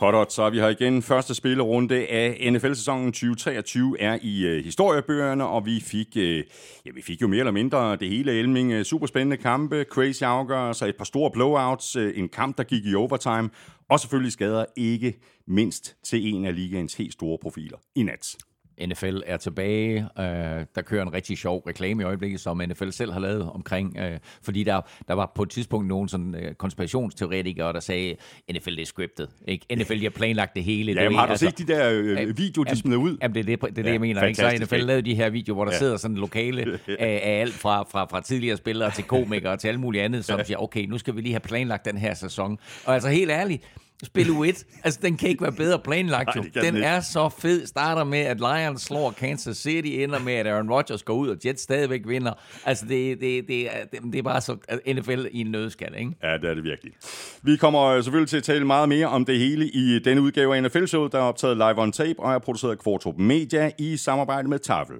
Hot så er vi her igen. Første spillerunde af NFL-sæsonen 2023 er i øh, historiebøgerne, og vi fik, øh, ja, vi fik jo mere eller mindre det hele Elming. Øh, superspændende kampe, crazy afgørelser, et par store blowouts, øh, en kamp, der gik i overtime, og selvfølgelig skader ikke mindst til en af ligaens helt store profiler i nat. NFL er tilbage. Øh, der kører en rigtig sjov reklame i øjeblikket, som NFL selv har lavet omkring, øh, fordi der, der var på et tidspunkt nogle sådan, øh, konspirationsteoretikere, der sagde, NFL er scriptet. Ikke? NFL har planlagt det hele. Ja, jamen, har du altså, set de der øh, videoer, de smider ud? Jamen, det er det, det, er det ja, jeg mener. Ikke? Så NFL lavet de her videoer, hvor der ja. sidder sådan lokale af, af alt fra, fra, fra tidligere spillere til komikere til alt muligt andet, som siger, okay, nu skal vi lige have planlagt den her sæson. Og altså helt ærligt, spil U1. Altså, den kan ikke være bedre planlagt, jo. Den er så fed. Starter med, at Lions slår Kansas City, ender med, at Aaron Rodgers går ud, og Jets stadigvæk vinder. Altså, det, det, det, det, det er bare så NFL i en nødskal, ikke? Ja, det er det virkelig. Vi kommer selvfølgelig til at tale meget mere om det hele i denne udgave af NFL-showet, der er optaget live on tape og er produceret af Kvartrup Media i samarbejde med Tafel.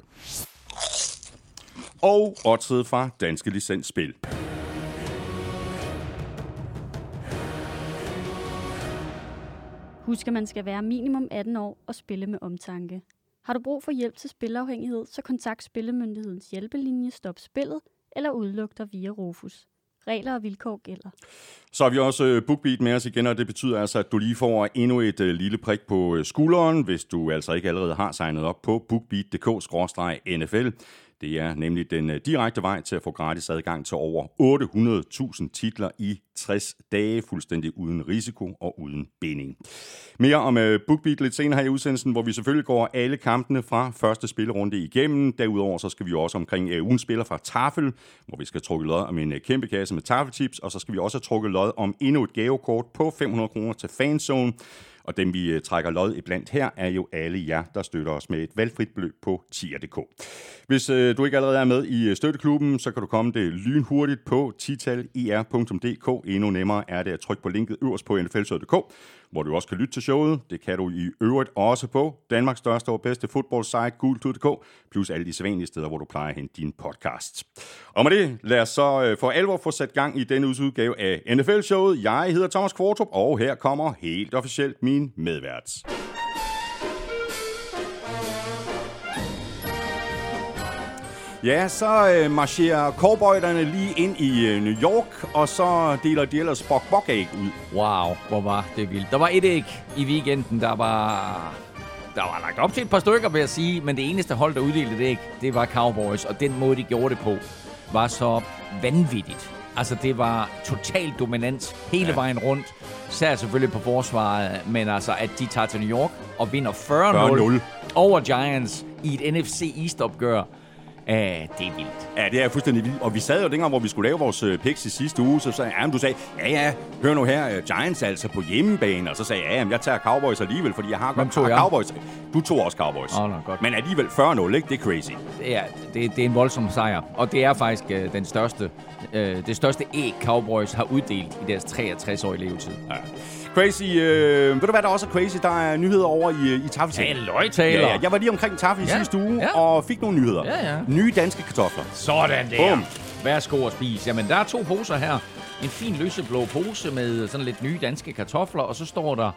Og oddset fra Danske Licensspil. Husk, at man skal være minimum 18 år og spille med omtanke. Har du brug for hjælp til spilafhængighed, så kontakt Spillemyndighedens hjælpelinje Stop Spillet eller udluk dig via Rufus. Regler og vilkår gælder. Så har vi også øh, BookBeat med os igen, og det betyder altså, at du lige får endnu et øh, lille prik på øh, skulderen, hvis du altså ikke allerede har signet op på bookbeat.dk-nfl. Det er nemlig den øh, direkte vej til at få gratis adgang til over 800.000 titler i 60 dage, fuldstændig uden risiko og uden binding. Mere om øh, BookBeat lidt senere her i udsendelsen, hvor vi selvfølgelig går alle kampene fra første spillerunde igennem. Derudover så skal vi også omkring ugen ugens spiller fra Tafel, hvor vi skal trukke lod om en kæmpe kasse med tafeltips, og så skal vi også have lod om endnu et gavekort på 500 kroner til Fanzone. Og dem, vi øh, trækker lod i blandt her, er jo alle jer, der støtter os med et valgfrit beløb på tier.dk. Hvis øh, du ikke allerede er med i øh, støtteklubben, så kan du komme det lynhurtigt på titaler.dk. Endnu nemmere er det at trykke på linket øverst på nflsød.dk hvor du også kan lytte til showet. Det kan du i øvrigt også på Danmarks største og bedste fodboldsite, gultud.dk, plus alle de sædvanlige steder, hvor du plejer at hente din podcast. Og med det, lad os så øh, for alvor få sat gang i denne udgave af NFL-showet. Jeg hedder Thomas Kvartrup, og her kommer helt officielt min medvært. Ja, så øh, marcherer cowboyderne lige ind i øh, New York, og så deler de ellers bok bok æg ud. Wow, hvor var det vildt. Der var et æg i weekenden, der var... Der var lagt op til et par stykker, vil jeg sige, men det eneste hold, der uddelte det æg, det var Cowboys, og den måde, de gjorde det på, var så vanvittigt. Altså, det var total dominans hele ja. vejen rundt. Sær selvfølgelig på forsvaret, men altså, at de tager til New York og vinder 40-0 over Giants i et NFC East-opgør, Ja, det er vildt. Ja, det er fuldstændig vildt. Og vi sad jo dengang, hvor vi skulle lave vores uh, picks i sidste uge, så sagde ja, du sagde, ja ja, hør nu her, uh, Giants altså på hjemmebane. Og så sagde jeg, ja, jeg tager Cowboys alligevel, fordi jeg har godt tog jeg? Cowboys. Du tog også Cowboys. Oh, no, godt. Men alligevel 40-0, ikke? Det er crazy. Ja, det, det er en voldsom sejr. Og det er faktisk uh, den største, uh, det største æg, Cowboys har uddelt i deres 63-årige levetid. Ja. Crazy. Øh, ved du hvad, der også er crazy? Der er nyheder over i, i Taffelsagen. Ja, løgtaler. Ja, ja, jeg var lige omkring Taffel i ja. sidste uge, ja. og fik nogle nyheder. Ja, ja. Nye danske kartofler. Sådan der. Bum. Værsgo at spise. Jamen, der er to poser her. En fin lyseblå pose med sådan lidt nye danske kartofler, og så står der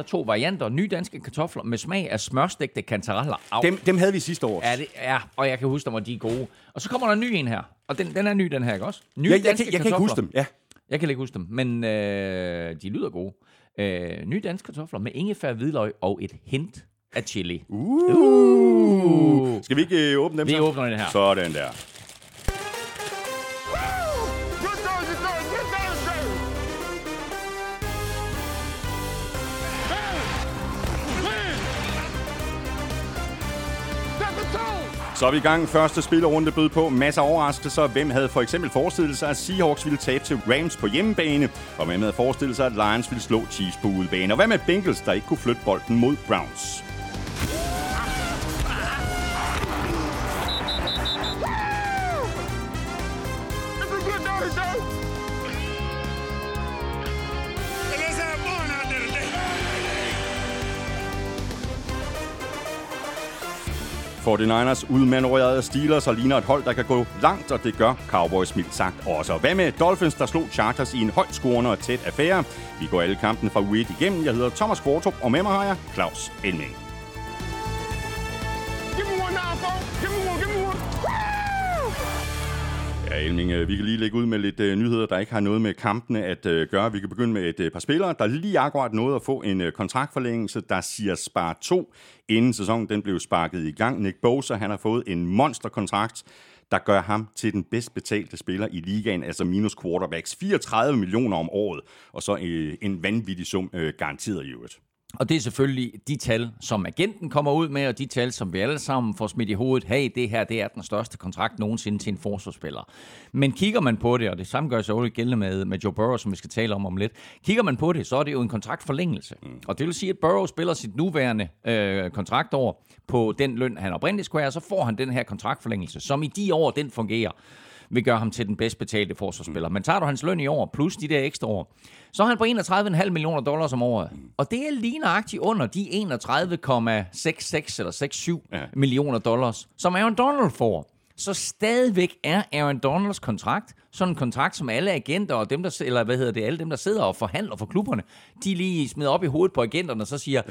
der er to varianter. Nye danske kartofler med smag af smørstegte kantareller. Dem, dem havde vi sidste år. Ja, det, ja, og jeg kan huske dem, og de er gode. Og så kommer der en ny en her. Og den, den er ny, den her, ikke også? Nye ja, jeg, danske jeg, jeg kan ikke huske dem, ja. Jeg kan ikke huske dem, men øh, de lyder gode. Øh, nye danske kartofler med ingefær, hvidløg og et hint af chili. Uh. Uh. Skal vi ikke øh, åbne dem Vi så? åbner den her. Sådan der. Så er vi i gang. Første spillerunde bød på masser af overraskelser. Hvem havde for eksempel forestillet sig, at Seahawks ville tabe til Rams på hjemmebane? Og hvem havde forestillet sig, at Lions ville slå Chiefs på udebane? Og hvad med Bengals, der ikke kunne flytte bolden mod Browns? 49ers udmanøvrerede Steelers og ligner et hold, der kan gå langt, og det gør Cowboys mildt sagt også. Hvad med Dolphins, der slog Chargers i en højt scorende og tæt affære? Vi går alle kampen fra u igennem. Jeg hedder Thomas Kvartrup, og med mig har jeg Claus Elming. Ja, Elming, øh, vi kan lige lægge ud med lidt øh, nyheder, der ikke har noget med kampene at øh, gøre. Vi kan begynde med et par spillere, der lige akkurat nåede at få en kontraktforlængelse, der siger spar 2, inden sæsonen den blev sparket i gang. Nick Bosa, han har fået en monsterkontrakt, der gør ham til den bedst betalte spiller i ligaen, altså minus quarterbacks. 34 millioner om året, og så en vanvittig sum garanteret i øvrigt. Og det er selvfølgelig de tal, som agenten kommer ud med, og de tal, som vi alle sammen får smidt i hovedet. Hey, det her det er den største kontrakt nogensinde til en forsvarsspiller. Men kigger man på det, og det samme gør sig også gældende med, med Joe Burrow, som vi skal tale om om lidt. Kigger man på det, så er det jo en kontraktforlængelse. Mm. Og det vil sige, at Burrow spiller sit nuværende øh, kontraktår på den løn, han oprindeligt skulle have, så får han den her kontraktforlængelse, som i de år, den fungerer vil gøre ham til den bedst betalte forsvarsspiller. Men tager du hans løn i år, plus de der ekstra år, så er han på 31,5 millioner dollars om året. Og det er lige nøjagtigt under de 31,66 eller 6,7 ja. millioner dollars, som Aaron Donald får. Så stadigvæk er Aaron Donalds kontrakt sådan en kontrakt, som alle agenter og dem, der, eller hvad hedder det, alle dem, der sidder og forhandler for klubberne, de lige smider op i hovedet på agenterne og så siger,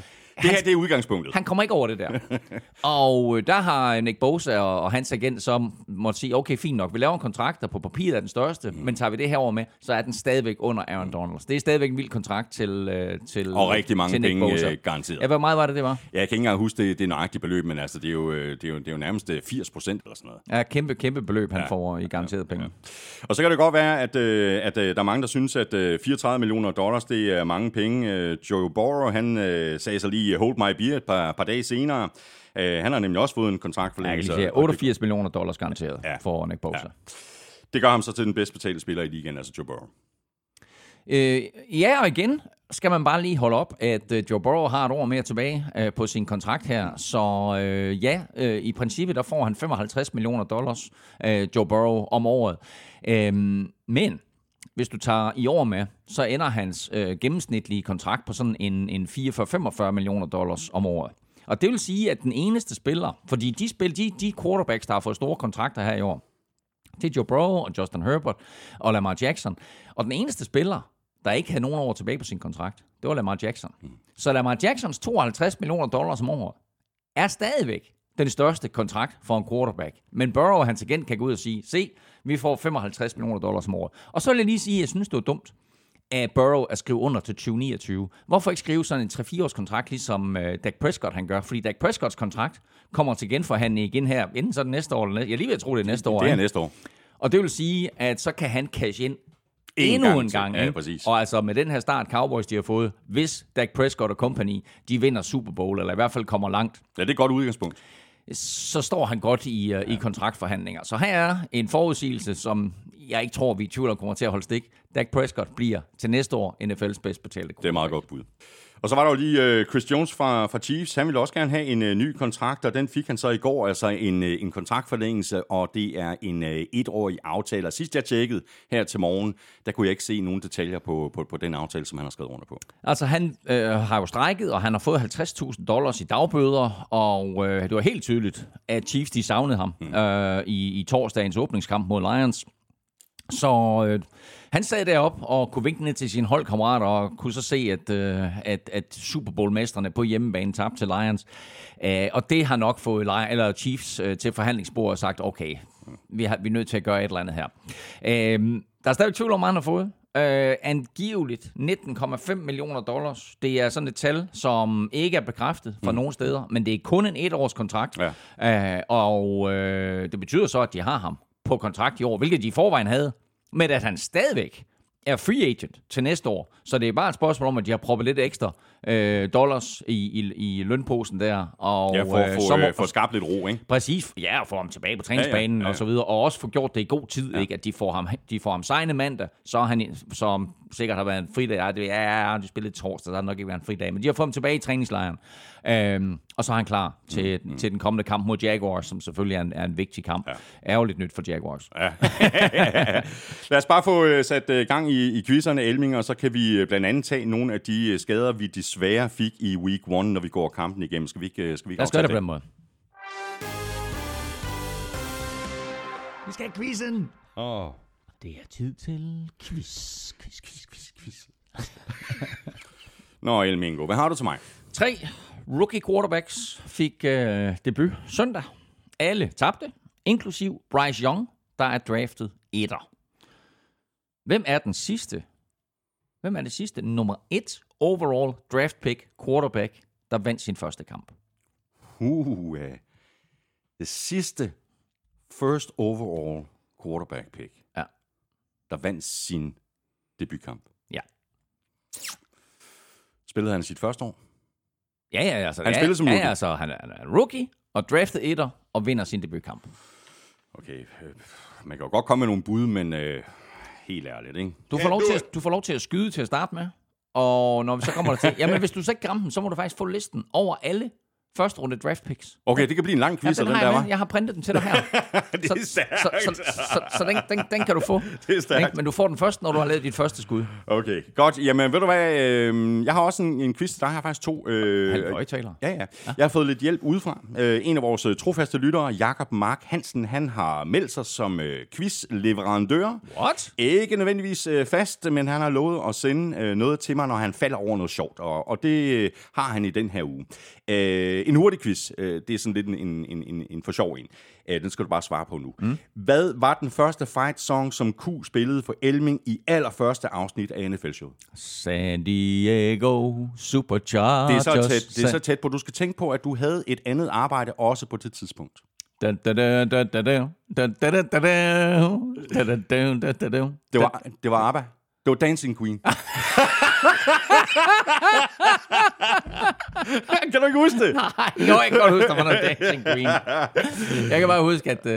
det her det er udgangspunktet. Han kommer ikke over det der. og øh, der har Nick Bosa og, og hans agent så måtte sige, okay, fint nok, vi laver en kontrakt, der på papiret er den største, mm. men tager vi det her over med, så er den stadigvæk under Aaron Donalds. Det er stadigvæk en vild kontrakt til, øh, til Og rigtig mange til penge Bosa. Øh, garanteret. Ja, hvor meget var det, det var? Ja, jeg kan ikke engang huske det, det nøjagtige beløb, men altså, det er jo, det er jo, det er jo nærmest 80 procent eller sådan noget. Ja, kæmpe, kæmpe beløb, han ja. får i garanteret ja. penge. Ja. Og så kan det godt være, at, at, at der er mange, der synes, at 34 millioner dollars, det er mange penge. Joe Burrow, han sagde så lige, hold my beer et par, par dage senere. Uh, han har nemlig også fået en kontraktforlængelse. Ja, 88 det... millioner dollars garanteret ja. for Nick Bosa. Ja. Det gør ham så til den bedst betalte spiller i ligaen, altså Joe Burrow. Øh, ja, og igen skal man bare lige holde op, at øh, Joe Burrow har et år mere tilbage øh, på sin kontrakt her. Så øh, ja, øh, i princippet der får han 55 millioner dollars, øh, Joe Burrow, om året. Øh, men hvis du tager i år med, så ender hans øh, gennemsnitlige kontrakt på sådan en, en 44-45 millioner dollars om året. Og det vil sige, at den eneste spiller, fordi de, spil, de, de quarterbacks, der har fået store kontrakter her i år, det er Joe Burrow og Justin Herbert og Lamar Jackson. Og den eneste spiller, der ikke havde nogen år tilbage på sin kontrakt, det var Lamar Jackson. Mm. Så Lamar Jacksons 52 millioner dollars om året er stadigvæk den største kontrakt for en quarterback. Men Burrow, hans agent, kan gå ud og sige, se, vi får 55 millioner dollars om året. Og så vil jeg lige sige, at jeg synes, det var dumt af Burrow at skrive under til 2029. Hvorfor ikke skrive sådan en 3-4 års kontrakt, ligesom uh, Dak Prescott han gør? Fordi Dak Prescotts kontrakt kommer til genforhandling igen her, inden så det næste år. Eller næste. Jeg lige ved at tro, det er næste år. Det er næste år. Og det vil sige, at så kan han cash ind en endnu gang en gang. Ja, præcis. Og altså med den her start, Cowboys de har fået, hvis Dak Prescott og company, de vinder Super Bowl, eller i hvert fald kommer langt. Ja, det er et godt udgangspunkt så står han godt i, ja. i kontraktforhandlinger. Så her er en forudsigelse, som jeg ikke tror, vi i tvivl kommer til at holde stik. Dak Prescott bliver til næste år NFL's bedst betalte Det er meget godt bud. Og så var der jo lige uh, Chris Jones fra, fra Chiefs. Han ville også gerne have en uh, ny kontrakt, og den fik han så i går, altså en, uh, en kontraktforlængelse, og det er en uh, etårig aftale. Og sidst jeg tjekkede her til morgen, der kunne jeg ikke se nogen detaljer på, på, på den aftale, som han har skrevet under på. Altså han øh, har jo strækket, og han har fået 50.000 dollars i dagbøder, og øh, det var helt tydeligt, at Chiefs de savnede ham mm. øh, i, i torsdagens åbningskamp mod Lions. Så øh, han sad derop og kunne vinke ned til sine holdkammerater og kunne så se, at, øh, at, at Super Bowl-mesterne på hjemmebane tabte til Lions. Øh, og det har nok fået eller Chiefs øh, til forhandlingsbordet og sagt, okay, vi, har, vi er nødt til at gøre et eller andet her. Øh, der er stadig tvivl om, han har fået. Uh, angiveligt 19,5 millioner dollars. Det er sådan et tal, som ikke er bekræftet fra mm. nogen steder, men det er kun en etårs kontrakt. Ja. Uh, og uh, det betyder så, at de har ham på kontrakt i år, hvilket de i forvejen havde, men at han stadigvæk er free agent til næste år. Så det er bare et spørgsmål om, at de har proppet lidt ekstra øh, dollars i, i, i lønposen der. Og, ja, for at få, øh, få skabt lidt ro, ikke? Præcis, ja, og få ham tilbage på træningsbanen ja, ja, ja, ja. og så videre. Og også få gjort det i god tid, ja. ikke? At de får ham, de får ham signet mandag, så han, som sikkert har været en fridag. Ja, det, ja, de spillede torsdag, så har nok ikke været en fridag. Men de har fået ham tilbage i træningslejren. Øhm, og så er han klar til, mm, mm. til den kommende kamp mod Jaguars, som selvfølgelig er en, er en vigtig kamp. Ja. Ærgerligt nyt for Jaguars. Ja. Lad os bare få uh, sat uh, gang i, i quizzerne, Elming, og så kan vi blandt andet tage nogle af de skader, vi desværre fik i week 1, når vi går kampen igennem. Skal vi ikke, uh, skal vi ikke Lad os gøre det på den måde. Vi skal have quizzen. Åh. Oh. Det er tid til quiz, quiz, quiz, quiz, quiz. Nå, Elmingo, hvad har du til mig? Tre rookie quarterbacks fik øh, debut søndag. Alle tabte, inklusiv Bryce Young, der er draftet etter. Hvem er den sidste? Hvem er det sidste nummer et overall draft pick quarterback, der vandt sin første kamp? Uh, det sidste first overall quarterback pick, Ja. der vandt sin debutkamp. Ja. Spillede han sit første år? Ja, ja, altså, Han ja, spillede som ja, rookie. altså, han er, han er rookie og draftet etter og vinder sin debutkamp. Okay, øh, man kan jo godt komme med nogle bud, men øh, helt ærligt, ikke? Du får, lov til at, du får lov til at skyde til at starte med, og når vi så kommer der til... Jamen, hvis du så ikke rammer den, så må du faktisk få listen over alle første runde draft picks. Okay, det kan blive en lang Ja, quiz, den den, har der jeg var. Jeg har printet den til dig her. det er stærkt. Så, så, så, så, så den, den, den kan du få. Det er stærkt. Men du får den først, når du har lavet dit første skud. Okay, godt. Jamen, ved du hvad? Øh, jeg har også en, en quiz til dig. Jeg har faktisk to. Øh, højtaler. Ja, ja. Jeg har fået lidt hjælp udefra. Øh, en af vores øh, trofaste lyttere, Jakob Mark Hansen, han har meldt sig som øh, quizleverandør. What? Ikke nødvendigvis øh, fast, men han har lovet at sende øh, noget til mig, når han falder over noget sjovt. Og, og det øh, har han i den her uge. Øh, en hurtig quiz. Øh, det er sådan lidt en, en, en, en, for sjov en. Øh, den skal du bare svare på nu. Mm. Hvad var den første fight song, som Q spillede for Elming i allerførste afsnit af NFL-showet? San Diego Superchargers. Det er, så tæt, det er så tæt på. Du skal tænke på, at du havde et andet arbejde også på det tidspunkt. Det var, det var ABBA. Det var Dancing Queen. kan du ikke huske det? Nej, jo, jeg kan godt huske, der var noget Dancing Queen. Jeg kan bare huske, at uh,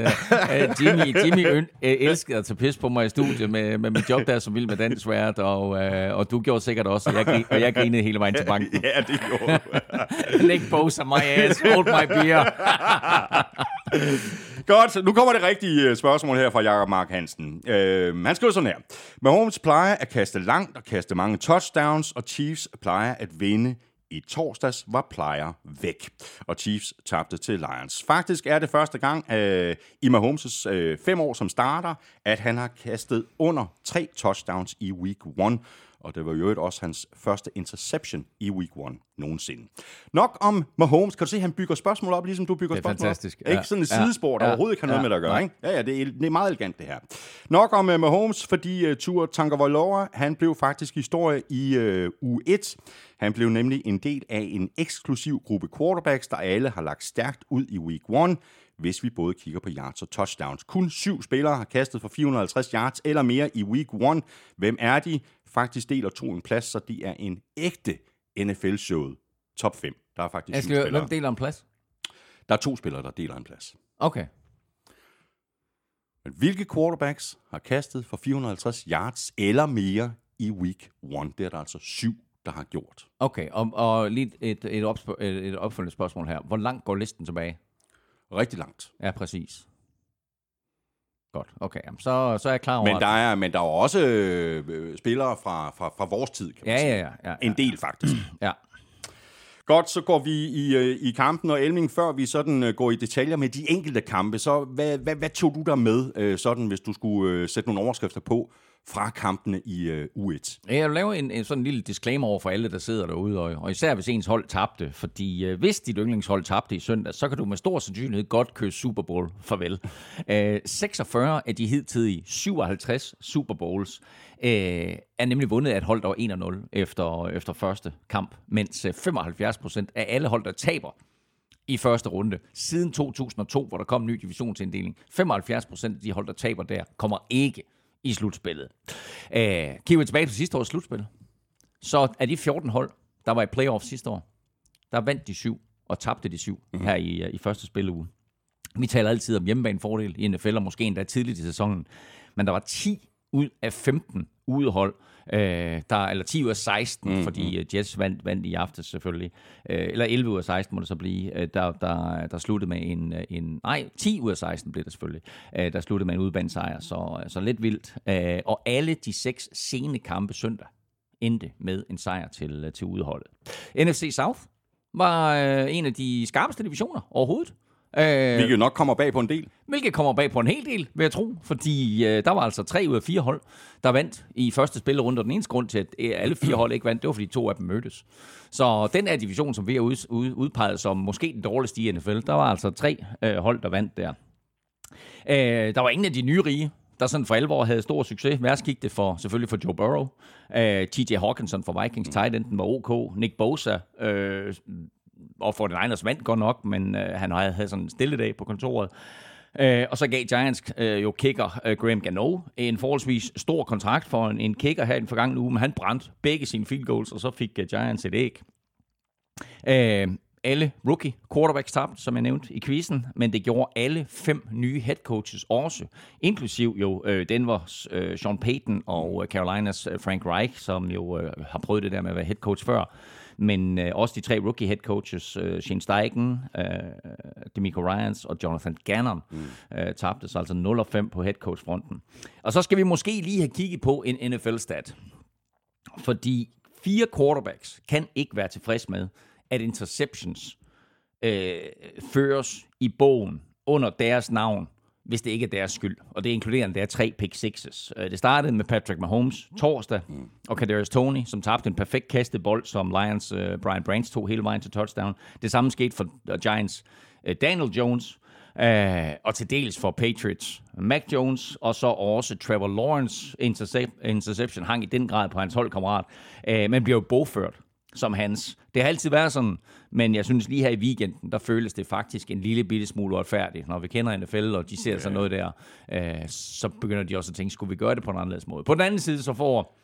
Jimmy, Jimmy øn, uh, elskede at tage pis på mig i studiet med, med mit job der som vild med dansvært, og, uh, og du gjorde sikkert også, og jeg, og jeg grinede hele vejen til banken. Ja, det gjorde du. Læg of my ass, hold my beer. Godt, nu kommer det rigtige øh, spørgsmål her fra Jakob Mark Hansen. Øh, han skriver sådan her. Mahomes plejer at kaste langt og kaste mange touchdowns, og Chiefs plejer at vinde i torsdags var plejer væk, og Chiefs tabte til Lions. Faktisk er det første gang øh, i Mahomes' øh, fem år som starter, at han har kastet under tre touchdowns i week 1, og det var jo også hans første interception i week 1 nogensinde. Nok om Mahomes. Kan du se, han bygger spørgsmål op, ligesom du bygger Det er spørgsmål fantastisk. op? Ikke Ja. sådan et Ja. sidespor, der Ja. overhovedet ikke har noget Ja. med det at gøre, ikke? Ja, ja, det er, det er meget elegant, det her. Nok om uh, Mahomes, fordi uh, Tua Tagovailoa, han blev faktisk historie i uh, uge 1. Han blev nemlig en del af en eksklusiv gruppe quarterbacks, der alle har lagt stærkt ud i week 1, hvis vi både kigger på yards og touchdowns. Kun syv spillere har kastet for 450 yards eller mere i week 1. Hvem er de? Faktisk deler to en plads, så de er en ægte NFL-showet. Top 5. Der er faktisk Jeg syv skal høre, spillere. hvem deler en plads? Der er to spillere, der deler en plads. Okay. Men hvilke quarterbacks har kastet for 450 yards eller mere i week 1? Det er der altså syv, der har gjort. Okay, og, og lige et, et, opsp- et opfølgende spørgsmål her. Hvor langt går listen tilbage? Rigtig langt. Ja, præcis. Godt, okay. Så, så er jeg klar over... Men der er, men der er også øh, spillere fra, fra, fra vores tid, kan man Ja, sige. ja, ja. ja, ja. En del faktisk. Ja. Godt, så går vi i, øh, i kampen, og Elming, før vi sådan øh, går i detaljer med de enkelte kampe, så hvad, hvad, hvad tog du der med, øh, sådan, hvis du skulle øh, sætte nogle overskrifter på fra kampene i øh, U1? Jeg vil lave en, en sådan en lille disclaimer over for alle, der sidder derude, og, og især hvis ens hold tabte. Fordi øh, hvis dit yndlingshold tabte i søndag, så kan du med stor sandsynlighed godt købe Super Bowl farvel. Øh, 46 af de hidtidige 57 Super Bowls øh, er nemlig vundet af et hold, der var 1-0 efter, efter første kamp, mens øh, 75 procent af alle hold, der taber i første runde, siden 2002, hvor der kom en ny divisionsinddeling, 75 procent af de hold, der taber der, kommer ikke i slutspillet. Øh, kigger vi tilbage på sidste års slutspil, så er de 14 hold, der var i playoff sidste år, der vandt de syv og tabte de syv mm. her i, i første spilleuge. Vi taler altid om hjemmebanefordel i NFL, og måske endda tidligt i sæsonen. Men der var 10 ud af 15 udehold, øh, der, eller 10 ud af 16, mm, fordi øh, Jets vandt, vandt i aftes selvfølgelig, øh, eller 11 ud af 16 må det så blive, øh, der, der, der sluttede med en, øh, en, nej, 10 ud af 16 blev det selvfølgelig, øh, der sluttede med en udbanesejr, så, så lidt vildt. Øh, og alle de seks sene kampe søndag endte med en sejr til, til udeholdet. NFC South var øh, en af de skarpeste divisioner overhovedet. Øh, hvilket nok kommer bag på en del. Hvilket kommer bag på en hel del, vil jeg tro. Fordi øh, der var altså tre ud af fire hold, der vandt i første spillerunde. Og den eneste grund til, at øh, alle fire hold ikke vandt, det var fordi to af dem mødtes. Så den her division, som vi har ud, ud, udpeget som måske den dårligste i NFL, der var altså tre øh, hold, der vandt der. Øh, der var ingen af de nye rige, der sådan for alvor havde stor succes. Værst gik det for, selvfølgelig for Joe Burrow. Uh, TJ Hawkinson for Vikings, tight enden var OK. Nick Bosa, uh, og for den Niners vandt godt nok, men øh, han havde, havde sådan en stille dag på kontoret. Øh, og så gav Giants øh, jo kicker øh, Graham Gano en forholdsvis stor kontrakt for en, en kicker her i den forgangne uge, men han brændte begge sine field goals, og så fik øh, Giants et æg. Øh, alle rookie quarterbacks tabte, som jeg nævnte i quizzen, men det gjorde alle fem nye head coaches også, inklusiv jo øh, Denvers øh, Sean Payton og øh, Carolinas øh, Frank Reich, som jo øh, har prøvet det der med at være head coach før. Men øh, også de tre rookie head coaches, øh, Shane Steichen, øh, Demico Ryans og Jonathan Gannon, mm. øh, tabte så altså 0 5 på head coach fronten. Og så skal vi måske lige have kigget på en NFL-stat. Fordi fire quarterbacks kan ikke være tilfreds med, at interceptions øh, føres i bogen under deres navn, hvis det ikke er deres skyld. Og det inkluderer der tre pick sixes. Øh, det startede med Patrick Mahomes torsdag, mm. og Kadarius Tony, som tabte en perfekt kastet bold, som Lions uh, Brian Branch tog hele vejen til touchdown. Det samme skete for uh, Giants uh, Daniel Jones, Uh, og til dels for Patriots Mac Jones, og så også Trevor Lawrence intercep- interception hang i den grad på hans holdkammerat, uh, men bliver jo bogført som hans. Det har altid været sådan, men jeg synes lige her i weekenden, der føles det faktisk en lille bitte smule uretfærdigt. Når vi kender NFL, og de ser okay. sådan noget der, øh, så begynder de også at tænke, skulle vi gøre det på en anden måde? På den anden side, så får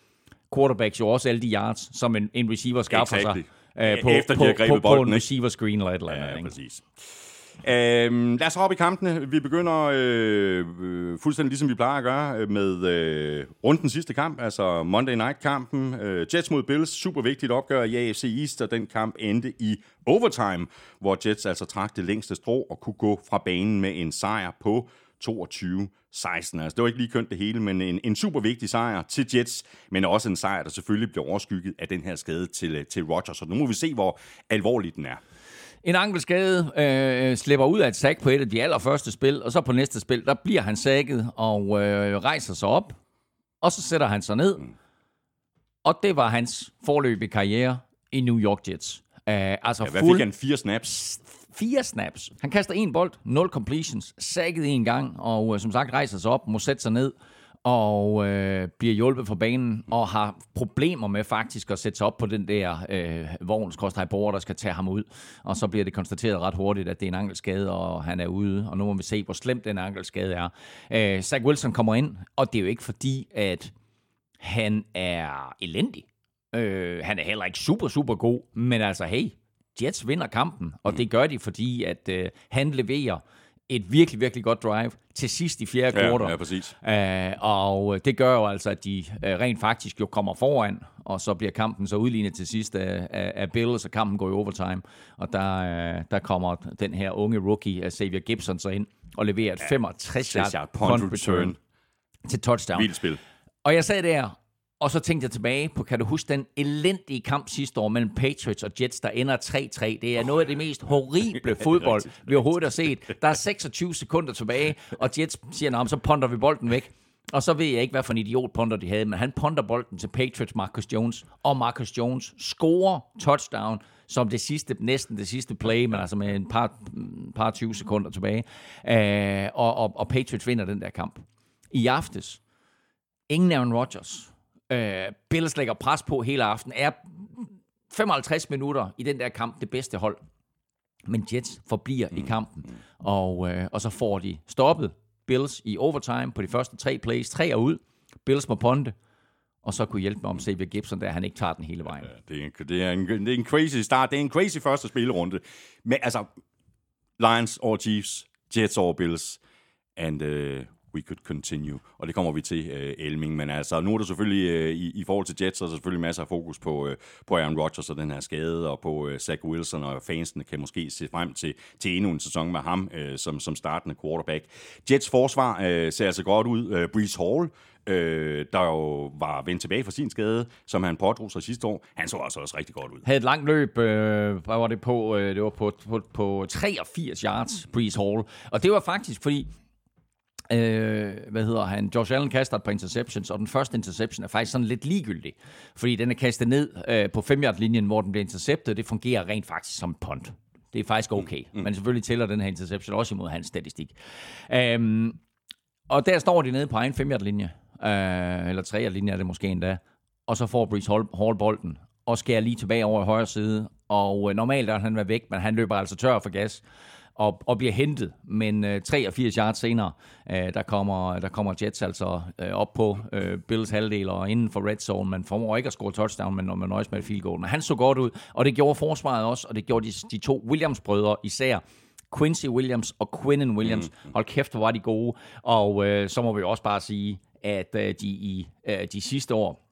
quarterbacks jo også alle de yards, som en, en receiver skaffer exactly. sig øh, på, Efter på, de har på, på en receiver screen eller et eller andet. Ja, præcis. Øhm, lad os hoppe i kampene. Vi begynder øh, øh, fuldstændig ligesom vi plejer at gøre øh, med øh, runden sidste kamp, altså Monday Night-kampen. Øh, Jets mod Bills, super vigtigt opgør i AFC East, og den kamp endte i overtime, hvor Jets altså trak det længste strå og kunne gå fra banen med en sejr på 22 16. Altså, det var ikke lige kønt det hele, men en, en super vigtig sejr til Jets, men også en sejr, der selvfølgelig blev overskygget af den her skade til, øh, til Rodgers. Så nu må vi se, hvor alvorlig den er. En ankelskade øh, slipper ud af et sack på et af de allerførste spil, og så på næste spil, der bliver han sækket og øh, rejser sig op, og så sætter han sig ned. Og det var hans forløbige karriere i New York Jets. Uh, altså ja, hvad fuld... fik han? Fire snaps? Fire snaps. Han kaster en bold, nul completions, sækket en gang, og øh, som sagt rejser sig op, må sætte sig ned og øh, bliver hjulpet fra banen, og har problemer med faktisk at sætte sig op på den der øh, vognskostejbord, der skal tage ham ud. Og så bliver det konstateret ret hurtigt, at det er en ankelskade, og han er ude, og nu må vi se, hvor slemt den ankelskade er. Øh, Zach Wilson kommer ind, og det er jo ikke fordi, at han er elendig. Øh, han er heller ikke super, super god, men altså, hey, Jets vinder kampen, og det gør de, fordi at øh, han leverer et virkelig, virkelig godt drive til sidst i fjerde ja, kvartal. Ja, præcis. Uh, og det gør jo altså, at de uh, rent faktisk jo kommer foran, og så bliver kampen så udlignet til sidst af, af, af Bills, og kampen går i overtime. Og der, uh, der kommer den her unge rookie, uh, Xavier Gibson, så ind og leverer et ja, 65 yard punt return til touchdown. Vildt spil. Og jeg sagde der, og så tænkte jeg tilbage på, kan du huske den elendige kamp sidste år mellem Patriots og Jets, der ender 3-3? Det er noget af det mest horrible fodbold, vi overhovedet har set. Der er 26 sekunder tilbage, og Jets siger, så ponder vi bolden væk. Og så ved jeg ikke, hvad for en idiot ponder de havde, men han ponder bolden til Patriots Marcus Jones, og Marcus Jones scorer touchdown som det sidste, næsten det sidste play, men altså med en par, par 20 sekunder tilbage. Uh, og, og, og Patriots vinder den der kamp. I aftes, ingen Aaron Rodgers, Øh, Bills lægger pres på hele aften. Er 55 minutter i den der kamp det bedste hold. Men Jets forbliver mm. i kampen. Og, øh, og så får de stoppet Bills i overtime på de første tre plays. Tre er ud. Bills må ponte og så kunne hjælpe med om Xavier Gibson, der han ikke tager den hele vejen. Ja, det, er en, det, er en, det er en crazy start. Det er en crazy første spillerunde. Men altså, Lions over Chiefs, Jets over Bills, and uh, we could continue. Og det kommer vi til, øh, Elming. Men altså, nu er der selvfølgelig, øh, i, i forhold til Jets, så er der selvfølgelig masser af fokus på, øh, på Aaron Rodgers og den her skade, og på øh, Zach Wilson, og fansene kan måske se frem til, til endnu en sæson med ham øh, som, som startende quarterback. Jets forsvar øh, ser altså godt ud. Øh, Breeze Hall, øh, der jo var vendt tilbage fra sin skade, som han pådrog sig sidste år, han så altså også rigtig godt ud. Havde et langt løb, øh, hvad var det på? Øh, det var på, på, på 83 yards, Breeze Hall. Og det var faktisk, fordi øh, hvad hedder han, Josh Allen kaster et par interceptions, og den første interception er faktisk sådan lidt ligegyldig, fordi den er kastet ned øh, på 5 linjen hvor den bliver interceptet, det fungerer rent faktisk som punt. Det er faktisk okay, mm. men selvfølgelig tæller den her interception også imod hans statistik. Um, og der står de nede på egen 5 linje øh, eller 3 linje er det måske endda, og så får Brees Hall, Hall bolden, og skærer lige tilbage over i højre side, og øh, normalt er han været væk, men han løber altså tør for gas, og, og bliver hentet. Men øh, 83 yards senere, øh, der, kommer, der kommer Jets altså øh, op på øh, Bills halvdel og inden for red zone. Man formår ikke at score touchdown, men når man nøjes med et field goal. Men han så godt ud, og det gjorde forsvaret også, og det gjorde de, de to Williams-brødre især. Quincy Williams og Quinnen Williams. Mm. Hold kæft, hvor var de gode. Og øh, så må vi også bare sige, at øh, de i øh, de sidste år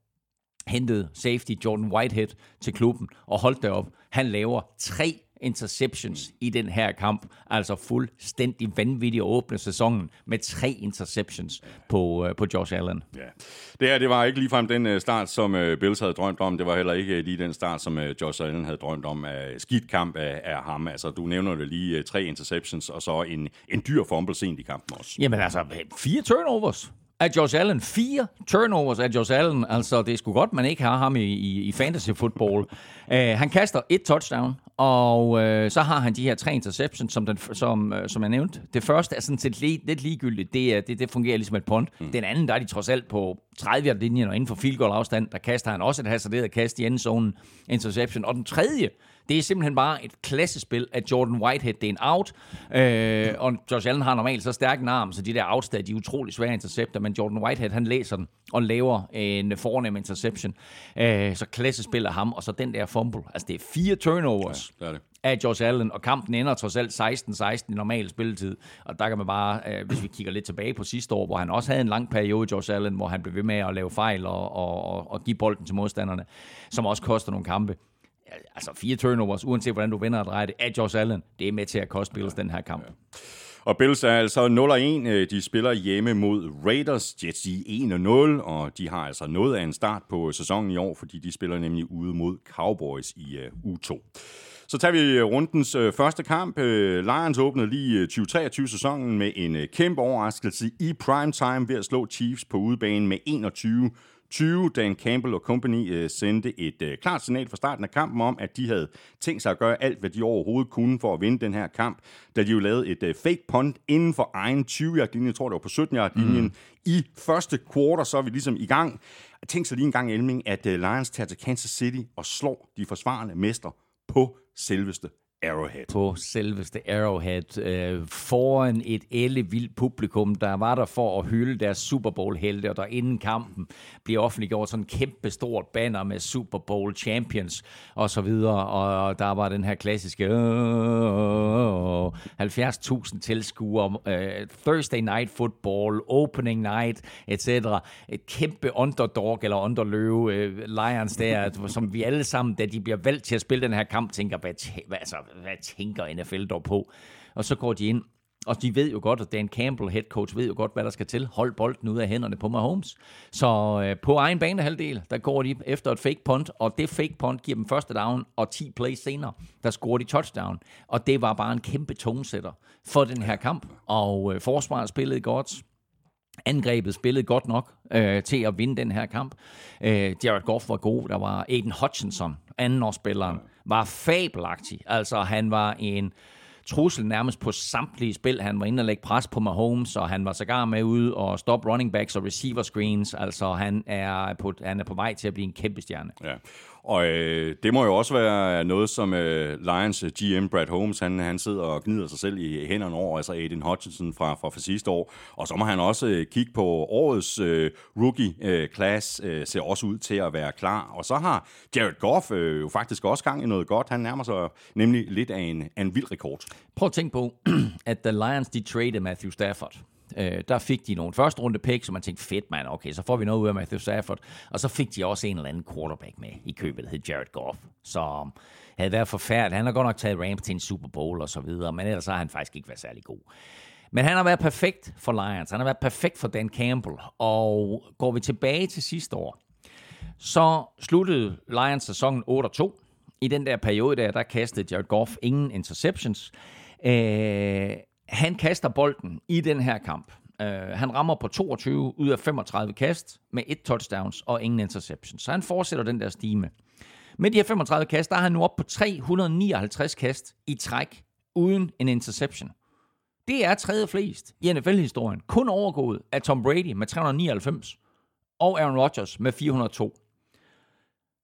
hentede safety Jordan Whitehead til klubben og holdt derop. Han laver tre interceptions i den her kamp. Altså fuldstændig vanvittigt at åbne sæsonen med tre interceptions på, uh, på Josh Allen. Ja. Det her, det var ikke ligefrem den uh, start, som uh, Bills havde drømt om. Det var heller ikke lige den start, som Josh Allen havde drømt om. Skidt kamp af, af ham. Altså, du nævner det lige tre interceptions, og så en, en dyr fumble sent i kampen også. Jamen altså, fire turnovers af Josh Allen. Fire turnovers af Josh Allen. Altså, det er sgu godt, man ikke har ham i, i, i fantasy football. uh, han kaster et touchdown, og uh, så har han de her tre interceptions, som, den, som, uh, som jeg nævnte. Det første er sådan set lidt, lidt ligegyldigt. Det, det, det fungerer ligesom et punt. Mm. Den anden, der er de trods alt på 30 linjen og inden for field goal afstand, der kaster han også et hasarderet kast i endzonen interception. Og den tredje, det er simpelthen bare et klassespil af Jordan Whitehead. Det er en out, øh, og Josh Allen har normalt så stærk en arm, så de der outs der, de er utrolig svære intercepter, men Jordan Whitehead, han læser den og laver en fornem interception. Øh, så klassespil af ham, og så den der fumble. Altså, det er fire turnovers. Ja, det er det af Josh Allen, og kampen ender trods alt 16-16 i normal spilletid. Og der kan man bare, øh, hvis vi kigger lidt tilbage på sidste år, hvor han også havde en lang periode, Josh Allen, hvor han blev ved med at lave fejl og, og, og, og give bolden til modstanderne, som også koster nogle kampe altså fire turnovers, uanset hvordan du vinder og drejer det, af Josh Allen, det er med til at koste Bills den her kamp. Ja. Og Bills er altså 0-1. Øh, de spiller hjemme mod Raiders. Jets i 1-0, og de har altså noget af en start på sæsonen i år, fordi de spiller nemlig ude mod Cowboys i øh, uh, U2. Så tager vi øh, rundens første kamp. Lions åbnede lige 2023-sæsonen med en kæmpe overraskelse i primetime ved at slå Chiefs på udebane med 21 20. Dan Campbell og company øh, sendte et øh, klart signal fra starten af kampen om, at de havde tænkt sig at gøre alt, hvad de overhovedet kunne for at vinde den her kamp, da de jo lavede et øh, fake punt inden for egen 20-yard-linje, jeg tror det var på 17-yard-linjen, mm. i første quarter, så er vi ligesom i gang. Tænk så lige en gang, Elming, at øh, Lions tager til Kansas City og slår de forsvarende mester på selveste Arrowhead. På selveste Arrowhead. Øh, foran et ellevildt publikum, der var der for at hylde deres Super Bowl-helte, og der inden kampen bliver offentliggjort sådan en kæmpe stort banner med Super Bowl Champions og så videre, og der var den her klassiske øh, 70.000 tilskuere, øh, Thursday Night Football, Opening Night, etc. Et kæmpe underdog eller underløve øh, Lions der, som vi alle sammen, da de bliver valgt til at spille den her kamp, tænker, hvad, hvad, altså, hvad tænker NFL dog på? Og så går de ind, og de ved jo godt, at Dan Campbell, head coach, ved jo godt, hvad der skal til. Hold bolden ud af hænderne på Mahomes. Så øh, på egen banehalvdel, der går de efter et fake punt, og det fake punt giver dem første down, og 10 plays senere, der scorer de touchdown. Og det var bare en kæmpe tonesætter for den her kamp. Og øh, forsvaret spillede godt. Angrebet spillede godt nok øh, til at vinde den her kamp. Øh, Jared Goff var god. Der var Aiden Hutchinson, andenårsspilleren, var fabelagtig. Altså, han var en trussel nærmest på samtlige spil. Han var inde og lægge pres på Mahomes, og han var sågar med ud og stoppe running backs og receiver screens. Altså, han er på, han er på vej til at blive en kæmpe stjerne. Ja. Og øh, det må jo også være noget, som øh, Lions øh, GM Brad Holmes, han, han sidder og gnider sig selv i hænderne over, altså Aiden Hutchinson fra, fra, fra sidste år. Og så må han også øh, kigge på årets øh, rookie-class, øh, øh, ser også ud til at være klar. Og så har Jared Goff øh, jo faktisk også gang i noget godt. Han nærmer sig nemlig lidt af en, af en vild rekord. Prøv at tænke på, at The Lions, de traded Matthew Stafford øh, der fik de nogle første runde pick, så man tænkte, fedt mand, okay, så får vi noget ud af Matthew Stafford. Og så fik de også en eller anden quarterback med i købet, der hed Jared Goff, som havde været forfærdelig. Han har godt nok taget Rams til en Super Bowl og så videre, men ellers har han faktisk ikke været særlig god. Men han har været perfekt for Lions. Han har været perfekt for Dan Campbell. Og går vi tilbage til sidste år, så sluttede Lions sæsonen 8-2. I den der periode der, der kastede Jared Goff ingen interceptions. Øh, han kaster bolden i den her kamp. Øh, han rammer på 22 ud af 35 kast med et touchdowns og ingen interceptions. Så han fortsætter den der stime. Med de her 35 kast, der er han nu op på 359 kast i træk uden en interception. Det er tredje flest i NFL-historien. Kun overgået af Tom Brady med 399 og Aaron Rodgers med 402.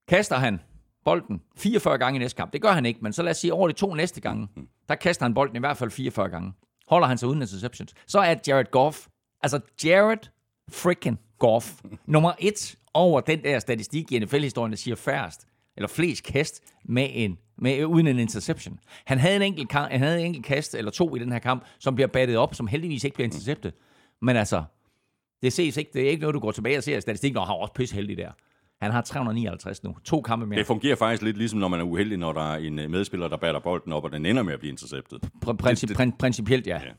Kaster han bolden 44 gange i næste kamp. Det gør han ikke, men så lad os sige over de to næste gange, der kaster han bolden i hvert fald 44 gange. Holder han sig uden interceptions. Så er Jared Goff, altså Jared freaking Goff, nummer et over den der statistik i NFL-historien, der siger færrest, eller flest kast med en, med, uden en interception. Han havde en enkelt, kamp, han havde en enkelt kast eller to i den her kamp, som bliver battet op, som heldigvis ikke bliver interceptet. Men altså, det ses ikke. Det er ikke noget, du går tilbage og ser i statistikken, og har også pisse heldig der. Han har 359 nu. To kampe mere. Det fungerer faktisk lidt ligesom, når man er uheldig, når der er en medspiller, der batter bolden op, og den ender med at blive interceptet. Pr- princip- prin- principielt, ja. Ja.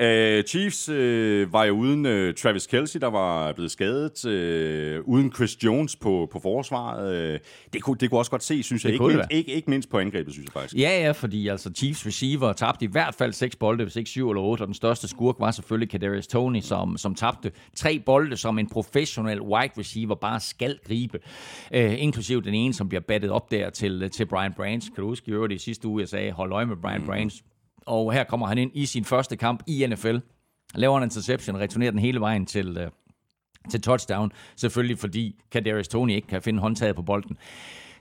Uh, Chiefs uh, var jo uden uh, Travis Kelsey, der var blevet skadet, uh, uden Chris Jones på, på forsvaret. Uh, det, kunne, det kunne også godt se, synes jeg. Ikke, mindst, ikke, ikke mindst på angrebet, synes jeg faktisk. Ja, ja, fordi altså Chiefs receiver tabte i hvert fald seks bolde, hvis ikke syv eller otte, og den største skurk var selvfølgelig Kadarius Tony, som, som tabte tre bolde, som en professionel wide receiver bare skal gribe. Uh, inklusiv den ene, som bliver battet op der til, til Brian Branch. Kan du huske i øvrigt i sidste uge, jeg sagde, hold øje med Brian mm. Branch. Og her kommer han ind i sin første kamp i NFL. Laver en interception, returnerer den hele vejen til, øh, til touchdown. Selvfølgelig fordi Kadarius Tony ikke kan finde håndtaget på bolden.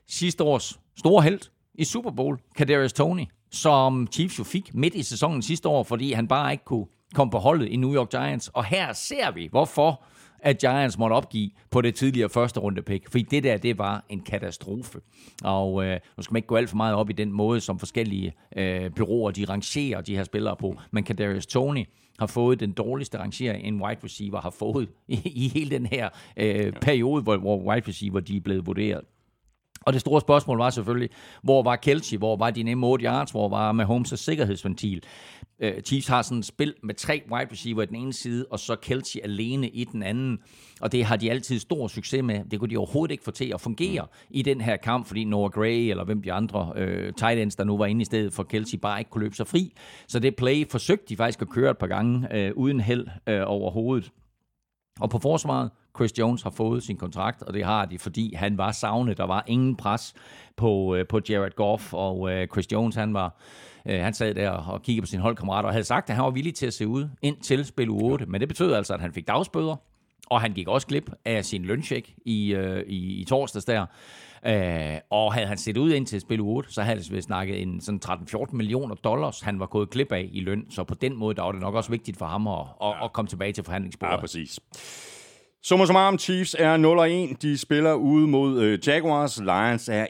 Sidste års store held i Super Bowl, Kadarius Tony, som Chiefs jo fik midt i sæsonen sidste år, fordi han bare ikke kunne komme på holdet i New York Giants. Og her ser vi, hvorfor at Giants måtte opgive på det tidligere første runde pick. Fordi det der, det var en katastrofe. Og øh, nu skal man ikke gå alt for meget op i den måde, som forskellige øh, byråer, de rangerer de her spillere på. Men Kadarius Tony har fået den dårligste rangering, en wide receiver har fået i, i hele den her øh, periode, hvor, hvor wide receiver de er blevet vurderet. Og det store spørgsmål var selvfølgelig, hvor var Kelsey, hvor var de nemme 8 yards, hvor var Mahomes' sikkerhedsventil. Uh, Chiefs har sådan et spil med tre wide receiver i den ene side, og så Kelsey alene i den anden. Og det har de altid stor succes med. Det kunne de overhovedet ikke få til at fungere mm. i den her kamp, fordi Noah Gray, eller hvem de andre uh, tight ends, der nu var inde i stedet for Kelsey, bare ikke kunne løbe sig fri. Så det play forsøgte de faktisk at køre et par gange, uh, uden held uh, overhovedet. Og på forsvaret, Chris Jones har fået sin kontrakt, og det har de, fordi han var savnet. Der var ingen pres på, øh, på Jared Goff, og øh, Chris Jones, han var øh, han sad der og kiggede på sine holdkammerater og havde sagt, at han var villig til at se ud ind til spil u 8. Men det betød altså, at han fik dagsbøder, og han gik også glip af sin løncheck i, øh, i, i torsdags der. Øh, og havde han set ud ind til spil u 8, så havde vi snakket en sådan 13-14 millioner dollars, han var gået glip af i løn. Så på den måde, der var det nok også vigtigt for ham at, at, at komme tilbage til forhandlingsbordet. Ja, præcis. Summa summarum, Chiefs er 0-1. De spiller ude mod øh, Jaguars. Lions er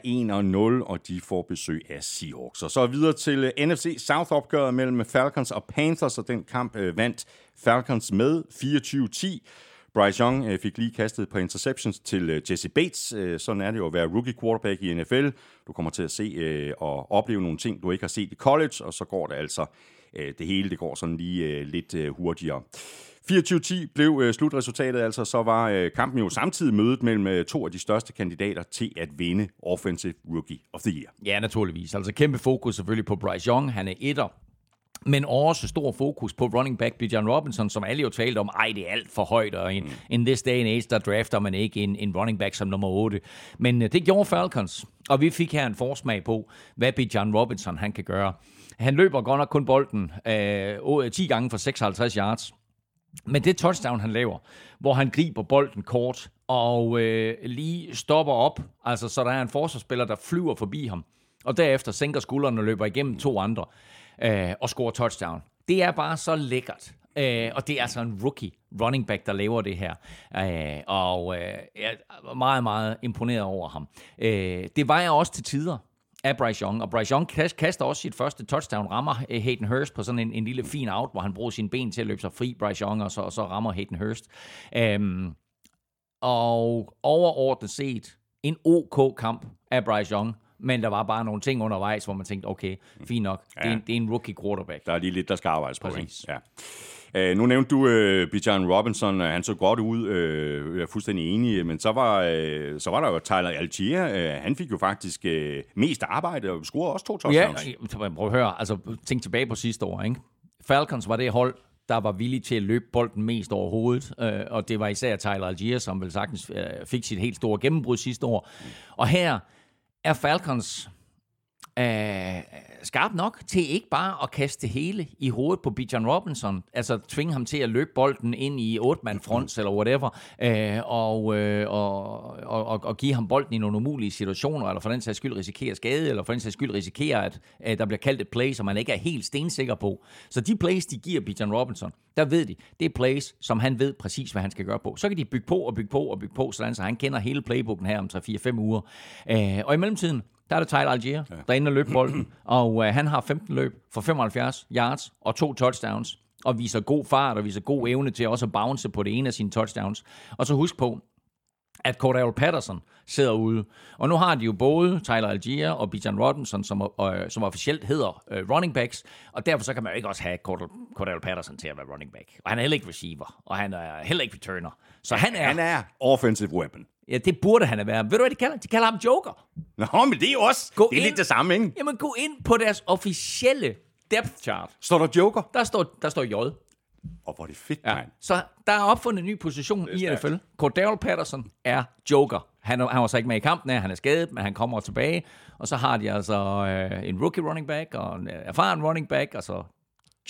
1-0, og de får besøg af Seahawks. Og så videre til øh, NFC South-opgøret mellem Falcons og Panthers, og den kamp øh, vandt Falcons med 24-10. Bryce Young øh, fik lige kastet på interceptions til øh, Jesse Bates. Øh, sådan er det jo at være rookie quarterback i NFL. Du kommer til at se øh, og opleve nogle ting, du ikke har set i college, og så går det altså, øh, det hele det går sådan lige øh, lidt øh, hurtigere. 24-10 blev øh, slutresultatet, altså så var øh, kampen jo samtidig mødet mellem øh, to af de største kandidater til at vinde Offensive Rookie of the Year. Ja, naturligvis. Altså kæmpe fokus selvfølgelig på Bryce Young. Han er etter men også stor fokus på running back Bijan Robinson, som alle jo talte om, ej, det er alt for højt, og in, mm. in this day and age, der drafter man ikke en, en running back som nummer 8. Men uh, det gjorde Falcons, og vi fik her en forsmag på, hvad Bijan Robinson han kan gøre. Han løber godt nok kun bolden uh, 10 gange for 56 yards, men det touchdown, han laver, hvor han griber bolden kort og øh, lige stopper op, altså så der er en forsvarsspiller, der flyver forbi ham, og derefter sænker skuldrene og løber igennem to andre øh, og scorer touchdown. Det er bare så lækkert. Øh, og det er altså en rookie running back, der laver det her. Øh, og øh, jeg er meget, meget imponeret over ham. Øh, det var jeg også til tider af Bryce Young. Og Bryce Young kaster også sit første touchdown, rammer øh, Hayden Hurst på sådan en, en lille fin out, hvor han bruger sine ben til at løbe sig fri, Bryce Young, og så, og så rammer Hayden Hurst. Um, og overordnet set, en OK kamp af Bryce Young, men der var bare nogle ting undervejs, hvor man tænkte, okay, fint nok, ja. det, er en, det er en rookie quarterback. Der er lige lidt, der skal arbejdes på. Præcis. Ja. Uh, nu nævnte du uh, Bijan Robinson, uh, han så godt ud, uh, jeg er fuldstændig enig, men så var, uh, så var der jo Tyler Algier, uh, han fik jo faktisk uh, mest arbejde og scorede også to touchdowns. Ja, prøv at høre, altså tænk tilbage på sidste år, ikke? Falcons var det hold, der var villig til at løbe bolden mest overhovedet, øh, og det var især Tyler Algier, som vel sagtens øh, fik sit helt store gennembrud sidste år. Og her er Falcons øh, skarp nok til ikke bare at kaste hele i hovedet på Bijan Robinson, altså tvinge ham til at løbe bolden ind i 8-man eller whatever, øh, og, øh, og, og, og give ham bolden i nogle umulige situationer, eller for den sags skyld risikere skade, eller for den sags skyld risikere, at, at der bliver kaldt et play, som man ikke er helt stensikker på. Så de plays, de giver Bijan Robinson, der ved de, det er plays, som han ved præcis, hvad han skal gøre på. Så kan de bygge på og bygge på og bygge på, sådan, så han kender hele playbooken her om 3-4-5 uger. Øh, og i mellemtiden, der er det Tyler Algier, ja. der er inde og løbe bolden, og uh, han har 15 løb for 75 yards og to touchdowns, og viser god fart og viser god evne til også at bounce på det ene af sine touchdowns. Og så husk på, at Cordell Patterson sidder ude. Og nu har de jo både Tyler Algier og Bijan Robinson, som, øh, som officielt hedder øh, running backs, og derfor så kan man jo ikke også have Cordell, Cordell Patterson til at være running back. Og han er heller ikke receiver, og han er heller ikke returner. Så han er... Han er offensive weapon. Ja, det burde han være. Ved du, hvad de kalder? De kalder ham Joker. Nå, men det er jo også... Gå det er ind, lidt det samme, ikke? Jamen, gå ind på deres officielle depth chart. Står der Joker? Der står, der står J. Og hvor er det fedt, ja. man. Så der er opfundet en ny position i NFL. Cordell Patterson er Joker. Han, han var så ikke med i kampen, han er skadet, men han kommer tilbage. Og så har de altså øh, en rookie running back og en erfaren running back, og så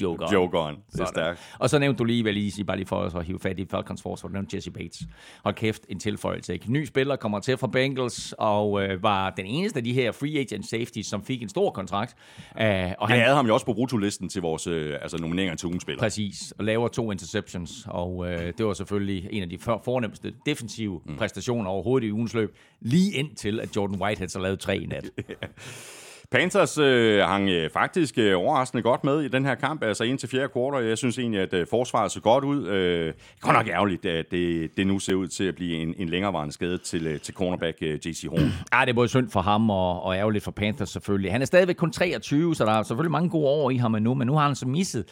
Jokeren. Jokeren, det er stærkt. Og så nævnte du lige, vel lige bare lige for at hive fat i Falcons forsvar, du nævnte Jesse Bates. Hold kæft, en tilføjelse. Ikke? Ny spiller kommer til fra Bengals, og øh, var den eneste af de her free agent safeties, som fik en stor kontrakt. Uh, og han havde ham jo også på brutolisten til vores øh, altså nomineringer til ugenspiller. Præcis, og laver to interceptions, og øh, det var selvfølgelig en af de fornemmeste defensive mm. præstationer overhovedet i ugens løb, lige indtil at Jordan Whitehead så lavede tre i nat. Panthers øh, hang øh, faktisk øh, overraskende godt med i den her kamp, altså ind til fjerde kvartal. Jeg synes egentlig, at øh, forsvaret så godt ud. Øh, godt nok ærgerligt, at det, det nu ser ud til at blive en, en længerevarende skade til, øh, til cornerback øh, J.C. Horn. Ja, det er både synd for ham og, og ærgerligt for Panthers selvfølgelig. Han er stadigvæk kun 23, så der er selvfølgelig mange gode år i ham endnu, men nu har han så misset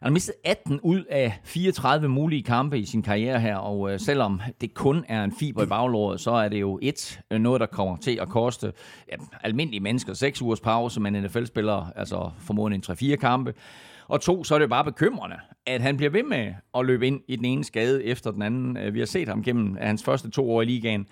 han har mistet 18 ud af 34 mulige kampe i sin karriere her, og øh, selvom det kun er en fiber i baglåret, så er det jo et øh, noget, der kommer til at koste ja, almindelige mennesker 6 ugers pause, men NFL-spiller altså formodentlig en 3-4 kampe. Og to, så er det bare bekymrende, at han bliver ved med at løbe ind i den ene skade efter den anden. Øh, vi har set ham gennem øh, hans første to år i ligaen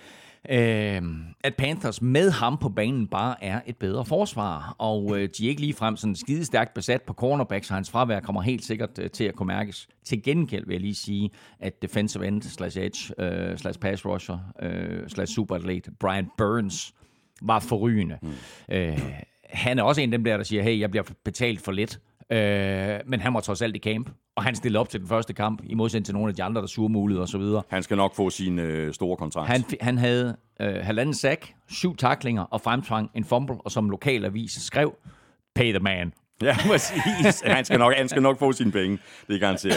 øh, at Panthers med ham på banen bare er et bedre forsvar, og øh, de er ikke ligefrem sådan skide stærkt besat på cornerbacks, så hans fravær kommer helt sikkert øh, til at kunne mærkes. Til gengæld vil jeg lige sige, at defensive end slash edge øh, slash pass rusher øh, slash superathlete Brian Burns var forrygende. Mm. Øh, han er også en af dem der, der siger, hey, jeg bliver betalt for lidt. Øh, men han var trods alt i camp, og han stillede op til den første kamp, i modsætning til nogle af de andre, der surmulede og så videre. Han skal nok få sin øh, store kontrakt. Han, han havde øh, halvanden sack, syv taklinger og fremtvang en fumble, og som lokalavis skrev, pay the man. Ja, præcis. han, skal nok, han skal nok få sine penge. Det er garanteret.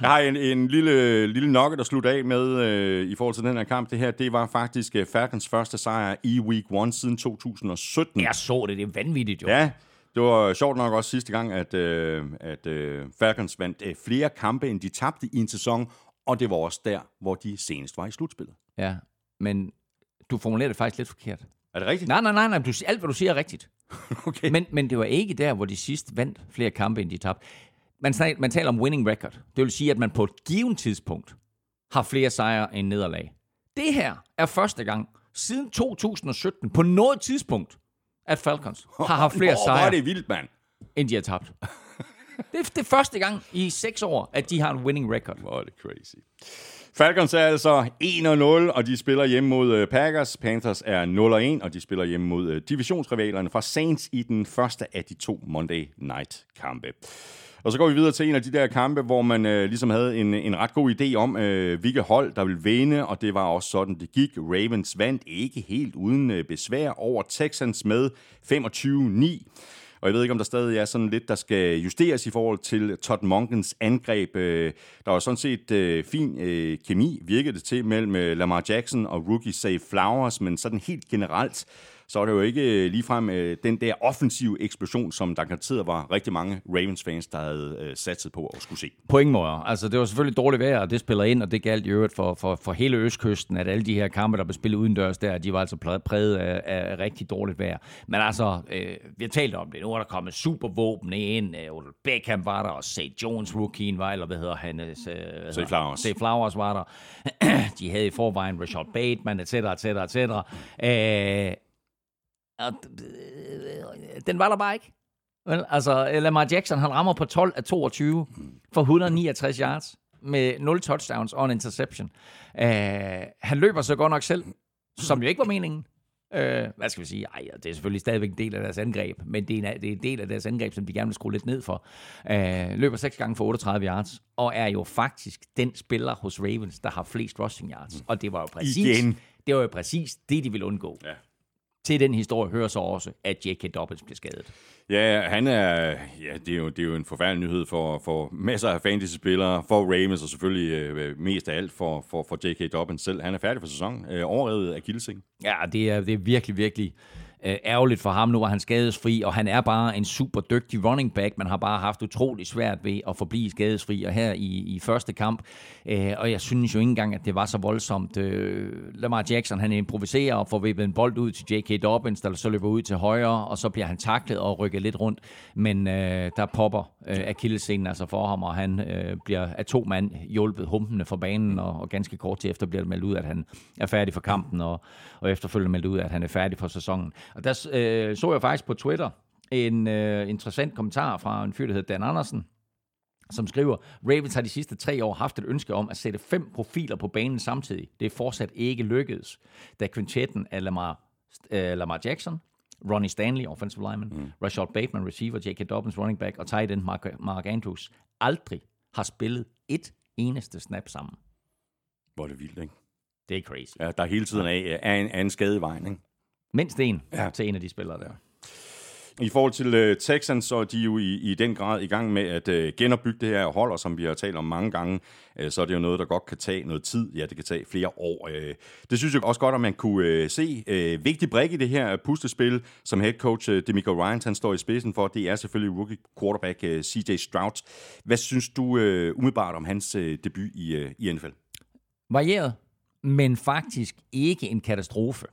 Jeg har en, en lille, lille nokke, der slutter af med øh, i forhold til den her kamp. Det her, det var faktisk uh, Falcons første sejr i Week 1 siden 2017. Jeg så det. Det er vanvittigt, jo. Ja, det var sjovt nok også sidste gang, at, øh, at øh, Falcons vandt øh, flere kampe, end de tabte i en sæson, og det var også der, hvor de senest var i slutspillet. Ja, men du formulerer det faktisk lidt forkert. Er det rigtigt? Nej, nej, nej, nej. Du, alt, hvad du siger, er rigtigt. okay. men, men det var ikke der, hvor de sidst vandt flere kampe, end de tabte. Man, man taler om winning record. Det vil sige, at man på et givet tidspunkt har flere sejre end nederlag. Det her er første gang siden 2017 på noget tidspunkt, at Falcons har haft flere Nå, sejre, er det vildt, mand. end de har tabt. det, er, det første gang i seks år, at de har en winning record. Hvor er det crazy. Falcons er altså 1-0, og de spiller hjemme mod øh, Packers. Panthers er 0-1, og de spiller hjemme mod øh, divisionsrivalerne fra Saints i den første af de to Monday Night-kampe. Og så går vi videre til en af de der kampe, hvor man øh, ligesom havde en, en ret god idé om, øh, hvilke hold, der ville vinde, og det var også sådan, det gik. Ravens vandt ikke helt uden øh, besvær over Texans med 25-9. Og jeg ved ikke, om der stadig er sådan lidt, der skal justeres i forhold til Todd Monkens angreb. Øh, der var sådan set øh, fin øh, kemi, virkede det til, mellem øh, Lamar Jackson og rookie Say Flowers, men sådan helt generelt, så er det jo ikke øh, ligefrem øh, den der offensive eksplosion, som der garanteret var rigtig mange Ravens-fans, der havde øh, satset på at skulle se. På ingen måde. Altså, det var selvfølgelig dårligt vejr, og det spiller ind, og det galt i øvrigt for, for, for hele Østkysten, at alle de her kampe, der blev spillet udendørs der, de var altså præget af, af rigtig dårligt vejr. Men altså, øh, vi har talt om det. Nu er der kommet supervåben ind. Øh, Odell Beckham var der, og St. Jones rookien var, eller hvad hedder han? Øh, Say Flowers. Say Flowers var der. de havde i forvejen Rashad Bateman, etc., etc., etc. Øh, og den var der bare ikke. Vel, altså, Lamar Jackson, han rammer på 12 af 22 for 169 yards med 0 touchdowns og en interception. Uh, han løber så godt nok selv, som jo ikke var meningen. Uh, hvad skal vi sige? Ej, det er selvfølgelig stadigvæk en del af deres angreb, men det er, en, det er en del af deres angreb, som de gerne vil skrue lidt ned for. Uh, løber 6 gange for 38 yards, og er jo faktisk den spiller hos Ravens, der har flest rushing yards. Og det var jo præcis, Igen. Det var jo præcis det, de ville undgå. Ja til den historie hører så også, at J.K. Dobbins bliver skadet. Ja, han er, ja det, er jo, det er jo en forfærdelig nyhed for, for masser af fantasy-spillere, for Ravens og selvfølgelig øh, mest af alt for, for, for J.K. Dobbins selv. Han er færdig for sæsonen, øh, overrevet af Gilsing. Ja, det er, det er virkelig, virkelig øh, ærgerligt for ham. Nu var han skadesfri, og han er bare en super dygtig running back. Man har bare haft utrolig svært ved at forblive skadesfri, og her i, i første kamp, øh, og jeg synes jo ikke engang, at det var så voldsomt. Øh, Lamar Jackson, han improviserer og får vippet en bold ud til J.K. Dobbins, der så løber ud til højre, og så bliver han taklet og rykker lidt rundt, men øh, der popper øh, akillescenen altså for ham, og han øh, bliver af to mand hjulpet humpende fra banen, og, og ganske kort til efter bliver det meldt ud, at han er færdig for kampen, og, og efterfølgende meldt ud, at han er færdig for sæsonen. Og der øh, så jeg faktisk på Twitter en øh, interessant kommentar fra en fyr, der hedder Dan Andersen, som skriver, Ravens har de sidste tre år haft et ønske om at sætte fem profiler på banen samtidig. Det er fortsat ikke lykkedes, da quintetten af Lamar, øh, Lamar Jackson, Ronnie Stanley, offensive lineman, mm. Rashad Bateman, receiver, J.K. Dobbins, running back, og tight end Mark, Mark Andrews, aldrig har spillet et eneste snap sammen. Hvor er det vildt, ikke? Det er crazy. Ja, der er hele tiden af, af, en, af en skade i vejen, ikke? Mindst en ja. til en af de spillere der. I forhold til uh, Texans, så er de jo i, i den grad i gang med at uh, genopbygge det her hold, og som vi har talt om mange gange, uh, så er det jo noget, der godt kan tage noget tid. Ja, det kan tage flere år. Uh, det synes jeg også godt, at man kunne uh, se. Uh, vigtig brik i det her puslespil, som head coach uh, Demico Ryan han står i spidsen for, det er selvfølgelig rookie quarterback uh, CJ Stroud. Hvad synes du uh, umiddelbart om hans uh, debut i, uh, i NFL? Varieret, men faktisk ikke en katastrofe.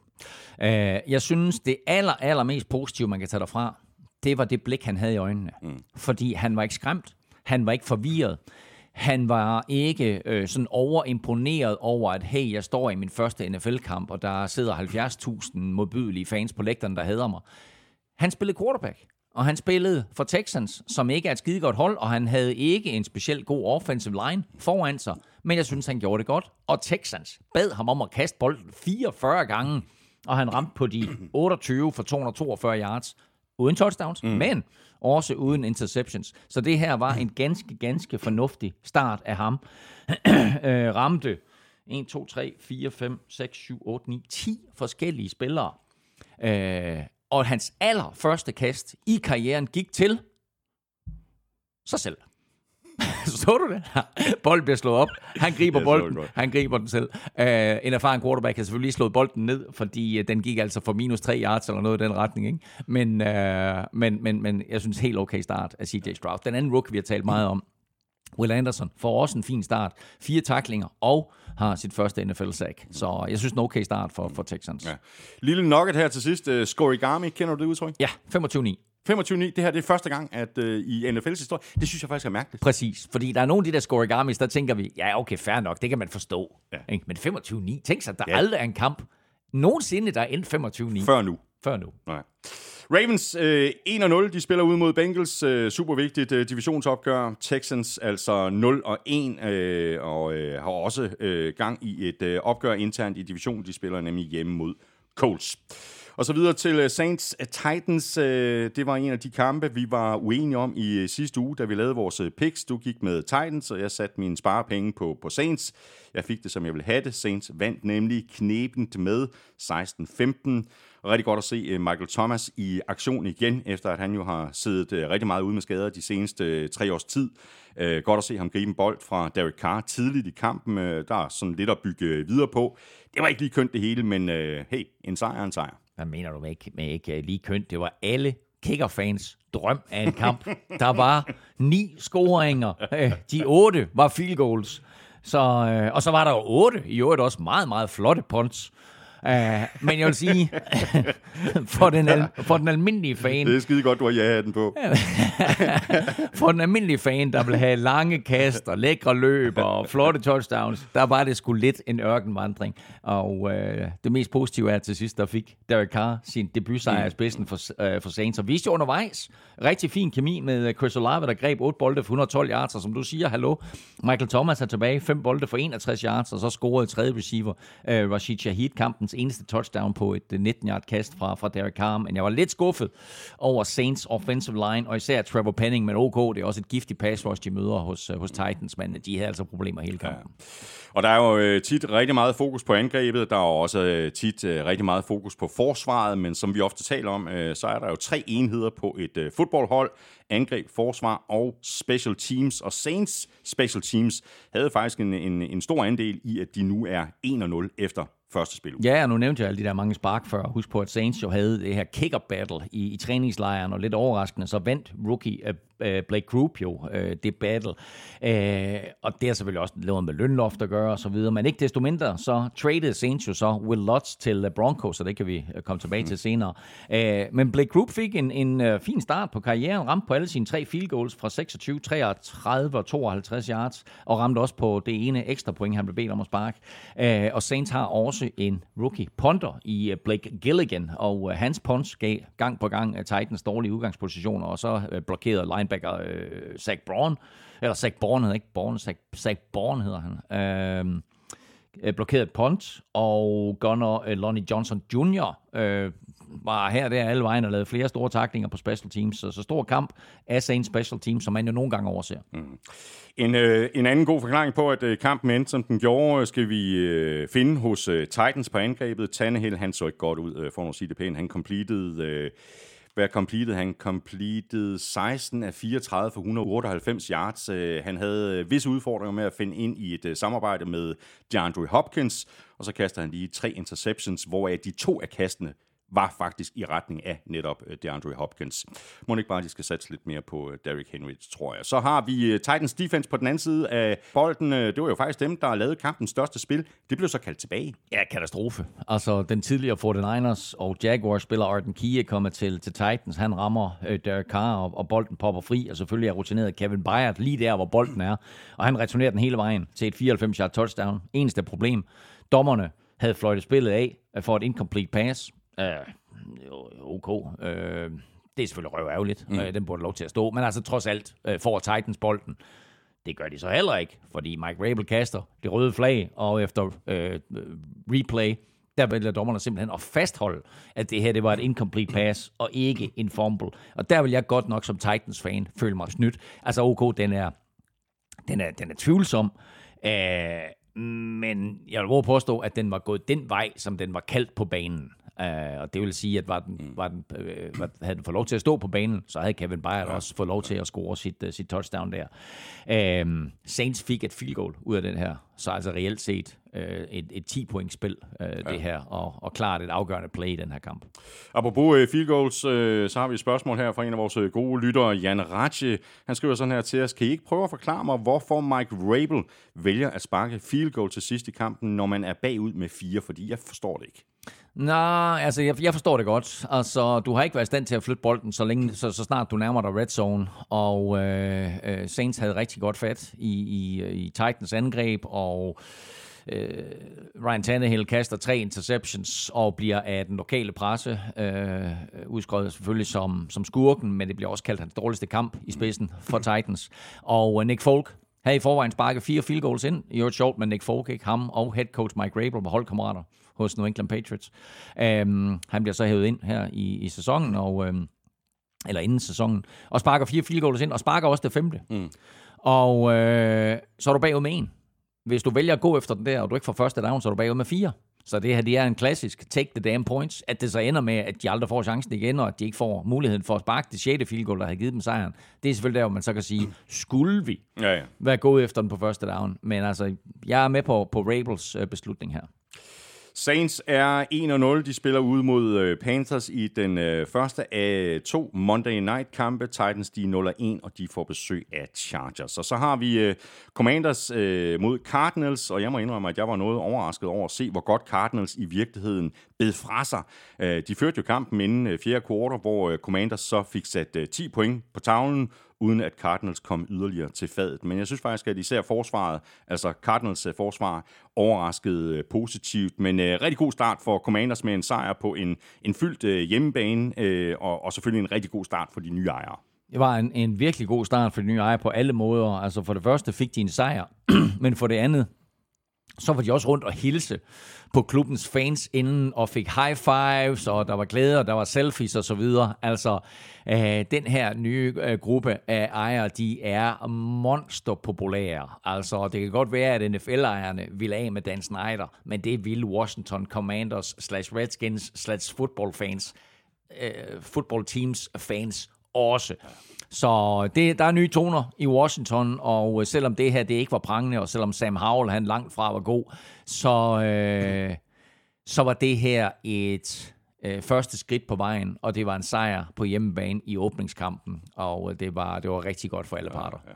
Øh, jeg synes, det aller, aller mest positive, man kan tage derfra, det var det blik, han havde i øjnene. Mm. Fordi han var ikke skræmt. Han var ikke forvirret. Han var ikke øh, sådan overimponeret over, at hey, jeg står i min første NFL-kamp, og der sidder 70.000 modbydelige fans på lægterne, der hader mig. Han spillede quarterback, og han spillede for Texans, som ikke er et skide godt hold, og han havde ikke en specielt god offensive line foran sig, men jeg synes, han gjorde det godt. Og Texans bad ham om at kaste bolden 44 gange, og han ramte på de 28 for 242 yards, uden touchdowns, mm. men også uden interceptions. Så det her var en ganske, ganske fornuftig start af ham. øh, ramte 1, 2, 3, 4, 5, 6, 7, 8, 9, 10 forskellige spillere. Øh, og hans allerførste kast i karrieren gik til sig selv. så du det? bolden bliver slået op. Han griber bolden. Han griber den selv. Uh, en erfaren quarterback har selvfølgelig lige slået bolden ned, fordi uh, den gik altså for minus 3 yards eller noget i den retning. Ikke? Men, uh, men, men, men jeg synes helt okay start af CJ Stroud. Den anden rookie, vi har talt meget om, Will Anderson får også en fin start. Fire taklinger og har sit første NFL-sack. Så jeg synes, en okay start for, for Texans. Ja. Lille nugget her til sidst. Uh, Scorigami, kender du det udtryk? Ja, 25-9. 25-9, det her det er første gang, at uh, i NFL's historie, det synes jeg faktisk er mærkeligt. Præcis, fordi der er nogle af de der scorigamis, der tænker vi, ja okay, fair nok, det kan man forstå. Ja. Ikke? Men 25-9, tænk sig, der ja. aldrig er en kamp nogensinde, der er endt 25-9. Før nu. Før nu. Nej. Ravens øh, 1-0, de spiller ud mod Bengals, øh, super vigtigt øh, divisionsopgør. Texans altså 0-1 øh, og øh, har også øh, gang i et øh, opgør internt i divisionen. De spiller nemlig hjemme mod Colts. Og så videre til øh, Saints øh, Titans. Øh, det var en af de kampe, vi var uenige om i sidste uge, da vi lavede vores picks. Du gik med Titans, og jeg satte mine sparepenge på, på Saints. Jeg fik det, som jeg ville have det. Saints vandt nemlig knebent med 16-15. Rigtig godt at se Michael Thomas i aktion igen, efter at han jo har siddet rigtig meget ude med skader de seneste tre års tid. Godt at se ham gribe en bold fra Derek Carr tidligt i kampen. Der er sådan lidt at bygge videre på. Det var ikke lige kønt det hele, men hey, en sejr er en sejr. Hvad mener du med ikke, med ikke øh, lige kønt? Det var alle kickerfans drøm af en kamp. Der var ni scoringer. Øh, de otte var field goals. Så, øh, og så var der jo otte, i øvrigt også meget, meget flotte punts. Uh, men jeg vil sige, for, den al- for den almindelige fan... Det er skide godt, du har ja den på. for den almindelige fan, der vil have lange kast og lækre løb og flotte touchdowns, der var det sgu lidt en ørkenvandring. Og uh, det mest positive er til sidst, der fik Derek Carr sin debutsejr i spidsen for, uh, for Saints. Og viste jo undervejs rigtig fin kemi med Chris Olave, der greb 8 bolde for 112 yards, og som du siger, hallo, Michael Thomas er tilbage, 5 bolde for 61 yards, og så scorede tredje receiver uh, Rashid Shahid kampens eneste touchdown på et 19-yard kast fra, fra Derek Carr, men jeg var lidt skuffet over Saints offensive line, og især Trevor Penning, men OK, det er også et giftigt pass rush, de møder hos, hos Titans, men de havde altså problemer hele kampen. Ja. Og der er jo tit rigtig meget fokus på angrebet, der er også tit rigtig meget fokus på forsvaret, men som vi ofte taler om, så er der jo tre enheder på et fodboldhold, angreb, forsvar og special teams. Og Saints special teams havde faktisk en, en, en stor andel i, at de nu er 1-0 efter første spil. Ja, og nu nævnte jeg alle de der mange spark før. Husk på, at Saints jo havde det her kicker battle i, i træningslejren, og lidt overraskende, så vandt rookie øh, uh, Blake Group jo uh, det battle. Uh, og det har selvfølgelig også noget med lønloft at gøre og så videre, men ikke desto mindre, så traded Saints jo så Will Lutz til Broncos, så det kan vi komme tilbage mm. til senere. Uh, men Blake Group fik en, en uh, fin start på karrieren, ramte på alle sine tre field goals fra 26, 33 og 52 yards, og ramte også på det ene ekstra point, han blev bedt om at sparke. Uh, og Saints har også en rookie punter i øh, Blake Gilligan, og uh, hans punts gav gang på gang uh, Titans dårlige udgangspositioner, og så uh, blokerede linebacker øh, Zach Braun, eller Zach Bourne hedder ikke Bourne, Zach, Zach Bourne hedder han, øhm, øh, blokeret punt, og gunner øh, Lonnie Johnson Jr. Øh, var her der alle vejen og lavede flere store taklinger på special teams. Så, så stor kamp af Saints special teams, som man jo nogle gange overser. Mm. En, øh, en anden god forklaring på, at øh, kampen endte, som den gjorde, øh, skal vi øh, finde hos øh, Titans på angrebet. Tannehill, han så ikke godt ud, øh, for at sige det pænt. Han completed... Øh, hvad completed? Han completed 16 af 34 for 198 yards. Øh, han havde øh, visse udfordringer med at finde ind i et øh, samarbejde med DeAndre Hopkins, og så kaster han lige tre interceptions, hvoraf de to af kastene var faktisk i retning af netop øh, DeAndre Hopkins. Må ikke bare, de skal satse lidt mere på øh, Derrick Henry, tror jeg. Så har vi øh, Titans defense på den anden side af bolden. Det var jo faktisk dem, der lavede kampens største spil. Det blev så kaldt tilbage. Ja, katastrofe. Altså, den tidligere 49ers og Jaguars-spiller Arden Key er kommet til, til Titans. Han rammer uh, Derek Carr, og, og bolden popper fri, og selvfølgelig er rutineret Kevin Byard lige der, hvor bolden er. Og han returnerer den hele vejen til et 94-yard touchdown. Eneste problem, dommerne havde fløjtet spillet af for et incomplete pass. Øh, ok. Øh, det er selvfølgelig røv ærgerligt. Mm. Øh, den burde lov til at stå. Men altså trods alt øh, får Titans bolden. Det gør de så heller ikke, fordi Mike Rabel kaster det røde flag, og efter øh, replay, der vælger dommerne simpelthen at fastholde, at det her det var et incomplete pass, og ikke en fumble. Og der vil jeg godt nok som Titans-fan føle mig snydt. Altså OK, den er, den er, den er tvivlsom, øh, men jeg vil påstå, at den var gået den vej, som den var kaldt på banen. Uh, og det vil sige, at var den, mm. var den, uh, var, havde den fået lov til at stå på banen, så havde Kevin Byard ja. også fået lov til at score sit, uh, sit touchdown der. Uh, Saints fik et field goal ud af den her, så altså reelt set uh, et, et 10-point spil, uh, ja. det her, og, og klart et afgørende play i den her kamp. Apropos uh, field goals, uh, så har vi et spørgsmål her fra en af vores gode lyttere, Jan Ratche. Han skriver sådan her til os, kan I ikke prøve at forklare mig, hvorfor Mike Rabel vælger at sparke field goal til sidst i kampen, når man er bagud med fire, fordi jeg forstår det ikke. Nej, altså jeg, jeg forstår det godt. Altså, du har ikke været i stand til at flytte bolden, så, længe, så, så snart du nærmer dig red zone. Og øh, øh, Saints havde rigtig godt fat i, i, i Titans angreb, og øh, Ryan Tannehill kaster tre interceptions og bliver af den lokale presse øh, udskrevet selvfølgelig som, som skurken, men det bliver også kaldt hans dårligste kamp i spidsen for Titans. Og Nick Folk havde i forvejen sparket fire field goals ind. I øvrigt sjovt, men Nick Folk, ikke ham og head coach Mike Rabel var holdkammerater hos New England Patriots. Um, han bliver så hævet ind her i, i sæsonen, og, um, eller inden sæsonen, og sparker fire field goals ind, og sparker også det femte. Mm. Og øh, så er du bagud med en. Hvis du vælger at gå efter den der, og du ikke får første down, så er du bagud med fire. Så det her det er en klassisk take the damn points, at det så ender med, at de aldrig får chancen igen, og at de ikke får muligheden for at sparke det 6. field goal, der har givet dem sejren. Det er selvfølgelig der, hvor man så kan sige, skulle vi ja, ja. være gået efter den på første down? Men altså, jeg er med på, på Rabels øh, beslutning her. Saints er 1-0. De spiller ud mod øh, Panthers i den øh, første af to Monday Night-kampe. Titans de er 0-1, og de får besøg af Chargers. Og så har vi øh, Commanders mod Cardinals, og jeg må indrømme, at jeg var noget overrasket over at se, hvor godt Cardinals i virkeligheden bed fra sig. De førte jo kampen inden fjerde kvartal, hvor Commanders så fik sat 10 point på tavlen, uden at Cardinals kom yderligere til fadet. Men jeg synes faktisk, at især forsvaret, altså Cardinals øh, forsvar, overraskede øh, positivt. Men øh, rigtig god start for Commanders med en sejr på en, en fyldt øh, hjemmebane, øh, og, og selvfølgelig en rigtig god start for de nye ejere. Det var en, en virkelig god start for de nye ejere på alle måder. Altså for det første fik de en sejr, men for det andet, så var de også rundt og hilse på klubbens fans inden og fik high fives, og der var glæde, og der var selfies og så videre. Altså, øh, den her nye øh, gruppe af ejere, de er monsterpopulære. Altså, det kan godt være, at NFL-ejerne vil af med Dan Snyder, men det vil Washington Commanders slash Redskins slash football fans, øh, football teams fans også. Så det, der er nye toner i Washington, og selvom det her det ikke var prangende, og selvom Sam Howell han langt fra var god, så, øh, så var det her et øh, første skridt på vejen, og det var en sejr på hjemmebane i åbningskampen, og det var, det var rigtig godt for alle parter. Ja, ja.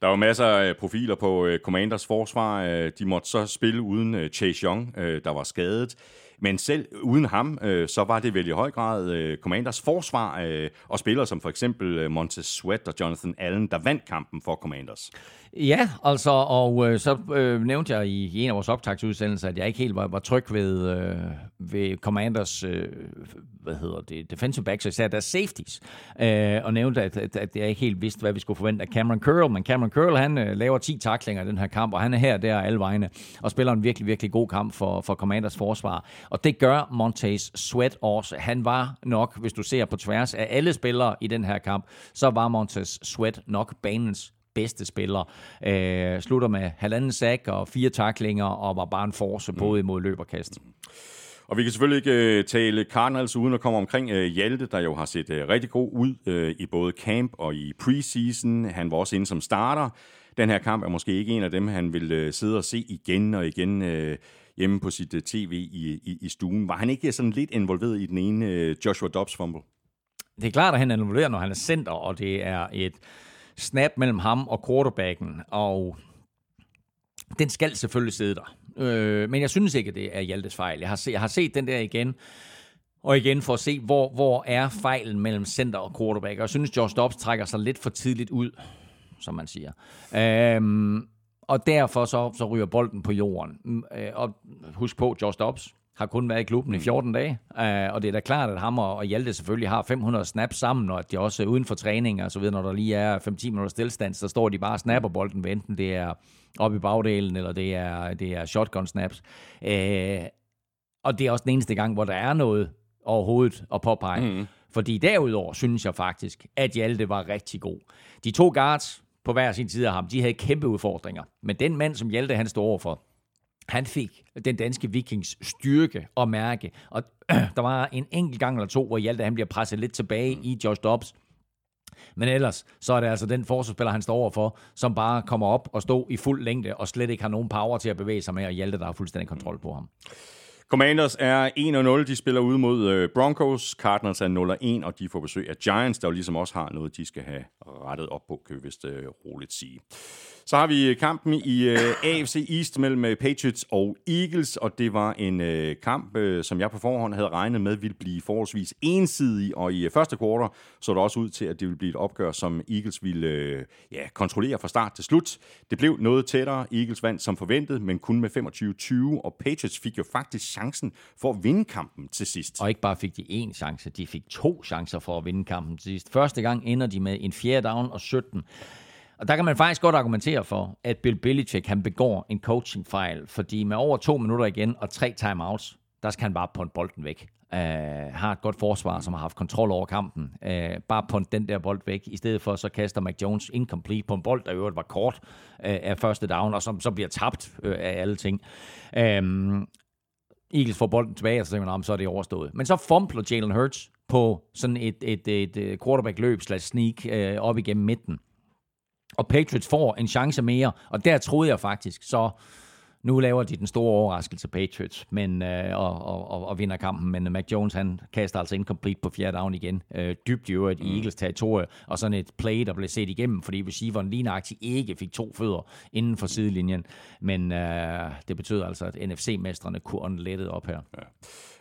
Der var masser af profiler på Commanders forsvar. De måtte så spille uden Chase Young, der var skadet. Men selv uden ham, øh, så var det vel i høj grad øh, Commanders forsvar øh, og spillere som for eksempel øh, Montez Sweat og Jonathan Allen, der vandt kampen for Commanders. Ja, altså, og øh, så øh, nævnte jeg i, i en af vores optagsudsendelser, at jeg ikke helt var, var tryg ved, øh, ved Commanders, øh, hvad hedder det, defensive backs, især deres safeties, øh, og nævnte, at, at, at jeg ikke helt vidste, hvad vi skulle forvente af Cameron Curl, men Cameron Curl, han øh, laver 10 taklinger i den her kamp, og han er her der alle vegne, og spiller en virkelig, virkelig god kamp for, for Commanders forsvar, og det gør Montez Sweat også. Han var nok, hvis du ser på tværs af alle spillere i den her kamp, så var Montez Sweat nok banens bedste spiller. Øh, slutter med halvanden sack og fire taklinger, og var bare en force mm. både imod løb og vi kan selvfølgelig ikke øh, tale Cardinals uden at komme omkring uh, Hjalte, der jo har set øh, rigtig god ud i både camp og i preseason. Han var også inde som starter. Den her kamp er måske ikke en af dem, han vil sidde og se igen og igen hjemme på sit tv i, i, i stuen. Var han ikke sådan lidt involveret i den ene Joshua Dobbs fumble? Det er klart, at han er involveret, når han er center, og det er et snap mellem ham og quarterbacken, og den skal selvfølgelig sidde der. Øh, men jeg synes ikke, det er Hjaltes fejl. Jeg har, set, jeg har set den der igen, og igen for at se, hvor, hvor er fejlen mellem center og quarterback. Og jeg synes, Josh Dobbs trækker sig lidt for tidligt ud, som man siger. Øhm, og derfor så, så ryger bolden på jorden. Mm, øh, og husk på, Josh Dobbs, har kun været i klubben i 14 mm. dage, uh, og det er da klart, at ham og Hjalte selvfølgelig har 500 snaps sammen, og at de også uden for træning og så videre, når der lige er 5-10 minutter stillstand, så står de bare og snapper bolden, enten det er oppe i bagdelen, eller det er, det er shotgun snaps. Uh, og det er også den eneste gang, hvor der er noget overhovedet at påpege. Mm. Fordi derudover synes jeg faktisk, at Hjalte var rigtig god. De to guards på hver sin side af ham, de havde kæmpe udfordringer. Men den mand, som Hjalte han står overfor, han fik den danske vikings styrke og mærke. Og øh, der var en enkelt gang eller to, hvor Hjalte han bliver presset lidt tilbage i Josh Dobbs. Men ellers, så er det altså den forsvarsspiller, han står overfor, som bare kommer op og står i fuld længde, og slet ikke har nogen power til at bevæge sig med, og Hjalte, der har fuldstændig kontrol på ham. Commanders er 1-0. De spiller ud mod øh, Broncos. Cardinals er 0-1, og de får besøg af Giants, der jo ligesom også har noget, de skal have rettet op på, kan vi vist øh, roligt sige. Så har vi kampen i øh, AFC East mellem øh, Patriots og Eagles, og det var en øh, kamp, øh, som jeg på forhånd havde regnet med ville blive forholdsvis ensidig, og i øh, første kvartal så det også ud til, at det ville blive et opgør, som Eagles ville øh, ja, kontrollere fra start til slut. Det blev noget tættere. Eagles vandt som forventet, men kun med 25-20, og Patriots fik jo faktisk chancen for at vinde kampen til sidst. Og ikke bare fik de én chance, de fik to chancer for at vinde kampen til sidst. Første gang ender de med en fjerde down og 17. Og der kan man faktisk godt argumentere for, at Bill Belichick han begår en coachingfejl, fordi med over to minutter igen og tre timeouts, der skal han bare på bolden væk. Uh, har et godt forsvar, som har haft kontrol over kampen. Uh, bare på den der bold væk. I stedet for, så kaster Mac Jones incomplete på en bold, der i øvrigt var kort uh, af første down, og som så bliver tabt uh, af alle ting. Uh, Eagles får bolden tilbage, og så tænker man, så er det overstået. Men så fumbler Jalen Hurts på sådan et, et, et, et quarterback-løb slash sneak uh, op igennem midten. Og Patriots får en chance mere, og der troede jeg faktisk, så nu laver de den store overraskelse Patriots men, øh, og, og, og, og vinder kampen, men Mac Jones han kaster altså incomplete på fjerde down igen. Øh, dybt i øvrigt mm. i Eagles territorie, og sådan et play, der blev set igennem, fordi receiveren lige nøjagtigt ikke fik to fødder inden for sidelinjen. Men øh, det betød altså, at NFC-mestrene kunne ånde op her. Ja.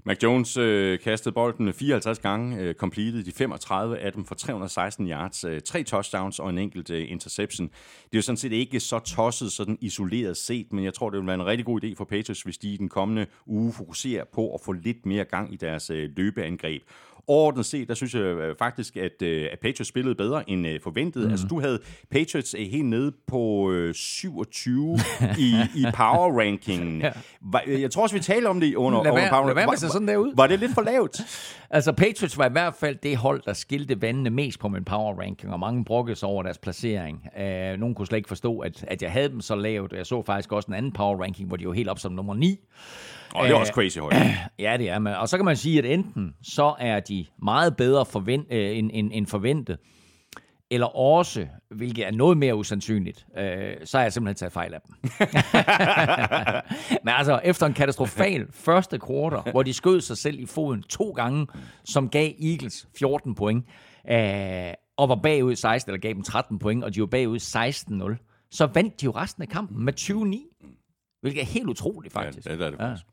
Mac Jones øh, kastede bolden 54 gange, øh, completed de 35 af dem for 316 yards, øh, tre touchdowns og en enkelt øh, interception. Det er jo sådan set ikke så tosset sådan isoleret set, men jeg tror, det vil være en rigtig god idé for Patriots, hvis de i den kommende uge fokuserer på at få lidt mere gang i deres øh, løbeangreb. Overordnet set, der synes jeg øh, faktisk, at, øh, at Patriots spillede bedre end øh, forventet. Mm. Altså, du havde Patriots helt nede på 27 i, i power rankingen. ja. Jeg tror også, vi talte om det under, lad under power ranking. Var, sådan derud. var det lidt for lavt? altså, Patriots var i hvert fald det hold, der skilte vandene mest på min power ranking, og mange brokkede sig over deres placering. Uh, nogen kunne slet ikke forstå, at, at jeg havde dem så lavt. Jeg så faktisk også en anden power ranking, hvor de var helt op som nummer 9. Og det er også crazy højt. Ja, det er. Men, og så kan man sige, at enten så er de meget bedre forvent, øh, end, end, end forventet, eller også, hvilket er noget mere usandsynligt, øh, så er jeg simpelthen taget fejl af dem. Men altså, efter en katastrofal første kvartal, hvor de skød sig selv i foden to gange, som gav Eagles 14 point, øh, og var bagud 16, eller gav dem 13 point, og de var bagud 16-0, så vandt de jo resten af kampen med 20-9. Hvilket er helt utroligt, faktisk. Ja, det er det faktisk. Ja.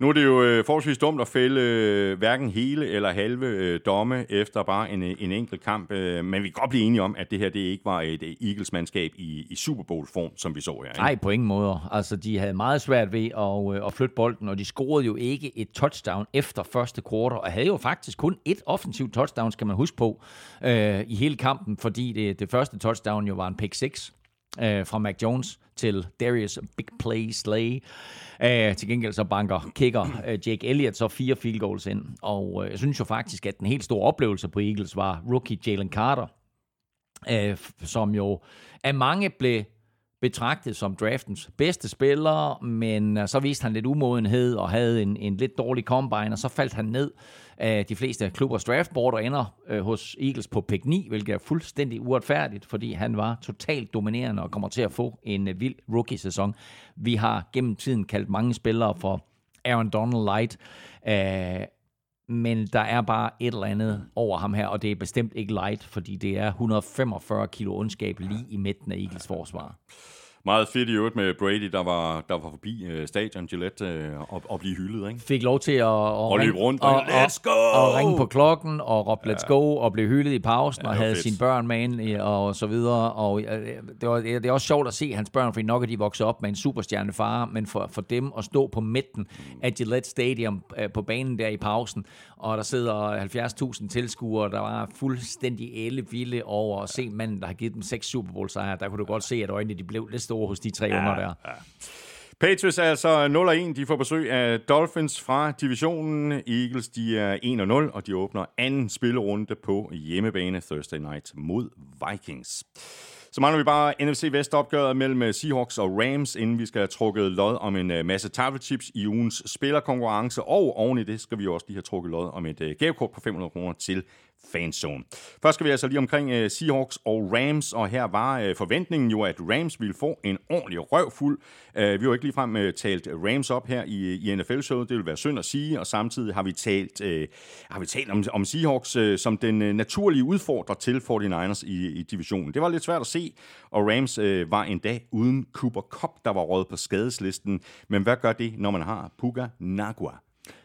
Nu er det jo øh, forholdsvis dumt at fælde øh, hverken hele eller halve øh, domme efter bare en, øh, en enkelt kamp, øh, men vi kan godt blive enige om, at det her det ikke var et øh, Eagles-mandskab i, i Super Bowl-form, som vi så her. Ikke? Nej, på ingen måde. Altså, de havde meget svært ved at, øh, at flytte bolden, og de scorede jo ikke et touchdown efter første kvartal, og havde jo faktisk kun et offensivt touchdown, skal man huske på, øh, i hele kampen, fordi det, det første touchdown jo var en pick 6 øh, fra Mac Jones til Darius Big Play Slay. Uh, til gengæld så banker kicker øh, Jake Elliott så fire field goals ind. Og øh, jeg synes jo faktisk, at den helt store oplevelse på Eagles var rookie Jalen Carter, øh, som jo af mange blev betragtet som draftens bedste spiller, men øh, så viste han lidt umodenhed og havde en, en lidt dårlig combine, og så faldt han ned af de fleste klubbers draftboard og ender øh, hos Eagles på pick 9, hvilket er fuldstændig uretfærdigt, fordi han var totalt dominerende og kommer til at få en øh, vild rookie-sæson. Vi har gennem tiden kaldt mange spillere for Aaron Donald Light, øh, men der er bare et eller andet over ham her, og det er bestemt ikke light, fordi det er 145 kilo ondskab lige i midten af Eagles forsvar. Meget fedt i øvrigt med Brady, der var, der var forbi uh, stadion Gillette uh, og, og blive hyldet. Ikke? Fik lov til at, og, og løbe rundt og, og, let's go! Og, ringe på klokken og råbe let's ja. go og blive hyldet i pausen ja, og havde fedt. sine børn med ind og så videre. Og uh, det, var, det er også sjovt at se hans børn, fordi nok er de vokset op med en superstjerne far, men for, for dem at stå på midten af Gillette Stadium uh, på banen der i pausen, og der sidder 70.000 tilskuere, der var fuldstændig vilde over at se manden, der har givet dem seks Super Bowl sejre. Der kunne du godt se, at øjnene de blev lidt store hos de tre ja, unger der. Ja. Patriots er altså 0-1. De får besøg af Dolphins fra divisionen. Eagles de er 1-0, og de åbner anden spillerunde på hjemmebane Thursday night mod Vikings. Så mangler vi bare NFC Vest-opgøret mellem øh, Seahawks og Rams, inden vi skal have trukket lod om en øh, masse tafelchips i ugens spillerkonkurrence. Og oven i det skal vi også lige have trukket lod om et øh, gavekort på 500 kroner til fanzone. Først skal vi altså lige omkring uh, Seahawks og Rams, og her var uh, forventningen jo, at Rams ville få en ordentlig røvfuld. Uh, vi har jo ikke ligefrem uh, talt Rams op her i, i NFL-showet, det vil være synd at sige, og samtidig har vi talt, uh, har vi talt om, om Seahawks uh, som den uh, naturlige udfordrer til 49ers i, i divisionen. Det var lidt svært at se, og Rams uh, var dag uden Cooper Cup, der var råd på skadeslisten. Men hvad gør det, når man har Puka Nagua?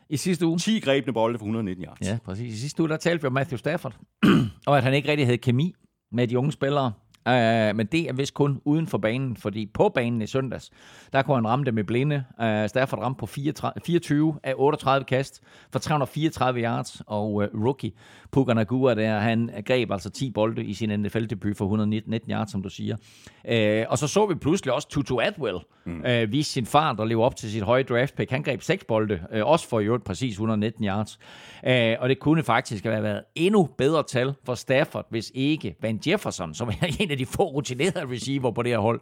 I sidste uge. 10 grebne bolde for 119 yards. Ja, præcis. I sidste uge, der talte vi om Matthew Stafford, og at han ikke rigtig havde kemi med de unge spillere. Uh, men det er vist kun uden for banen, fordi på banen i søndags, der kunne han ramme det med blinde. Uh, Stafford ramte på 34, 24 af 38 kast for 334 yards, og uh, rookie Puka Nagua der, han greb altså 10 bolde i sin NFL-debut for 119 yards, som du siger. Uh, og så så vi pludselig også Tutu Atwell mm. uh, vise sin fart og leve op til sit høje draft pick. Han greb 6 bolde, uh, også for i øvrigt præcis 119 yards. Uh, og det kunne faktisk have været endnu bedre tal for Stafford, hvis ikke Van Jefferson, som er en af de få rutinerede receiver på det her hold,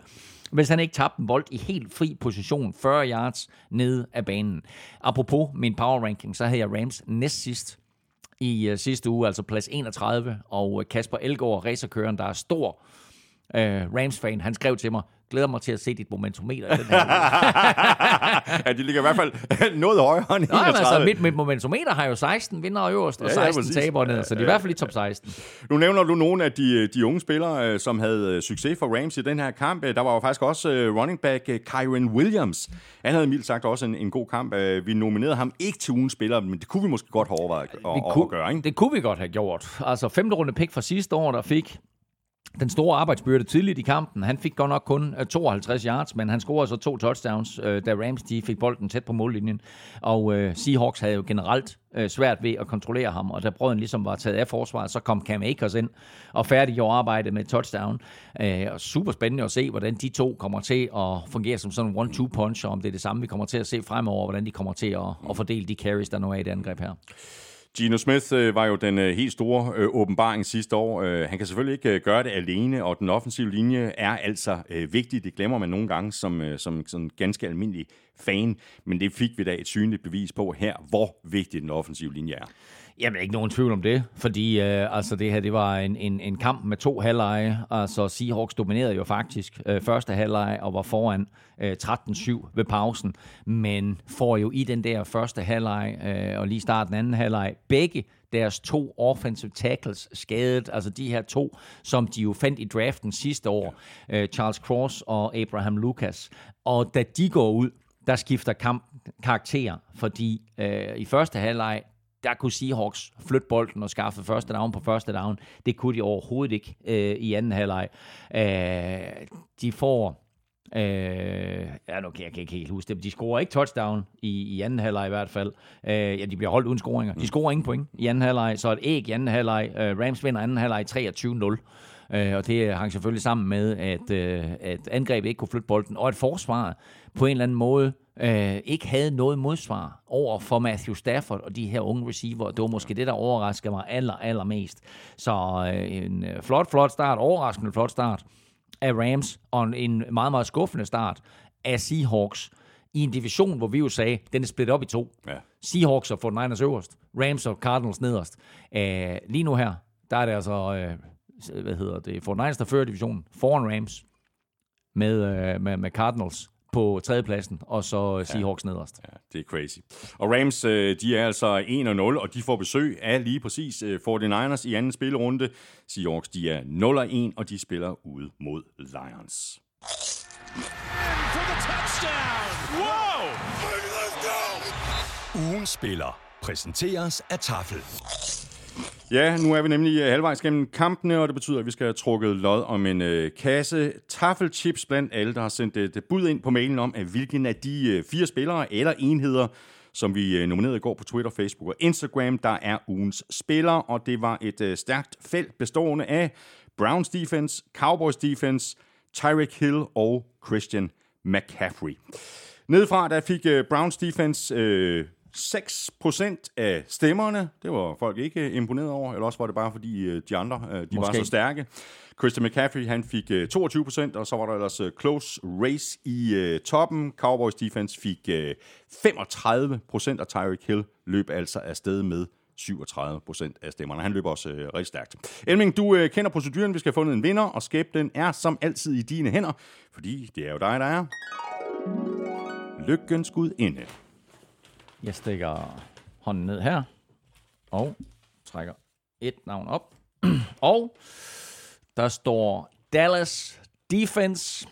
hvis han ikke tabte en bold i helt fri position, 40 yards nede af banen. Apropos min power ranking, så havde jeg Rams næst sidst i uh, sidste uge, altså plads 31, og øh, Kasper Elgaard, racerkøren, der er stor uh, Rams-fan, han skrev til mig, glæder mig til at se dit momentometer. I den her ja, de ligger i hvert fald noget højere end 31. Nej, altså, mit, mit momentometer har jo 16 vinder øverst, og 16 ja, ja, taber ned, så de er i hvert fald i top 16. Nu nævner du nogle af de, de unge spillere, øh, som havde øh, succes for Rams i den her kamp. Der var jo faktisk også øh, running back Kyron Williams. Han havde mildt sagt også en, en god kamp. Vi nominerede ham ikke til ugens spiller, men det kunne vi måske godt have overvejet at, kunne, at gøre. Ikke? Det kunne vi godt have gjort. Altså femte runde pick fra sidste år, der fik den store arbejdsbyrde tidligt i kampen. Han fik godt nok kun øh, 52 yards, men han scorede så to touchdowns, øh, da Rams de fik bolden tæt på mållinjen. Og øh, Seahawks havde jo generelt øh, svært ved at kontrollere ham, og da brøden ligesom var taget af forsvaret, så kom Cam Akers ind og færdiggjorde arbejdet med touchdown. Øh, og super spændende at se, hvordan de to kommer til at fungere som sådan en one-two punch, og om det er det samme, vi kommer til at se fremover, hvordan de kommer til at, at fordele de carries, der nu er i det angreb her. Gino Smith øh, var jo den øh, helt store øh, åbenbaring sidste år. Øh, han kan selvfølgelig ikke øh, gøre det alene, og den offensive linje er altså øh, vigtig. Det glemmer man nogle gange som, øh, som sådan ganske almindelig fan, men det fik vi da et synligt bevis på her, hvor vigtig den offensive linje er. Jamen, ikke nogen tvivl om det, fordi øh, altså, det her det var en, en, en kamp med to halvleje. Altså, Seahawks dominerede jo faktisk øh, første halvleje og var foran øh, 13-7 ved pausen, men får jo i den der første halvleje øh, og lige starten anden halvleje begge deres to offensive tackles skadet, altså de her to, som de jo fandt i draften sidste år, øh, Charles Cross og Abraham Lucas. Og da de går ud, der skifter kamp karakter, fordi øh, i første halvleg, der kunne Seahawks flytte bolden og skaffe første down på første down. Det kunne de overhovedet ikke øh, i anden halvleg. Øh, de får... Øh, ja, nu kan jeg, ikke helt huske det, de scorer ikke touchdown i, i anden halvleg i hvert fald. Øh, ja, de bliver holdt uden scoringer. De scorer ingen point i anden halvleg, så et æg i anden halvleg. Øh, Rams vinder anden halvleg 23-0. Øh, og det hang selvfølgelig sammen med, at, øh, at angrebet ikke kunne flytte bolden, og at forsvar på en eller anden måde øh, ikke havde noget modsvar over for Matthew Stafford og de her unge receiver. Det var måske det, der overraskede mig aller, allermest. Så øh, en øh, flot, flot start, overraskende flot start af Rams, og en meget, meget skuffende start af Seahawks i en division, hvor vi jo sagde, den er splittet op i to. Ja. Seahawks og 49ers øverst, Rams og Cardinals nederst. Æh, lige nu her, der er det altså, øh, hvad hedder det, 49ers, der fører divisionen foran Rams med, øh, med, med Cardinals på tredjepladsen, og så Seahawks ja. nederst. Ja, det er crazy. Og Rams, øh, de er altså 1-0, og de får besøg af lige præcis 49ers øh, i anden spillerunde. Seahawks, de er 0-1, og de spiller ude mod Lions. Ugen spiller præsenteres af Tafel. Ja, nu er vi nemlig øh, halvvejs gennem kampene, og det betyder, at vi skal have trukket lod om en øh, kasse taffelchips blandt alle, der har sendt øh, et bud ind på mailen om, at hvilken af de øh, fire spillere eller enheder, som vi øh, nominerede i går på Twitter, Facebook og Instagram, der er ugens spiller, og det var et øh, stærkt felt bestående af Browns defense, Cowboys defense, Tyreek Hill og Christian McCaffrey. Nedefra der fik øh, Browns defense øh, 6% af stemmerne. Det var folk ikke imponeret over, eller også var det bare fordi øh, de andre øh, de var så stærke. Christian McCaffrey han fik 22%, øh, og så var der ellers close race i toppen. Cowboys defense fik 35%, og Tyreek Hill løb altså afsted med 37% af stemmerne. Han løber også øh, rigtig stærkt. Elming, du øh, kender proceduren. Vi skal have fundet en vinder, og skæbnen er som altid i dine hænder, fordi det er jo dig, der er lykkens gud inde. Jeg stikker hånden ned her, og trækker et navn op. og der står Dallas Defense,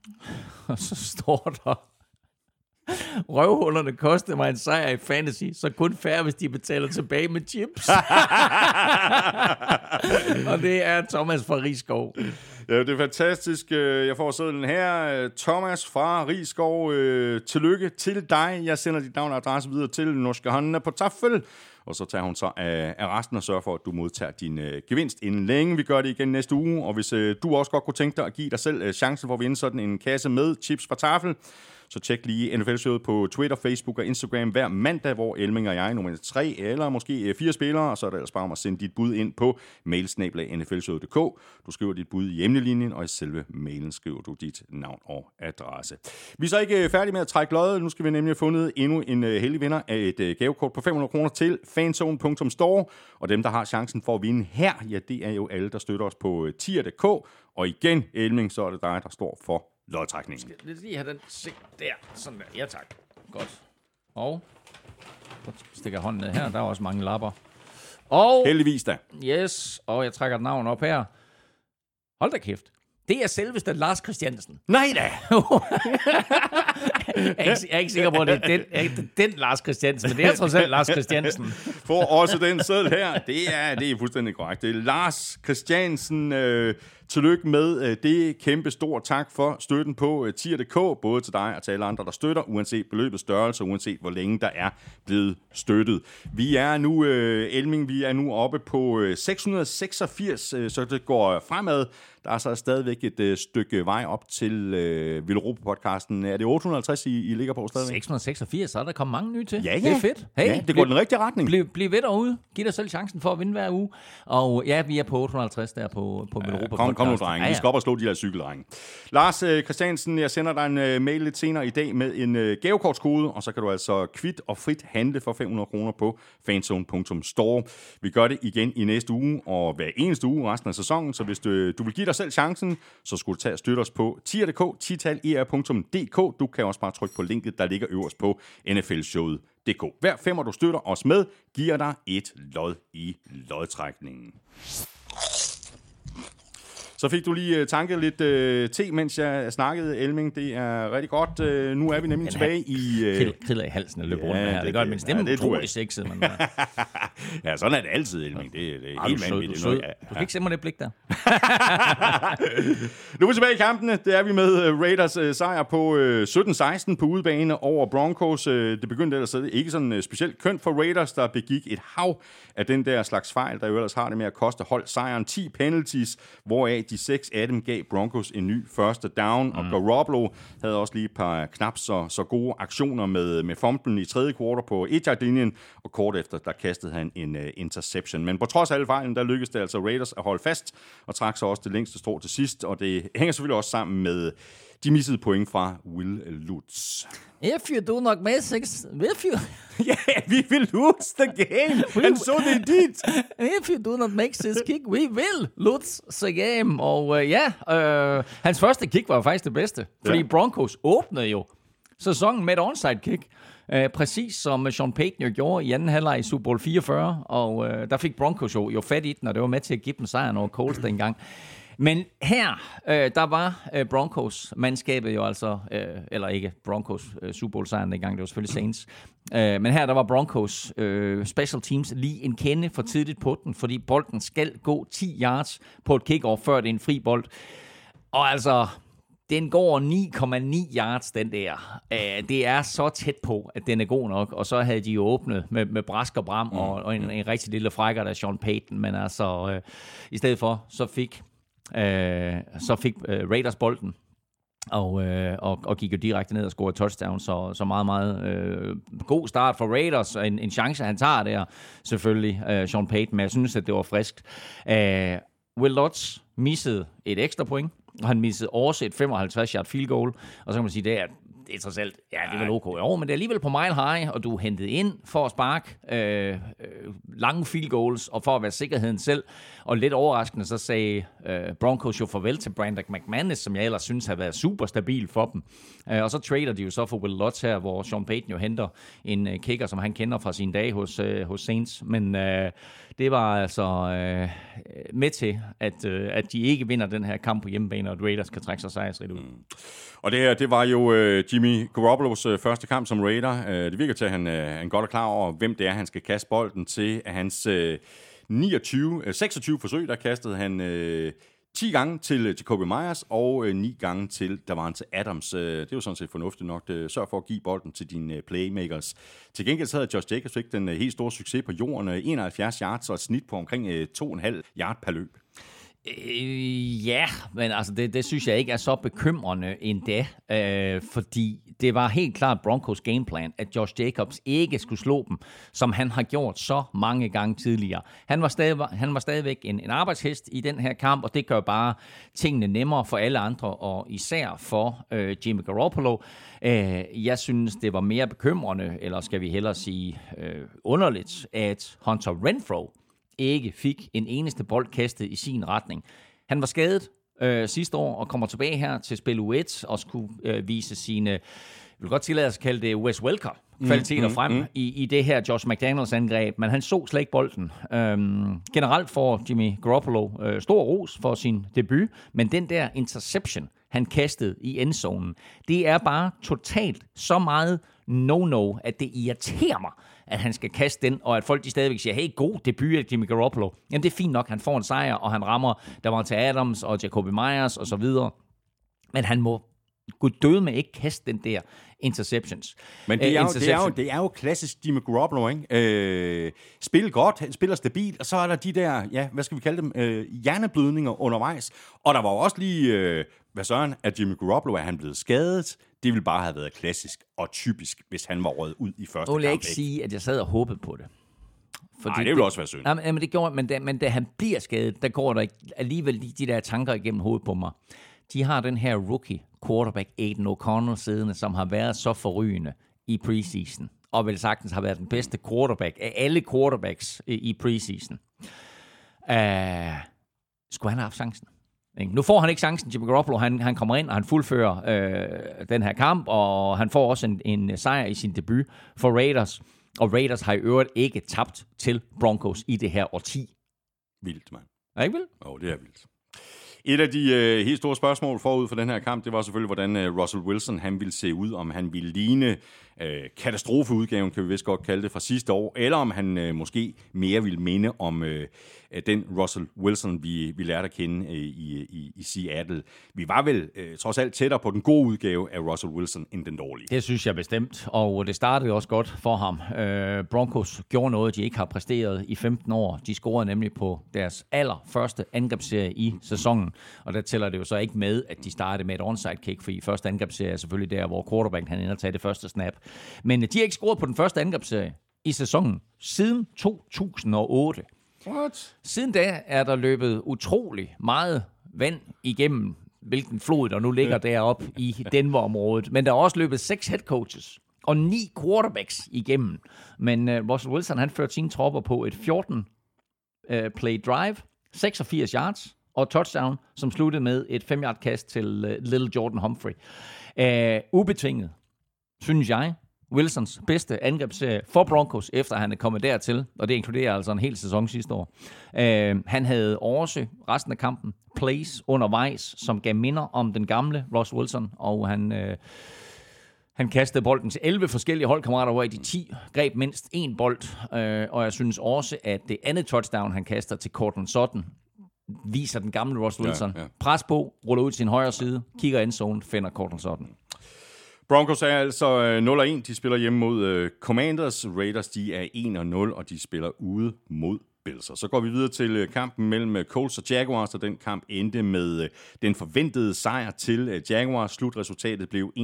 og så står der, røvhullerne kostede mig en sejr i fantasy, så kun færre, hvis de betaler tilbage med chips. og det er Thomas fra Rigskov. Ja, det er fantastisk. Øh, jeg får sædlen her. Thomas fra Rigskov, øh, tillykke til dig. Jeg sender dit navn og adresse videre til Norske Håndene på Tafel. Og så tager hun så af, af resten og sørger for, at du modtager din øh, gevinst inden længe. Vi gør det igen næste uge. Og hvis øh, du også godt kunne tænke dig at give dig selv øh, chancen for at vinde sådan en kasse med chips fra Tafel, så tjek lige NFL-showet på Twitter, Facebook og Instagram hver mandag, hvor Elming og jeg nummer tre eller måske øh, fire spillere, og så er det ellers bare om at sende dit bud ind på mailsnablag.nflshowet.dk. Du skriver dit bud i emnelinjen, og i selve mailen skriver du dit navn og adresse. Vi er så ikke øh, færdige med at trække løjet. Nu skal vi nemlig have fundet endnu en øh, heldig vinder af et gavekort på 500 kroner til fanzone.store, og dem, der har chancen for at vinde her, ja, det er jo alle, der støtter os på tier.dk. Og igen, Elming, så er det dig, der står for lodtrækningen. Lad os lige have den se der. Sådan der. Ja, tak. Godt. Og så stikker jeg hånden ned her. Der er også mange lapper. Og Heldigvis da. yes, og jeg trækker et navn op her. Hold da kæft. Det er selveste Lars Christiansen. Nej da! jeg, er ikke, jeg er ikke sikker på, at det er den, er den Lars Christiansen, men det er trods alt Lars Christiansen. får også den sæd her. Det er, det er fuldstændig korrekt. Det er Lars Christiansen. Øh, tillykke med øh, det. Kæmpe stor tak for støtten på øh, tier.dk, både til dig og til alle andre, der støtter, uanset beløbets størrelse, uanset hvor længe der er blevet støttet. Vi er nu, øh, Elming, vi er nu oppe på øh, 686, øh, så det går fremad. Der er så stadigvæk et øh, stykke vej op til øh, Villeuropa-podcasten. Er det 850, I, I ligger på stadigvæk? 686, så er der kommet mange nye til. Ja, ja. Det er fedt. Hey, ja, det går bliv- den rigtige retning. Bliv, bliv ved derude. Giv dig selv chancen for at vinde hver uge. Og ja, vi er på 850 der på, på Europa Kom, nu, drenge. Vi skal op og slå de her cykeldrenge. Lars øh, Christiansen, jeg sender dig en øh, mail lidt senere i dag med en øh, gavekortskode, og så kan du altså kvit og frit handle for 500 kroner på fanzone.store. Vi gør det igen i næste uge, og hver eneste uge resten af sæsonen, så hvis du, du vil give dig selv chancen, så skulle du tage og støtte os på tier.dk, titaler.dk. Du kan også bare trykke på linket, der ligger øverst på nflshowet.dk. Hver femmer, du støtter os med, giver dig et lod i lodtrækningen. Så fik du lige uh, tanket lidt uh, te, mens jeg snakkede, Elming. Det er rigtig godt. Uh, nu er vi nemlig tilbage i... Uh, kriller i halsen og løber Ja, rundt her. det Det gør min stemme ja, utrolig sexet. Men, uh, ja, sådan er det altid, Elming. Det, det er du helt du vanvittigt. Du skal ikke se mig det blik der. Nu er vi tilbage i kampene. Det er vi med øh, Raiders øh, sejr på øh, 17-16 på udebane over Broncos. Øh, Det begyndte ellers ikke sådan øh, specielt kønt for Raiders, der begik et hav af den der slags fejl, der jo ellers har det med at koste hold sejren. 10 penalties, hvoraf de seks af dem gav Broncos en ny første down. Og Garoppolo havde også lige et par knap så, så gode aktioner med, med fumblen i tredje kvartal på 1 linjen og kort efter, der kastede han en uh, interception. Men på trods af alle fejlen, der lykkedes det altså Raiders at holde fast, og trak så også det længste strå til sidst, og det hænger selvfølgelig også sammen med de missede point fra Will Lutz. If you do not miss six, if you, Ja, yeah, vi vil lose the game, and so they did. if you do not make this kick, we will lose the game. Og uh, ja, uh, hans første kick var jo faktisk det bedste. Fordi Ja. Broncos åbnede jo sæsonen med et onside kick. Uh, præcis som Sean Payton jo gjorde i anden halvleg i Super Bowl 44. Og uh, der fik Broncos jo, jo fat i den, og det var med til at give dem sejren over Colts dengang. Men her, øh, der var øh, Broncos mandskabet jo altså, øh, eller ikke Broncos øh, Super Bowl sejren dengang, det var selvfølgelig Saints. Øh, men her, der var Broncos øh, special teams lige en kende for tidligt på den, fordi bolden skal gå 10 yards på et kickoff, før det er en fri bold. Og altså, den går 9,9 yards, den der. Øh, det er så tæt på, at den er god nok. Og så havde de jo åbnet med, med brask og bram, og, og en, en rigtig lille frækker, der er Sean Payton. Men altså, øh, i stedet for, så fik, øh, så fik øh, Raiders bolden. Og, øh, og, og gik jo direkte ned og scorede touchdown, så, så meget, meget øh, god start for Raiders, og en, en chance, han tager der, selvfølgelig, øh, Sean Payton, men jeg synes, at det var friskt. Øh, Will Lutz missede et ekstra point, og han missede også et 55-yard field goal, og så kan man sige, det er, det er trods alt, ja, det er vel ok. Jo, men det er alligevel på mile high, og du er hentet ind for at sparke øh, øh, lange field goals, og for at være sikkerheden selv. Og lidt overraskende, så sagde øh, Broncos jo farvel til Brandon McManus, som jeg ellers synes har været super stabil for dem. Øh, og så trader de jo så for Will Lutz her, hvor Sean Payton jo henter en øh, kicker, som han kender fra sine dage hos, øh, hos Saints. Men øh, det var altså øh, med til, at, øh, at de ikke vinder den her kamp på hjemmebane, og at Raiders kan trække sig sejrsrigt ud. Og det her, det var jo øh, Jimmy Garoppolos øh, første kamp som Raider. Øh, det virker til, at han, øh, han godt er klar over, hvem det er, han skal kaste bolden til. At hans øh, 29, øh, 26 forsøg, der kastede han øh, 10 gange til øh, Jacoby Myers og øh, 9 gange til Davante Adams. Øh, det er jo sådan set fornuftigt nok. Det, øh, sørg for at give bolden til dine øh, playmakers. Til gengæld så havde Josh Jacobs fik den øh, helt store succes på jorden. Øh, 71 yards og et snit på omkring øh, 2,5 yard per løb. Øh, ja, men altså det, det synes jeg ikke er så bekymrende endda, øh, fordi det var helt klart Broncos gameplan, at Josh Jacobs ikke skulle slå dem, som han har gjort så mange gange tidligere. Han var, stadig, han var stadigvæk en, en arbejdshest i den her kamp, og det gør bare tingene nemmere for alle andre, og især for øh, Jimmy Garoppolo. Øh, jeg synes, det var mere bekymrende, eller skal vi hellere sige øh, underligt, at Hunter Renfro ikke fik en eneste bold kastet i sin retning. Han var skadet øh, sidste år og kommer tilbage her til spil U1 og skulle øh, vise sine, jeg vil godt tillade os at kalde det Wes Welker, kvaliteter mm, frem mm, mm. I, i det her Josh McDaniels angreb, men han så slet ikke bolden. Øhm, generelt får Jimmy Garoppolo øh, stor ros for sin debut, men den der interception, han kastede i endzonen, det er bare totalt så meget no-no, at det irriterer mig, at han skal kaste den, og at folk de stadigvæk siger, hey, god debut af Jimmy Garoppolo. Jamen det er fint nok, han får en sejr, og han rammer der var til Adams og Jacoby Myers og så videre. Men han må gå døde med ikke kaste den der interceptions. Men det er, jo, det, er jo, det er jo klassisk Jimmy Garoppolo, ikke? Øh, spiller godt, han spiller stabilt, og så er der de der, ja, hvad skal vi kalde dem, øh, hjerneblødninger undervejs. Og der var jo også lige, øh, hvad søren, at Jimmy Garoppolo er han blevet skadet. Det ville bare have været klassisk og typisk, hvis han var røget ud i første kamp. Jeg vil ikke sige, at jeg sad og håbede på det. Fordi Nej, det vil også være synd. Nej, men, det gjorde, men, da, men da han bliver skadet, der går der alligevel de, de der tanker igennem hovedet på mig. De har den her rookie quarterback, Aiden O'Connell, siddende, som har været så forrygende i preseason, og vel sagtens har været den bedste quarterback af alle quarterbacks i preseason. Uh, skulle han have haft chancen? Nu får han ikke chancen, Jimmy Garoppolo. Han, han kommer ind, og han fuldfører øh, den her kamp, og han får også en, en sejr i sin debut for Raiders. Og Raiders har i øvrigt ikke tabt til Broncos i det her årti. Vildt, mand. Er ikke vildt? Jo, oh, det er vildt. Et af de øh, helt store spørgsmål forud for den her kamp, det var selvfølgelig, hvordan øh, Russell Wilson han ville se ud, om han ville ligne øh, katastrofeudgaven, kan vi vist godt kalde det, fra sidste år, eller om han øh, måske mere ville minde om øh, Øh, den Russell Wilson, vi, vi lærte at kende øh, i, i, i Seattle. Vi var vel øh, trods alt tættere på den gode udgave af Russell Wilson end den dårlige. Det synes jeg bestemt, og det startede også godt for ham. Øh, Broncos gjorde noget, de ikke har præsteret i 15 år. De scorede nemlig på deres allerførste angrebsserie i sæsonen, og der tæller det jo så ikke med, at de startede med et onside kick, for i første angrebsserie er selvfølgelig der, hvor quarterbacken han ender at tage det første snap. Men de har ikke scoret på den første angrebsserie i sæsonen siden 2008. What? Siden da er der løbet utrolig meget vand igennem, hvilken flod der nu ligger deroppe i Denver-området. Men der er også løbet seks head coaches og ni quarterbacks igennem. Men uh, Russell Wilson han førte sine tropper på et 14 uh, play drive, 86 yards og touchdown, som sluttede med et 5 yard kast til uh, Little Jordan Humphrey. Uh, ubetinget, synes jeg, Wilsons bedste angrebsserie for Broncos, efter han er kommet dertil, og det inkluderer altså en hel sæson sidste år. Uh, han havde også resten af kampen plays undervejs, som gav minder om den gamle Ross Wilson, og han... Uh, han kastede bolden til 11 forskellige holdkammerater, hvor i de 10 greb mindst én bold. Uh, og jeg synes også, at det andet touchdown, han kaster til Cortland Sutton, viser den gamle Ross Wilson. Ja, ja. Pres på, ruller ud til sin højre side, kigger endzone, finder Cortland Sutton. Broncos er altså øh, 0-1. De spiller hjemme mod uh, Commanders. Raiders de er 1-0, og de spiller ude mod Bills. Og så går vi videre til øh, kampen mellem Colts og Jaguars, og den kamp endte med den forventede sejr til Jaguars. Slutresultatet blev 31-21.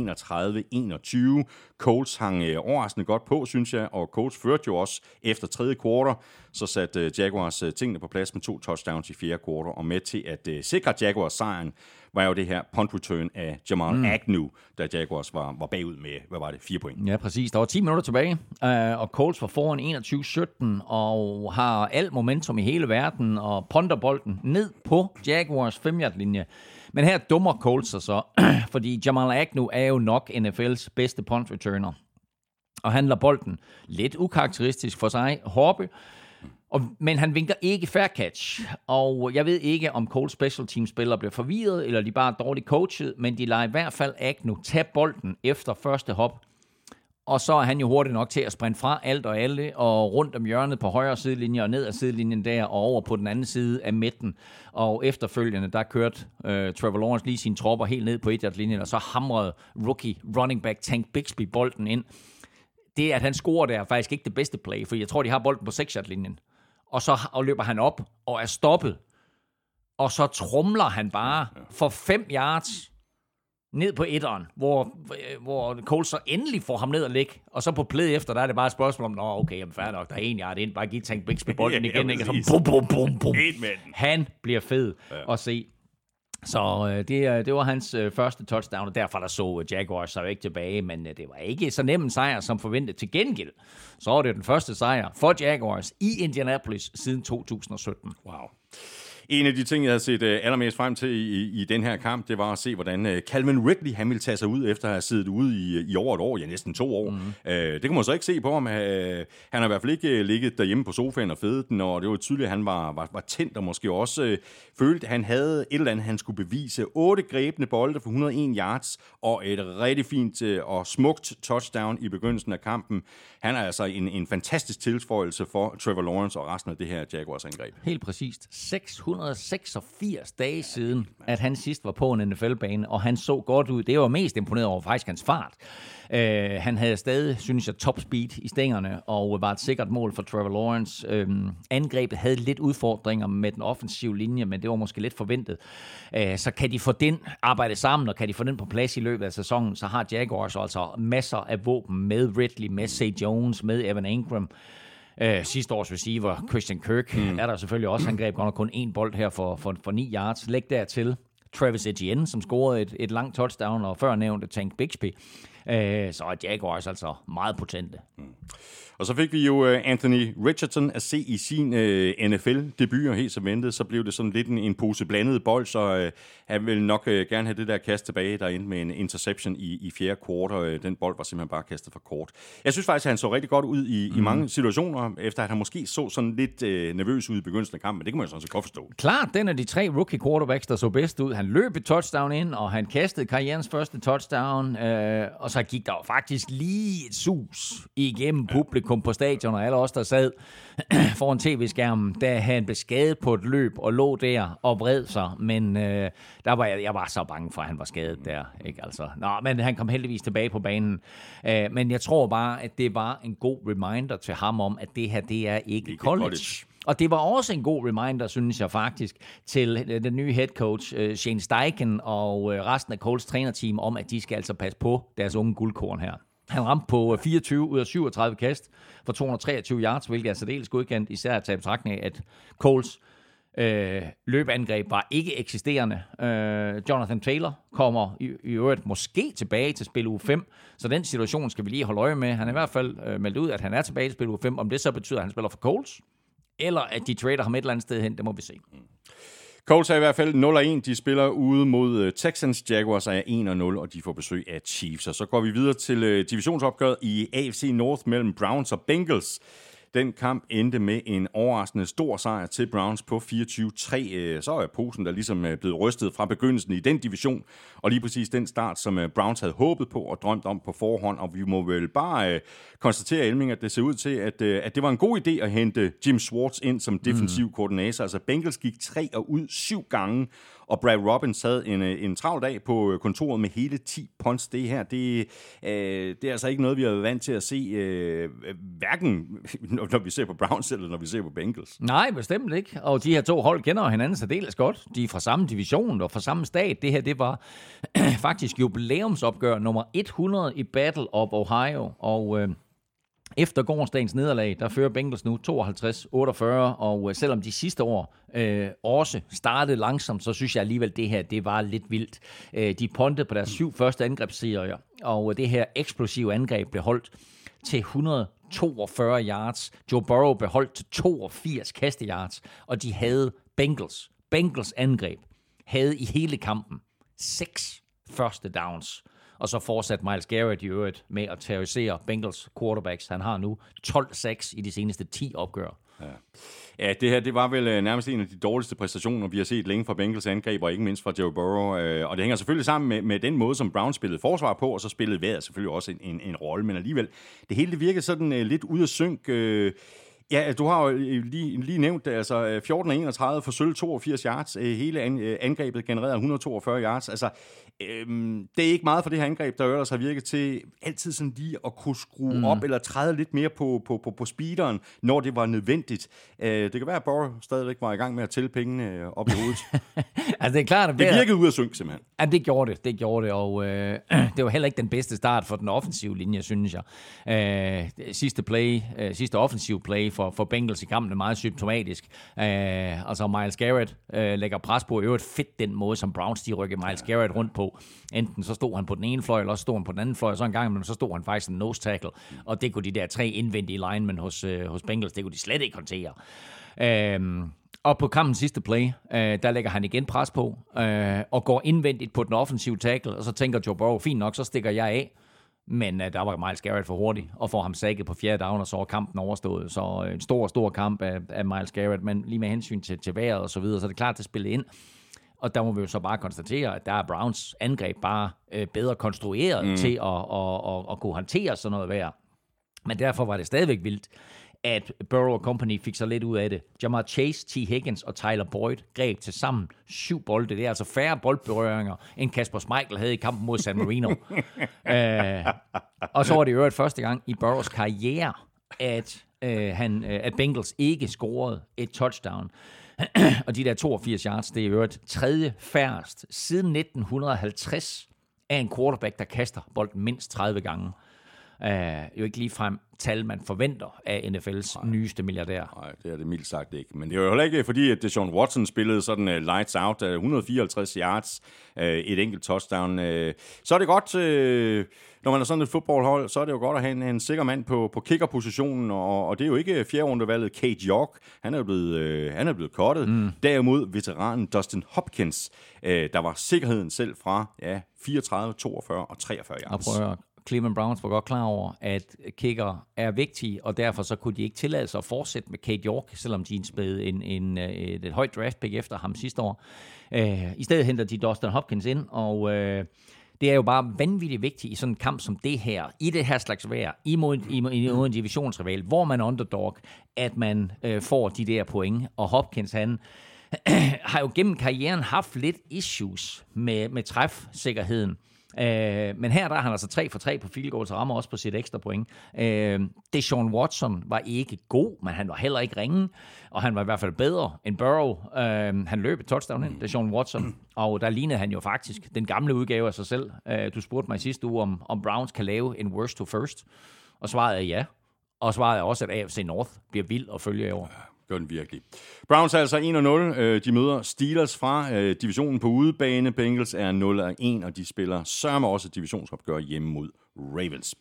Colts hang overraskende godt på, synes jeg, og Colts førte jo også efter tredje kvartal. Så satte Jaguars tingene på plads med to touchdowns i fjerde kvartal, og med til at sikre Jaguars sejren var jo det her punt return af Jamal mm. Agnew, da Jaguars var, var bagud med, hvad var det, fire point. Ja, præcis. Der var 10 minutter tilbage, øh, og Colts var foran 21-17, og har alt momentum i hele verden, og ponder bolden ned på Jaguars 5 linje Men her dummer Colts sig så, fordi Jamal Agnew er jo nok NFL's bedste punt returner. Og han lader bolden lidt ukarakteristisk for sig hoppe, og, men han vinker ikke fair catch, og jeg ved ikke, om Cold Special Team spillere bliver forvirret, eller de bare er dårligt coachet, men de lader i hvert fald Agnew tage bolden efter første hop, og så er han jo hurtigt nok til at sprinte fra alt og alle, og rundt om hjørnet på højre sidelinje, og ned ad sidelinjen der, og over på den anden side af midten. Og efterfølgende, der kørte øh, Trevor Lawrence lige sine tropper helt ned på et linjen og så hamrede rookie running back Tank Bixby bolden ind. Det, at han scorer der, er faktisk ikke det bedste play, for jeg tror, de har bolden på 6 linjen og så løber han op og er stoppet. Og så trumler han bare for 5 yards ned på etteren, hvor, hvor Cole så endelig får ham ned og ligge, og så på play efter, der er det bare et spørgsmål om, nå okay, jamen fair nok, der er en yard ind, bare giv Tank Bixby bolden igen, ikke? Og så bum, bum, bum, bum. Han bliver fed ja. at se. Så øh, det, det var hans øh, første touchdown, og derfor der så øh, Jaguars sig ikke tilbage, men øh, det var ikke så nem en sejr som forventet. Til gengæld, så var det den første sejr for Jaguars i Indianapolis siden 2017. Wow. En af de ting, jeg havde set uh, allermest frem til i, i den her kamp, det var at se, hvordan uh, Calvin Ridley han ville tage sig ud, efter at have siddet ude i, i over et år, ja næsten to år. Mm. Uh, det kan man så ikke se på ham. Uh, han har i hvert fald ikke uh, ligget derhjemme på sofaen og fedet den, og det var tydeligt, at han var, var, var tændt og måske også uh, følte, at han havde et eller andet, han skulle bevise. Otte grebne bolde for 101 yards og et rigtig fint uh, og smukt touchdown i begyndelsen af kampen. Han er altså en, en fantastisk tilføjelse for Trevor Lawrence og resten af det her Jaguars-angreb. Helt præcist. 600 186 dage siden, at han sidst var på en NFL-bane, og han så godt ud. Det var mest imponeret over faktisk hans fart. Øh, han havde stadig, synes jeg, top speed i stængerne, og var et sikkert mål for Trevor Lawrence. Øh, angrebet havde lidt udfordringer med den offensive linje, men det var måske lidt forventet. Øh, så kan de få den arbejde sammen, og kan de få den på plads i løbet af sæsonen, så har Jaguars altså masser af våben med Ridley, med Say Jones, med Evan Ingram. Øh, sidste års receiver, Christian Kirk, mm. er der selvfølgelig også. Han greb godt nok kun én bold her for, for, for 9 yards. Læg dertil Travis Etienne, som scorede et, et langt touchdown, og før nævnte Tank Bixby. Øh, så er Jaguars altså meget potente. Mm. Og så fik vi jo øh, Anthony Richardson at se i sin øh, NFL-debut, og helt som ventet, så blev det sådan lidt en, en pose blandet bold, så øh, han vil nok øh, gerne have det der kast tilbage, der endte med en interception i, i fjerde kvartal. Øh, den bold var simpelthen bare kastet for kort. Jeg synes faktisk, at han så rigtig godt ud i, mm. i mange situationer, efter at han måske så sådan lidt øh, nervøs ud i begyndelsen af kampen, men det kan man jo sådan set godt forstå. Klart, den af de tre rookie quarterbacks, der så bedst ud. Han løb et touchdown ind, og han kastede karrierens første touchdown, øh, og så gik der jo faktisk lige et sus igennem publikum på stadion, og alle os, der sad foran tv-skærmen, da han blev skadet på et løb og lå der og vred sig. Men øh, der var jeg, jeg var så bange for, at han var skadet der. Ikke? Altså, nå, men han kom heldigvis tilbage på banen. Øh, men jeg tror bare, at det var en god reminder til ham om, at det her, det er ikke, ikke college. college. Og det var også en god reminder, synes jeg faktisk, til øh, den nye head coach, øh, Shane Steichen, og øh, resten af Coles trænerteam om, at de skal altså passe på deres unge guldkorn her. Han ramte på 24 ud af 37 kast for 223 yards, hvilket er særdeles godkendt, især at tage betragtning af, at Coles øh, løbeangreb var ikke eksisterende. Øh, Jonathan Taylor kommer i, i øvrigt måske tilbage til spil u 5, så den situation skal vi lige holde øje med. Han er i hvert fald øh, meldt ud, at han er tilbage til spil u 5. Om det så betyder, at han spiller for Coles, eller at de trader ham et eller andet sted hen, det må vi se. Colts er i hvert fald 0-1. De spiller ude mod øh, Texans. Jaguars er 1-0, og de får besøg af Chiefs. Og så går vi videre til øh, divisionsopgøret i AFC North mellem Browns og Bengals. Den kamp endte med en overraskende stor sejr til Browns på 24-3. Øh, så er posen der ligesom øh, blevet rystet fra begyndelsen i den division, og lige præcis den start, som øh, Browns havde håbet på og drømt om på forhånd. Og vi må vel bare konstatere, Elming, at det ser ud til, at, at det var en god idé at hente Jim Schwartz ind som defensiv koordinator. Altså Bengals gik tre og ud syv gange, og Brad Robbins havde en, en travl dag på kontoret med hele 10 punts. Det her, det, øh, det er altså ikke noget, vi har været vant til at se, øh, hverken når vi ser på Browns eller når vi ser på Bengals. Nej, bestemt ikke. Og de her to hold kender hinanden særdeles godt. De er fra samme division og fra samme stat. Det her, det var faktisk jubilæumsopgør nummer 100 i Battle of Ohio. Og... Øh, efter gårdsdagens nederlag, der fører Bengals nu 52-48, og øh, selvom de sidste år øh, også startede langsomt, så synes jeg alligevel, det her det var lidt vildt. Øh, de pontede på deres syv første angrebsserier, og øh, det her eksplosive angreb blev holdt til 100 42 yards. Joe Burrow beholdt til 82 kasteyards, og de havde Bengals. Bengals angreb havde i hele kampen seks første downs. Og så fortsat Miles Garrett i øvrigt med at terrorisere Bengals quarterbacks. Han har nu 12-6 i de seneste 10 opgør. Ja, det her det var vel øh, nærmest en af de dårligste præstationer, vi har set længe fra Bengals angreb, og ikke mindst fra Joe Burrow. Øh, og det hænger selvfølgelig sammen med, med den måde, som Brown spillede forsvar på, og så spillede vejret selvfølgelig også en, en, en rolle. Men alligevel, det hele det virkede sådan øh, lidt ud af synk. Øh, Ja, du har jo lige, lige nævnt det, altså 14 31 for sølv 82 yards, hele angrebet genererede 142 yards. Altså, Øhm, det er ikke meget for det her angreb, der ellers har virket til altid sådan lige at kunne skrue mm. op eller træde lidt mere på, på, på, på speederen, når det var nødvendigt. Øh, det kan være, at Borg stadigvæk var i gang med at tælle pengene øh, op i hovedet. altså det er klart, at det virkede ud af synk simpelthen. Ja, det gjorde det, det gjorde det, og øh, det var heller ikke den bedste start for den offensive linje, synes jeg. Øh, sidste play, øh, sidste offensive play for, for Bengals i kampen er meget symptomatisk. Øh, altså Miles Garrett øh, lægger pres på, øvrigt fedt den måde, som Browns de rykker Miles Garrett rundt på Enten så stod han på den ene fløj, eller så stod han på den anden fløj, og så en gang men så stod han faktisk en nose tackle. Og det kunne de der tre indvendige linemen hos, øh, hos Bengals, det kunne de slet ikke håndtere. Øhm, og på kampens sidste play, øh, der lægger han igen pres på, øh, og går indvendigt på den offensive tackle, og så tænker Joe Burrow, fint nok, så stikker jeg af. Men uh, der var Miles Garrett for hurtig, og får ham sækket på fjerde down, og så var kampen overstået. Så uh, en stor, stor kamp af, af Miles Garrett, men lige med hensyn til, til vejret og så videre, så er det klart at spille ind. Og der må vi jo så bare konstatere, at der er Browns angreb bare øh, bedre konstrueret mm. til at, at, at, at kunne håndtere sådan noget vejr. Men derfor var det stadigvæk vildt, at Burrow Company fik så lidt ud af det. Jamar Chase, T. Higgins og Tyler Boyd greb til sammen syv bolde. Det er altså færre boldberøringer, end Kasper Schmeichel havde i kampen mod San Marino. uh, og så var det jo øvrigt første gang i Burrows karriere, at, uh, han, uh, at Bengals ikke scorede et touchdown. og de der 82 yards, det er jo et tredje færrest siden 1950 af en quarterback, der kaster bolden mindst 30 gange. Uh, jo ikke lige frem tal, man forventer af NFL's Nej. nyeste milliardær. Nej, det er det mildt sagt ikke. Men det er jo heller ikke fordi, at Deshaun Watson spillede sådan uh, lights out, uh, 154 yards, uh, et enkelt touchdown. Uh, så er det godt, uh, når man er sådan et fodboldhold, så er det jo godt at have en, en sikker mand på, på kickerpositionen, og, og det er jo ikke rundevalget Kate York. Han er blevet, uh, han er blevet kottet. Mm. Derimod veteranen Dustin Hopkins, uh, der var sikkerheden selv fra ja, 34, 42 og 43 yards. Og prøv at Cleveland Browns var godt klar over, at kicker er vigtige, og derfor så kunne de ikke tillade sig at fortsætte med Kate York, selvom de spædede en, en, et, et højt draft pick efter ham sidste år. Øh, I stedet henter de Dustin Hopkins ind, og øh, det er jo bare vanvittigt vigtigt i sådan en kamp som det her, i det her slags vejr, imod, imod, imod en divisionsrival, hvor man er underdog, at man øh, får de der point. Og Hopkins, han har jo gennem karrieren haft lidt issues med, med træfsikkerheden. Øh, men her der er han altså 3 for 3 på field goals og rammer også på sit ekstra point. Øh, Deshaun Watson var ikke god, men han var heller ikke ringen, og han var i hvert fald bedre end Burrow. Øh, han løb et touchdown ind, Deshaun Watson, og der lignede han jo faktisk den gamle udgave af sig selv. Øh, du spurgte mig sidste uge, om, om Browns kan lave en worst to first, og svaret er ja. Og svaret er også, at AFC North bliver vild at følge i år. Gør den virkelig. Browns er altså 1-0. Øh, de møder Steelers fra øh, divisionen på udebane. Bengals er 0-1, og de spiller sørme også divisionsopgør hjemme mod Ravens.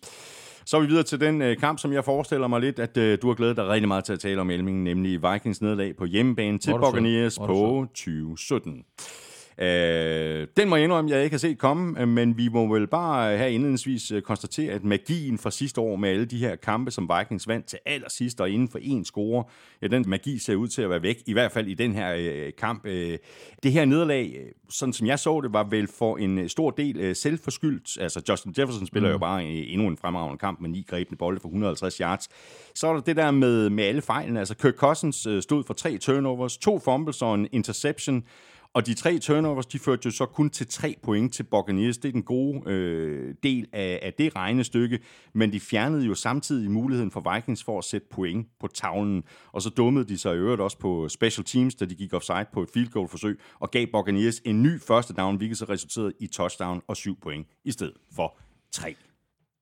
Så er vi videre til den øh, kamp, som jeg forestiller mig lidt, at du har glædet dig rigtig meget til at tale om Elming, nemlig Vikings nederlag på hjemmebane til Buccaneers på 2017. Øh, den må jeg indrømme, jeg ikke har set komme, øh, men vi må vel bare her indledningsvis øh, konstatere, at magien fra sidste år med alle de her kampe, som Vikings vandt til allersidst og inden for en score, ja, den magi ser ud til at være væk, i hvert fald i den her øh, kamp. Øh, det her nederlag, sådan som jeg så det, var vel for en stor del øh, selvforskyldt. Altså Justin Jefferson spiller mm. jo bare endnu en fremragende kamp med ni grebne bolde for 150 yards. Så er der det der med, med alle fejlene. Altså Kirk Cousins øh, stod for tre turnovers, to fumbles og en interception. Og de tre turnovers, de førte jo så kun til tre point til Buccaneers. Det er den gode øh, del af, af det regnestykke. Men de fjernede jo samtidig muligheden for Vikings for at sætte point på tavlen. Og så dummede de sig i øvrigt også på special teams, da de gik offside på et field goal forsøg, og gav Buccaneers en ny første down, hvilket så resulterede i touchdown og syv point i stedet for tre.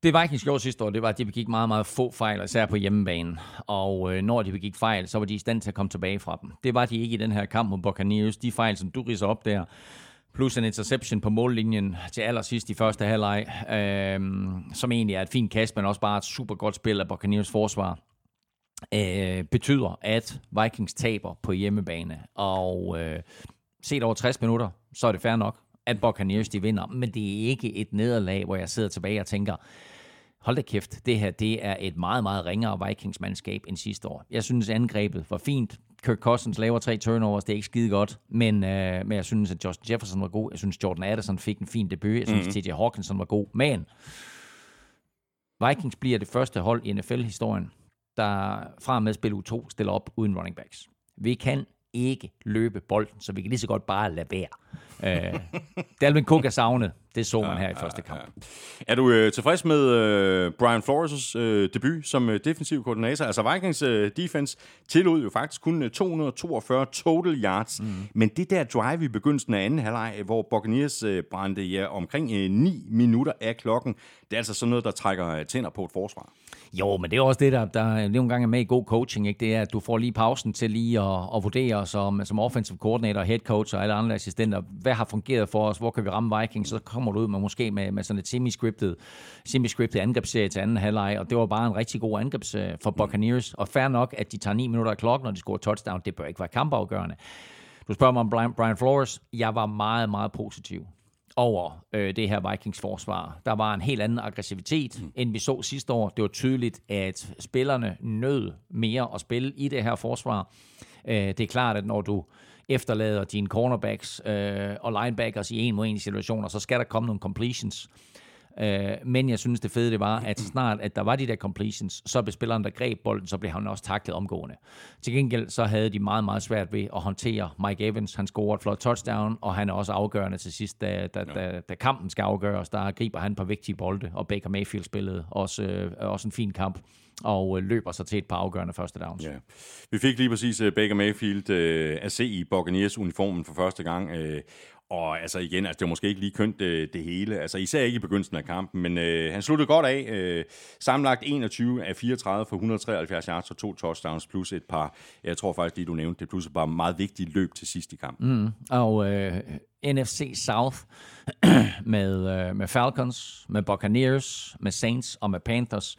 Det Vikings gjorde sidste år, det var, at de begik meget, meget få fejl, især på hjemmebanen. Og øh, når de begik fejl, så var de i stand til at komme tilbage fra dem. Det var de ikke i den her kamp mod Buccaneers. De fejl, som du riser op der, plus en interception på mållinjen til allersidst i første halvleg, øh, som egentlig er et fint kast, men også bare et super godt spil af Buccaneers forsvar, øh, betyder, at Vikings taber på hjemmebane. Og øh, set over 60 minutter, så er det fair nok, at Buccaneers de vinder, men det er ikke et nederlag, hvor jeg sidder tilbage og tænker, hold da kæft, det her det er et meget, meget ringere Vikings-mandskab end sidste år. Jeg synes, angrebet var fint. Kirk Cousins laver tre turnovers, det er ikke skide godt, men, øh, men jeg synes, at Justin Jefferson var god. Jeg synes, Jordan Addison fik en fin debut. Jeg synes, mm-hmm. T.J. Hawkinson var god. Men Vikings bliver det første hold i NFL-historien, der fra med spil u 2 stiller op uden running backs. Vi kan ikke løbe bolden, så vi kan lige så godt bare lade være. Øh, Dalvin Cook er savnet. Det så man her i første kamp. Ja, ja. Er du øh, tilfreds med øh, Brian Flores' øh, debut som øh, defensiv koordinator? Altså Vikings øh, defense tillod jo faktisk kun 242 øh, total yards, mm. men det der drive i begyndelsen af anden halvleg, hvor Buccaneers øh, brændte ja, omkring øh, 9 minutter af klokken, det er altså sådan noget, der trækker øh, tænder på et forsvar. Jo, men det er også det, der, der nogle gange er med i god coaching. Ikke? Det er, at du får lige pausen til lige at, at vurdere som, som offensive coordinator, head coach og alle andre assistenter, hvad har fungeret for os, hvor kan vi ramme Vikings, så kommer du ud med måske med, med sådan et semi-scriptet, semi-scriptet angrebsserie til anden halvleg, og det var bare en rigtig god angrebsserie for Buccaneers, og fair nok, at de tager 9 minutter af klokken, når de scorer touchdown, det bør ikke være kampafgørende. Du spørger mig om Brian, Brian Flores. Jeg var meget, meget positiv over øh, det her Vikings forsvar. Der var en helt anden aggressivitet, mm. end vi så sidste år. Det var tydeligt, at spillerne nød mere at spille i det her forsvar. Øh, det er klart, at når du efterlader dine cornerbacks øh, og linebackers i en mod en situationer, så skal der komme nogle completions. Øh, men jeg synes, det fede det var, at snart at der var de der completions, så blev spilleren, der greb bolden, så blev han også taklet omgående. Til gengæld så havde de meget, meget svært ved at håndtere Mike Evans. Han scorede et flot touchdown, og han er også afgørende til sidst, da, da, da, da kampen skal afgøres. Der griber han på vigtige bolde, og Baker Mayfield spillede også, øh, også en fin kamp og øh, løber sig til et par afgørende første downs. Ja. Vi fik lige præcis øh, Baker Mayfield øh, at se i Buccaneers uniformen for første gang, Øh, og altså igen, altså det var måske ikke lige kønt det, det hele, altså især ikke i begyndelsen af kampen, men øh, han sluttede godt af. Øh, sammenlagt 21 af 34 for 173 yards og to touchdowns, plus et par, jeg tror faktisk lige du nævnte det, plus et par meget vigtige løb til sidst i kampen. Mm, og øh, NFC South med, øh, med Falcons, med Buccaneers, med Saints og med Panthers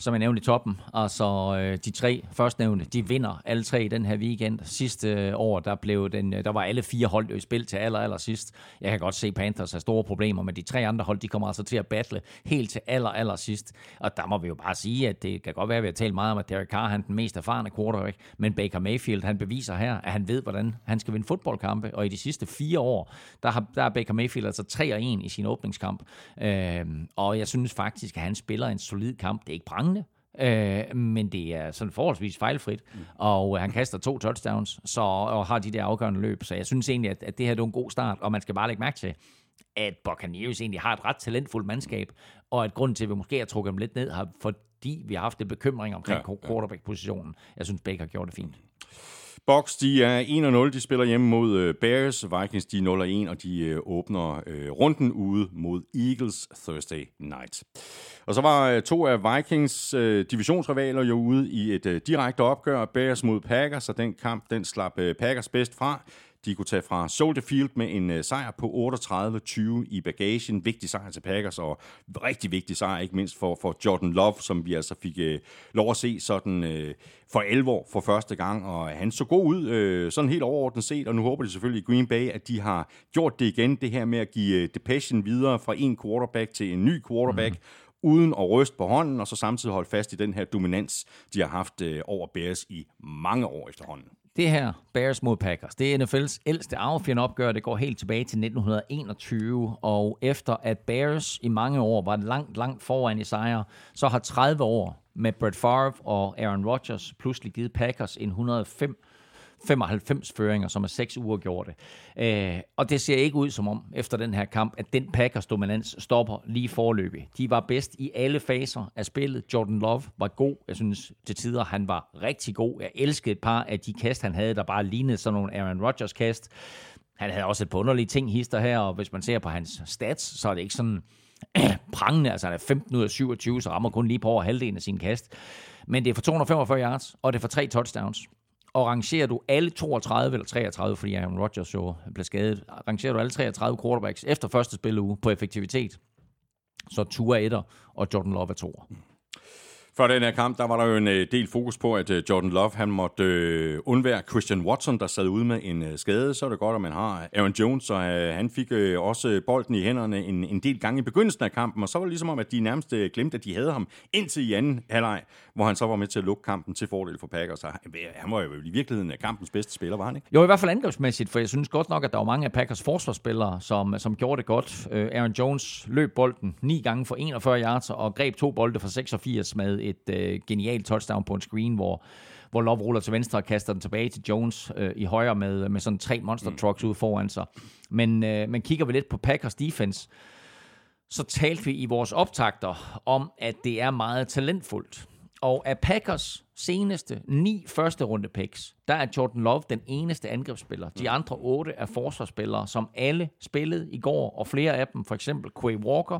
som jeg nævnte i toppen. Altså øh, de tre førstnævnte, de vinder alle tre i den her weekend. Sidste øh, år, der, blev den, øh, der var alle fire hold i spil til aller, aller sidst. Jeg kan godt se, Panthers har store problemer, men de tre andre hold, de kommer altså til at battle helt til aller, aller sidst. Og der må vi jo bare sige, at det kan godt være, at vi har talt meget om, at Derek Carr han er den mest erfarne quarterback, men Baker Mayfield, han beviser her, at han ved, hvordan han skal vinde fodboldkampe, og i de sidste fire år, der har, der er Baker Mayfield altså 3 og 1 i sin åbningskamp. Øh, og jeg synes faktisk, at han spiller en solid kamp. Det er ikke prangende, Øh, men det er sådan forholdsvis fejlfrit, mm. og øh, han kaster to touchdowns så, og har de der afgørende løb. Så jeg synes egentlig, at, at det her er en god start, og man skal bare lægge mærke til, at Buccaneers egentlig har et ret talentfuldt mandskab, og at grunden til, at vi måske har trukket dem lidt ned, har fordi vi har haft en bekymring omkring ja, quarterback-positionen. Jeg synes, Baker gjorde det fint. Box, de er 1-0. De spiller hjemme mod øh, Bears. Vikings, de er 0-1, og de øh, åbner øh, runden ude mod Eagles Thursday night. Og så var to af Vikings divisionsrivaler jo ude i et direkte opgør. Bears mod Packers, og den kamp, den slap Packers bedst fra. De kunne tage fra Soldier Field med en uh, sejr på 38-20 i bagagen. Vigtig sejr til Packers, og rigtig vigtig sejr, ikke mindst for, for Jordan Love, som vi altså fik uh, lov at se sådan uh, for alvor for første gang. Og han så god ud, uh, sådan helt overordnet set, og nu håber de selvfølgelig i Green Bay, at de har gjort det igen, det her med at give uh, Depression videre fra en quarterback til en ny quarterback, mm uden at ryste på hånden, og så samtidig holde fast i den her dominans, de har haft øh, over Bears i mange år efterhånden. Det her, Bears mod Packers, det er NFL's ældste opgør. Det går helt tilbage til 1921, og efter at Bears i mange år var langt, langt foran i sejre, så har 30 år med Brett Favre og Aaron Rodgers pludselig givet Packers en 105 95 føringer, som er 6 uger det. Øh, og det ser ikke ud som om, efter den her kamp, at den Packers dominans stopper lige forløbig. De var bedst i alle faser af spillet. Jordan Love var god. Jeg synes til tider, han var rigtig god. Jeg elskede et par af de kast, han havde, der bare lignede sådan nogle Aaron Rodgers kast. Han havde også et par underlige ting hister her, og hvis man ser på hans stats, så er det ikke sådan prangende. Altså han er 15 ud af 27, så rammer kun lige på over halvdelen af sin kast. Men det er for 245 yards, og det er for tre touchdowns og rangerer du alle 32 eller 33, fordi Aaron Rodgers jo blev skadet, rangerer du alle 33 quarterbacks efter første spilleuge på effektivitet, så Tua er etter, og Jordan Love er toer. Før den her kamp, der var der jo en øh, del fokus på, at øh, Jordan Love han måtte øh, undvære Christian Watson, der sad ude med en øh, skade. Så er det godt, at man har Aaron Jones, og øh, han fik øh, også bolden i hænderne en, en del gange i begyndelsen af kampen. Og så var det ligesom om, at de nærmest øh, glemte, at de havde ham indtil i anden halvleg, hvor han så var med til at lukke kampen til fordel for Packers. Så øh, han var jo i virkeligheden kampens bedste spiller, var han ikke? Jo, i hvert fald angrebsmæssigt, for jeg synes godt nok, at der var mange af Packers forsvarsspillere, som, som gjorde det godt. Øh, Aaron Jones løb bolden ni gange for 41 yards og greb to bolde for 86 med et øh, genialt touchdown på en screen, hvor hvor Love ruller til venstre og kaster den tilbage til Jones øh, i højre med, med sådan tre monster trucks ud foran sig. Men, øh, men kigger vi lidt på Packers defense, så talte vi i vores optagter om, at det er meget talentfuldt. Og af Packers seneste ni første runde picks, der er Jordan Love den eneste angrebsspiller. De andre otte er forsvarsspillere, som alle spillede i går, og flere af dem, for eksempel Quay Walker,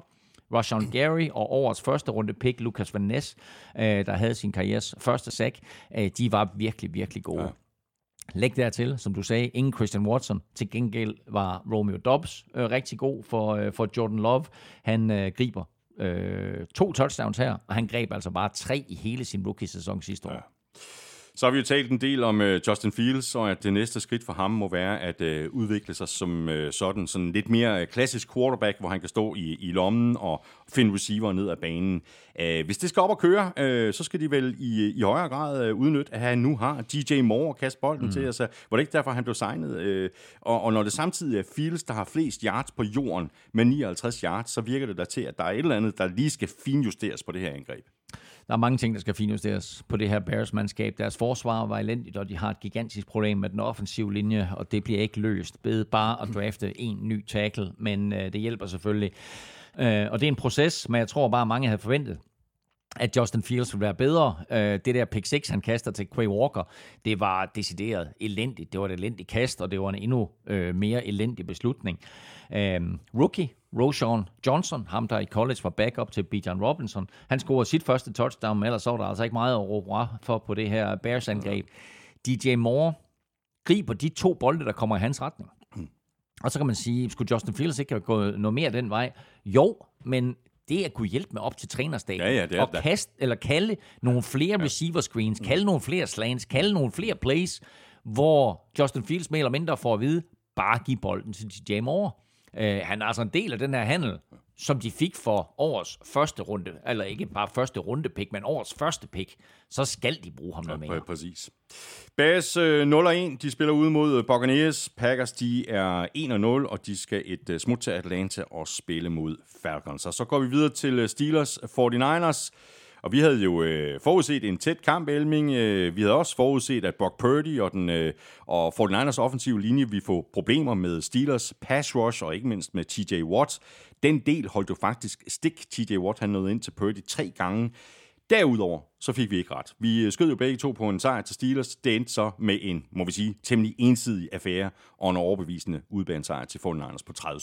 Rashawn Gary og årets første runde pick, Lucas Van Ness, øh, der havde sin karrieres første sack, øh, de var virkelig, virkelig gode. Ja. Læg dertil, som du sagde, ingen Christian Watson. Til gengæld var Romeo Dobbs øh, rigtig god for, øh, for Jordan Love. Han øh, griber øh, to touchdowns her, og han greb altså bare tre i hele sin rookie-sæson sidste år. Ja. Så har vi jo talt en del om uh, Justin Fields, og at det næste skridt for ham må være at uh, udvikle sig som uh, sådan, sådan lidt mere klassisk quarterback, hvor han kan stå i, i lommen og finde receiver ned ad banen. Uh, hvis det skal op og køre, uh, så skal de vel i, i højere grad uh, udnytte, at han nu har DJ Moore at kaste bolden mm. til. Altså, var det ikke derfor, han blev signet? Uh, og, og når det samtidig er Fields, der har flest yards på jorden med 59 yards, så virker det da til, at der er et eller andet, der lige skal finjusteres på det her angreb. Der er mange ting, der skal finjusteres på det her Bears-mandskab. Deres forsvar var elendigt, og de har et gigantisk problem med den offensive linje, og det bliver ikke løst ved bare at drafte en ny tackle, men øh, det hjælper selvfølgelig. Øh, og det er en proces, men jeg tror bare, mange havde forventet, at Justin Fields ville være bedre. Øh, det der pick 6, han kaster til Quay Walker, det var decideret elendigt. Det var et elendigt kast, og det var en endnu øh, mere elendig beslutning. Øh, rookie, Roshan Johnson, ham der i college var backup til Bijan Robinson, han scorede sit første touchdown, men ellers så var der altså ikke meget at råbe for på det her Bears-angreb. DJ Moore griber de to bolde, der kommer i hans retning. Og så kan man sige, skulle Justin Fields ikke have gået noget mere den vej? Jo, men det at kunne hjælpe med op til trænerstaben. Ja, ja, det er og kaste, eller kalde nogle flere ja. receiver screens, kalde nogle flere slants, kalde nogle flere plays, hvor Justin Fields mere eller mindre får at vide, bare giv bolden til DJ Moore. Uh, han er altså en del af den her handel, som de fik for årets første runde, eller ikke bare første runde pick, men årets første pick, så skal de bruge ham noget ja, mere. Præcis. Bears uh, 0-1, de spiller ude mod Buccaneers. Packers, de er 1-0, og de skal et uh, smut til Atlanta og spille mod Falcons. Og så går vi videre til Steelers 49ers. Og vi havde jo øh, forudset en tæt kamp, Elming. Øh, vi havde også forudset, at Brock Purdy og, den, øh, og 49ers offensive linje vi få problemer med Steelers pass rush, og ikke mindst med TJ Watt. Den del holdt jo faktisk stik. TJ Watt han nåede ind til Purdy tre gange. Derudover så fik vi ikke ret. Vi øh, skød jo begge to på en sejr til Steelers. Det endte så med en, må vi sige, temmelig ensidig affære og en overbevisende udbanesejr til 49ers på 30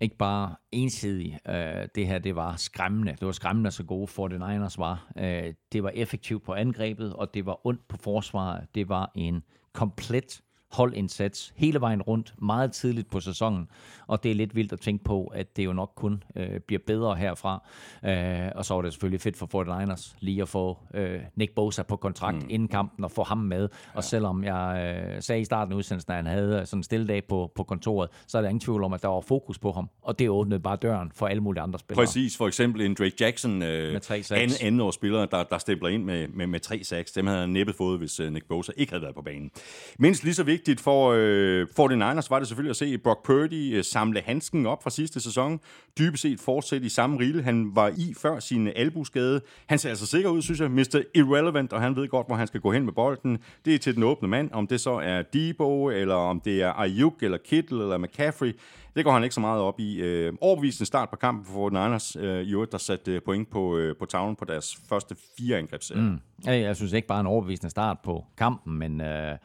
ikke bare ensidig. Øh, det her, det var skræmmende. Det var skræmmende, så gode 49ers var. Øh, det var effektivt på angrebet, og det var ondt på forsvaret. Det var en komplet holdindsats hele vejen rundt, meget tidligt på sæsonen, og det er lidt vildt at tænke på, at det jo nok kun øh, bliver bedre herfra. Øh, og så var det selvfølgelig fedt for 49ers lige at få øh, Nick Bosa på kontrakt mm. inden kampen og få ham med. Ja. Og selvom jeg øh, sagde i starten af udsendelsen, at han havde sådan en stille dag på, på kontoret, så er der ingen tvivl om, at der var fokus på ham, og det åbnede bare døren for alle mulige andre spillere. Præcis, for eksempel en Drake Jackson, øh, anden, anden års spiller, der, der stempler ind med, med, med tre sacks. Dem havde han næppe fået, hvis øh, Nick Bosa ikke havde været på banen. Mindst lige så vigtigt vigtigt for, øh, 49ers var det selvfølgelig at se Brock Purdy øh, samle handsken op fra sidste sæson. Dybest set fortsætte i samme rille, han var i før sin albuskade. Han ser altså sikker ud, synes jeg. Mr. Irrelevant, og han ved godt, hvor han skal gå hen med bolden. Det er til den åbne mand. Om det så er Debo, eller om det er Ayuk, eller Kittle, eller McCaffrey. Det går han ikke så meget op i. Øh, overbevisende start på kampen for Niners, øh, i øvrigt, der satte øh, point på, øh, på tavlen på deres første fire angrebsserier. Mm. Jeg synes ikke bare en overbevisende start på kampen, men øh,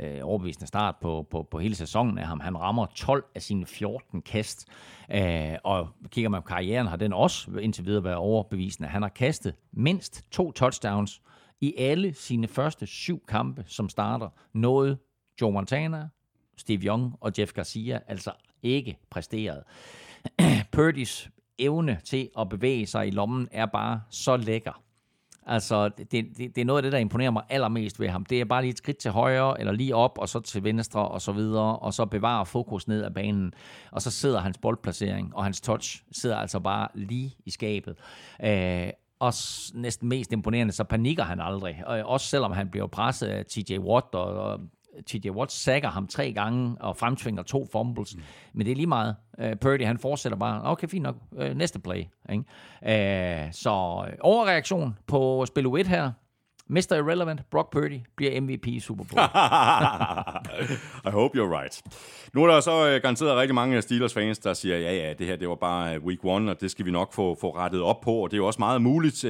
øh, overbevisende start på, på, på hele sæsonen af ham. Han rammer 12 af sine 14 kast, øh, og kigger man på karrieren, har den også indtil videre været overbevisende. Han har kastet mindst to touchdowns i alle sine første syv kampe som starter. Noget Joe Montana, Steve Young og Jeff Garcia altså ikke præsteret. Purdy's evne til at bevæge sig i lommen er bare så lækker. Altså, det, det, det er noget af det, der imponerer mig allermest ved ham. Det er bare lige et skridt til højre, eller lige op, og så til venstre, og så videre, og så bevare fokus ned ad banen. Og så sidder hans boldplacering, og hans touch sidder altså bare lige i skabet. Øh, og næsten mest imponerende, så panikker han aldrig. Og også selvom han bliver presset af TJ Watt, og, og TJ Watt sækker ham tre gange og fremtvinger to fumbles. Mm. Men det er lige meget. Uh, Purdy, han fortsætter bare. Okay, fint nok. Uh, næste play. Ikke? Uh, så overreaktion på spil 1 her. Mr. Irrelevant, Brock Purdy, bliver MVP i Super Bowl. I hope you're right. Nu er der så garanteret rigtig mange Steelers-fans, der siger, ja, ja, det her det var bare week one, og det skal vi nok få, få rettet op på, og det er jo også meget muligt.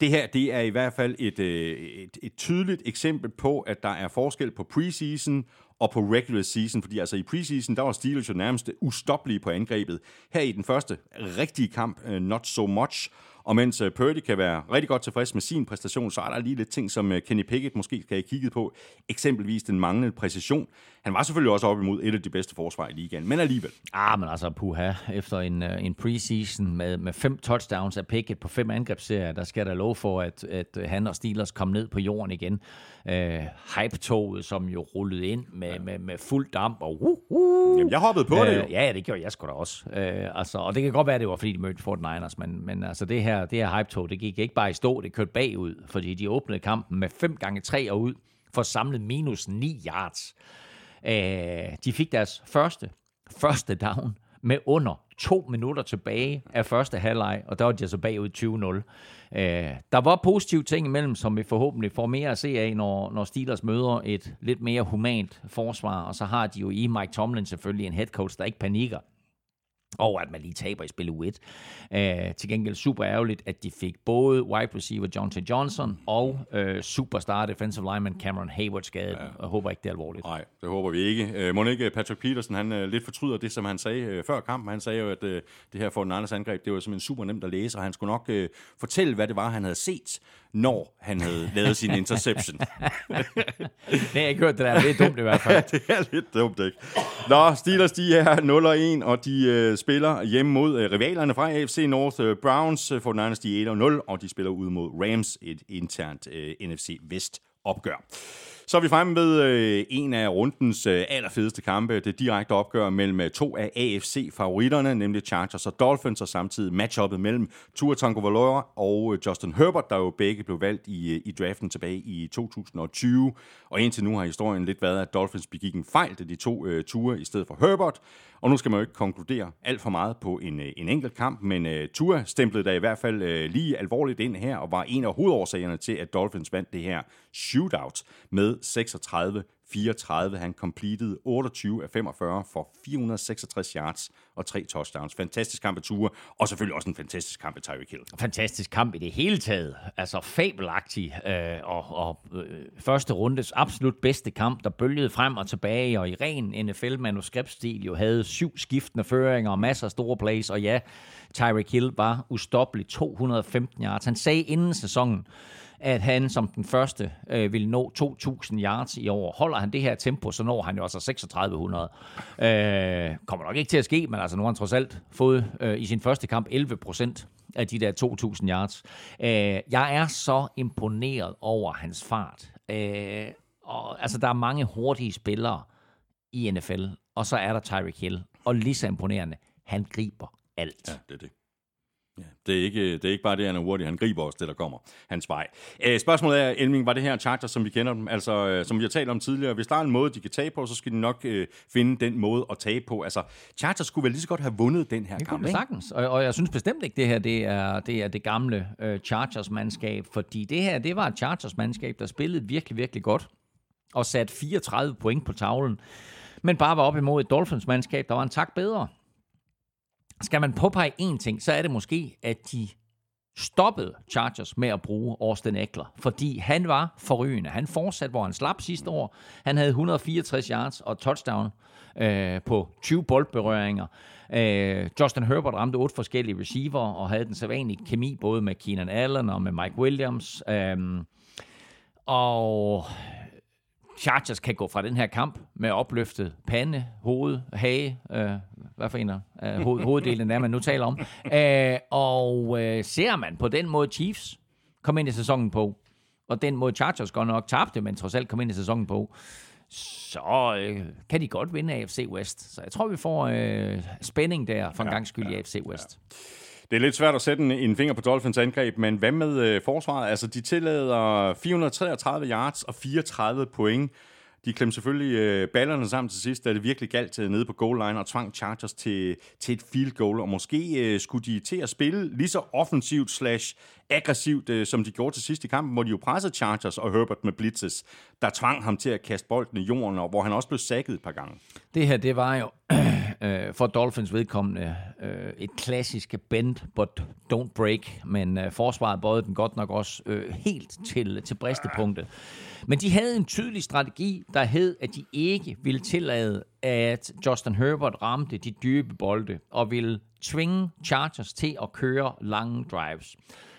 Det her det er i hvert fald et, øh, et, et tydeligt eksempel på, at der er forskel på preseason og på regular season, fordi altså i preseason, der var Steelers jo nærmest ustoppelige på angrebet. Her i den første rigtige kamp, øh, not so much, og mens øh, Purdy kan være rigtig godt tilfreds med sin præstation, så er der lige lidt ting, som Kenny Pickett måske skal have kigget på. Eksempelvis den manglende præcision. Han var selvfølgelig også op imod et af de bedste forsvar i ligaen, men alligevel. Ah, men altså, puha, efter en, øh, en preseason med, med fem touchdowns af Pickett på fem angrebsserier, der skal der lov for, at, at han og Steelers kom ned på jorden igen. Uh, hype-toget, som jo rullede ind med, ja. med, med fuld damp og uh, uh. Jamen, jeg hoppede på uh, det jo. Ja, det gjorde jeg sgu da også. Uh, altså, og det kan godt være, det var, fordi de mødte Fort Niners, men, men altså, det her, det her hype-tog, det gik ikke bare i stå, det kørte bagud, fordi de åbnede kampen med 5 gange 3 og ud for samlet minus 9 yards. Øh, de fik deres første, første down med under to minutter tilbage af første halvleg, og der var de altså bagud 20-0. Øh, der var positive ting imellem, som vi forhåbentlig får mere at se af, når, når Steelers møder et lidt mere humant forsvar, og så har de jo i Mike Tomlin selvfølgelig en head coach, der ikke panikker og at man lige taber i spil u 1. Uh, til gengæld super ærgerligt, at de fik både wide receiver John T. Johnson og uh, superstar defensive lineman Cameron Hayward skadet. Ja. Jeg håber ikke, det er alvorligt. Nej, det håber vi ikke. Uh, må ikke Patrick Peterson, han uh, lidt fortryder det, som han sagde uh, før kampen. Han sagde jo, at uh, det her for den andres angreb, det var simpelthen super nemt at læse, og han skulle nok uh, fortælle, hvad det var, han havde set, når han havde lavet sin interception. det har jeg ikke hørt, det der. Det er dumt i hvert fald. ja, det er lidt dumt, ikke? Nå, Steelers, de er 0-1, og de uh, spiller hjemme mod uh, rivalerne fra AFC North. Uh, Browns uh, får den de 1-0, og de spiller ud mod Rams, et internt uh, NFC Vest opgør. Så er vi fremme ved øh, en af rundens øh, allerfedeste kampe, det direkte opgør mellem øh, to af AFC-favoritterne, nemlig Chargers og Dolphins, og samtidig matchuppet mellem Tua Tagovailoa og øh, Justin Herbert, der jo begge blev valgt i, øh, i draften tilbage i 2020. Og indtil nu har historien lidt været, at Dolphins begik en fejl, da de to øh, ture i stedet for Herbert. Og nu skal man jo ikke konkludere alt for meget på en, øh, en enkelt kamp, men øh, Tua stemplede da i hvert fald øh, lige alvorligt ind her, og var en af hovedårsagerne til, at Dolphins vandt det her shootout med 36 34. Han completed 28 af 45 for 466 yards og tre touchdowns. Fantastisk kamp af Ture, og selvfølgelig også en fantastisk kamp af Tyreek Hill. Fantastisk kamp i det hele taget. Altså fabelagtig, øh, og, og øh, første rundes absolut bedste kamp, der bølgede frem og tilbage, og i ren NFL-manuskriptstil jo havde syv skiftende føringer og masser af store plays, og ja, Tyreek Hill var ustoppelig 215 yards. Han sagde inden sæsonen, at han som den første øh, vil nå 2.000 yards i år. Holder han det her tempo, så når han jo altså 3600. Øh, kommer nok ikke til at ske, men altså nu har han trods alt fået øh, i sin første kamp 11 procent af de der 2.000 yards. Øh, jeg er så imponeret over hans fart. Øh, og, altså, der er mange hurtige spillere i NFL, og så er der Tyreek Hill. Og lige så imponerende, han griber alt. Ja, det er det. Ja, det, er ikke, det er ikke bare det, han er hurtig. Han griber også det, der kommer hans vej. Æ, spørgsmålet er, Elming, var det her Chargers, som vi kender dem? Altså, øh, som vi har talt om tidligere, hvis der er en måde, de kan tage på, så skal de nok øh, finde den måde at tage på. Altså, Chargers skulle vel lige så godt have vundet den her det kamp, ikke? sagtens. Og, og jeg synes bestemt ikke, det her det er det, er det gamle øh, Chargers-mandskab, fordi det her, det var et Chargers-mandskab, der spillede virkelig, virkelig godt og satte 34 point på tavlen, men bare var op imod et Dolphins-mandskab, der var en tak bedre. Skal man påpege én ting, så er det måske, at de stoppede Chargers med at bruge Austin Eckler, fordi han var forrygende. Han fortsatte, hvor han slap sidste år. Han havde 164 yards og touchdown øh, på 20 boldberøringer. Øh, Justin Herbert ramte otte forskellige receiver og havde den sædvanlige kemi både med Keenan Allen og med Mike Williams. Øh, og Chargers kan gå fra den her kamp med opløftet pande, hoved, hage, øh, hvad for en af øh, hoved, hoveddelen er, man nu taler om. Øh, og øh, ser man på den måde Chiefs, kom ind i sæsonen på, og den måde Chargers godt nok tabte, men trods alt kom ind i sæsonen på, så øh, kan de godt vinde AFC West. Så jeg tror, vi får øh, spænding der for en ja, gang skyld ja, i AFC West. Ja. Det er lidt svært at sætte en, en finger på Dolphins angreb, men hvad med øh, forsvaret? Altså, de tillader 433 yards og 34 point. De klemte selvfølgelig øh, ballerne sammen til sidst, da det virkelig galt til nede på goal line og tvang Chargers til, til et field goal. Og måske øh, skulle de til at spille lige så offensivt slash aggressivt, øh, som de gjorde til sidst i kampen, hvor de jo pressede Chargers og Herbert med blitzes, der tvang ham til at kaste bolden i jorden, og hvor han også blev sækket et par gange. Det her, det var jo øh, for Dolphins vedkommende øh, et klassisk bend, but don't break, men øh, forsvaret bøjede den godt nok også øh, helt til, til bristepunktet. Men de havde en tydelig strategi, der hed, at de ikke ville tillade, at Justin Herbert ramte de dybe bolde, og ville tvinge Chargers til at køre lange drives.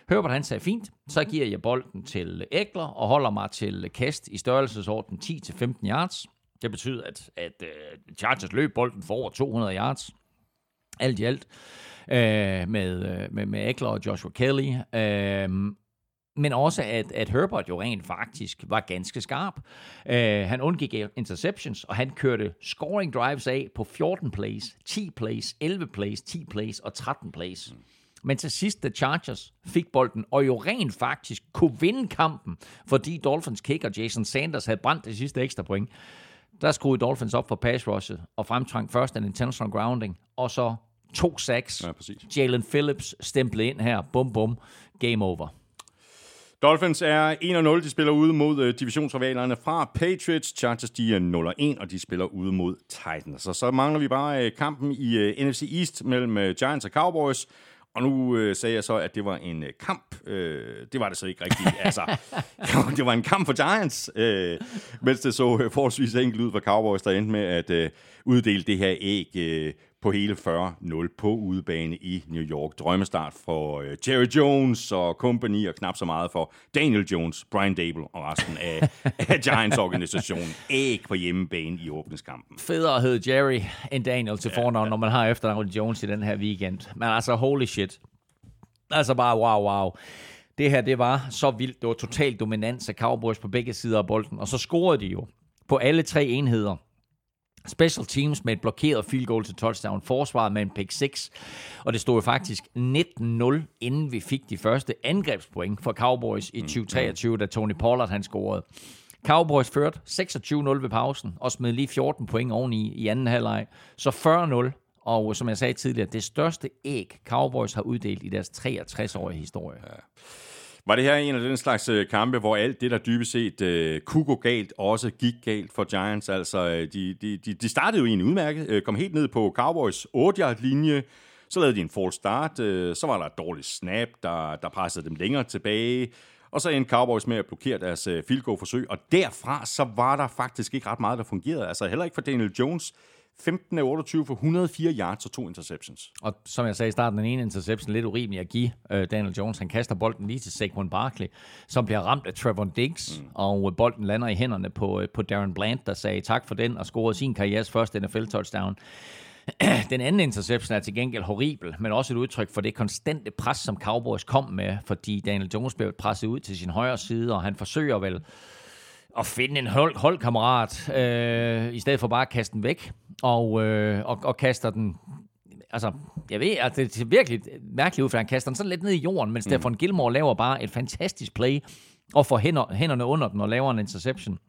Herbert han sagde, fint, så giver jeg bolden til Eckler og holder mig til kast i størrelsesorden 10-15 yards. Det betyder, at, at uh, Chargers løb bolden for over 200 yards. Alt i alt. Uh, med, øh, med, med Eckler og Joshua Kelly. Uh, men også at, at Herbert jo rent faktisk var ganske skarp. Uh, han undgik interceptions, og han kørte scoring drives af på 14 plays, 10 plays, 11 plays, 10 plays og 13 plays. Mm. Men til sidst, da Chargers fik bolden, og jo rent faktisk kunne vinde kampen, fordi Dolphins kicker Jason Sanders havde brændt det sidste ekstra point, der skruede Dolphins op for pass rushet og fremtvang først en intentional grounding, og så to sacks. Ja, Jalen Phillips stemplede ind her. Bum, bum. Game over. Dolphins er 1-0. De spiller ude mod uh, divisionsrivalerne fra Patriots. Chargers de er 0-1, og de spiller ude mod Titans. Så så mangler vi bare uh, kampen i uh, NFC East mellem Giants og Cowboys. Og nu øh, sagde jeg så, at det var en øh, kamp. Øh, det var det så ikke rigtigt. altså, det var en kamp for Giants, øh, mens det så øh, forholdsvis enkelt ud for Cowboys, der endte med at øh, uddele det her æg øh, på hele 40-0 på udebane i New York. Drømmestart for uh, Jerry Jones og company, og knap så meget for Daniel Jones, Brian Dable og resten af, af Giants-organisationen. Æg på hjemmebane i åbningskampen. Federe hed Jerry end Daniel til fornavn, ja, ja. når man har efternavn Jones i den her weekend. Men altså, holy shit. Altså bare wow, wow. Det her, det var så vildt. Det var totalt dominans af Cowboys på begge sider af bolden. Og så scorede de jo på alle tre enheder. Special teams med et blokeret field goal til touchdown. Forsvaret med en pick 6. Og det stod jo faktisk 19-0, inden vi fik de første angrebspoint for Cowboys i 2023, mm. da Tony Pollard han scorede. Cowboys førte 26-0 ved pausen, og smed lige 14 point oveni i anden halvleg. Så 40-0, og som jeg sagde tidligere, det største æg, Cowboys har uddelt i deres 63-årige historie. Ja. Var det her en af den slags øh, kampe, hvor alt det, der dybest set øh, kunne gå galt, også gik galt for Giants? Altså, øh, de, de, de, startede jo egentlig udmærket, øh, kom helt ned på Cowboys 8-yard-linje, så lavede de en false start, øh, så var der et dårligt snap, der, der pressede dem længere tilbage, og så endte Cowboys med at blokere deres øh, field goal forsøg, og derfra så var der faktisk ikke ret meget, der fungerede. Altså heller ikke for Daniel Jones. 15 af 28 for 104 yards og to interceptions. Og som jeg sagde i starten, den ene interception lidt urimelig at give uh, Daniel Jones. Han kaster bolden lige til Saquon Barkley, som bliver ramt af Trevor Diggs, mm. og uh, bolden lander i hænderne på, uh, på Darren Bland, der sagde tak for den og scorede sin karrieres første NFL-touchdown. Den anden interception er til gengæld horribel, men også et udtryk for det konstante pres, som Cowboys kom med, fordi Daniel Jones blev presset ud til sin højre side, og han forsøger vel at finde en hold, holdkammerat, øh, i stedet for bare at kaste den væk, og, øh, og, og kaster den altså, jeg ved, at det er virkelig mærkeligt ud, for han kaster den sådan lidt ned i jorden, men Stefan mm. Gilmore laver bare et fantastisk play, og får hænder, hænderne under den og laver en interception.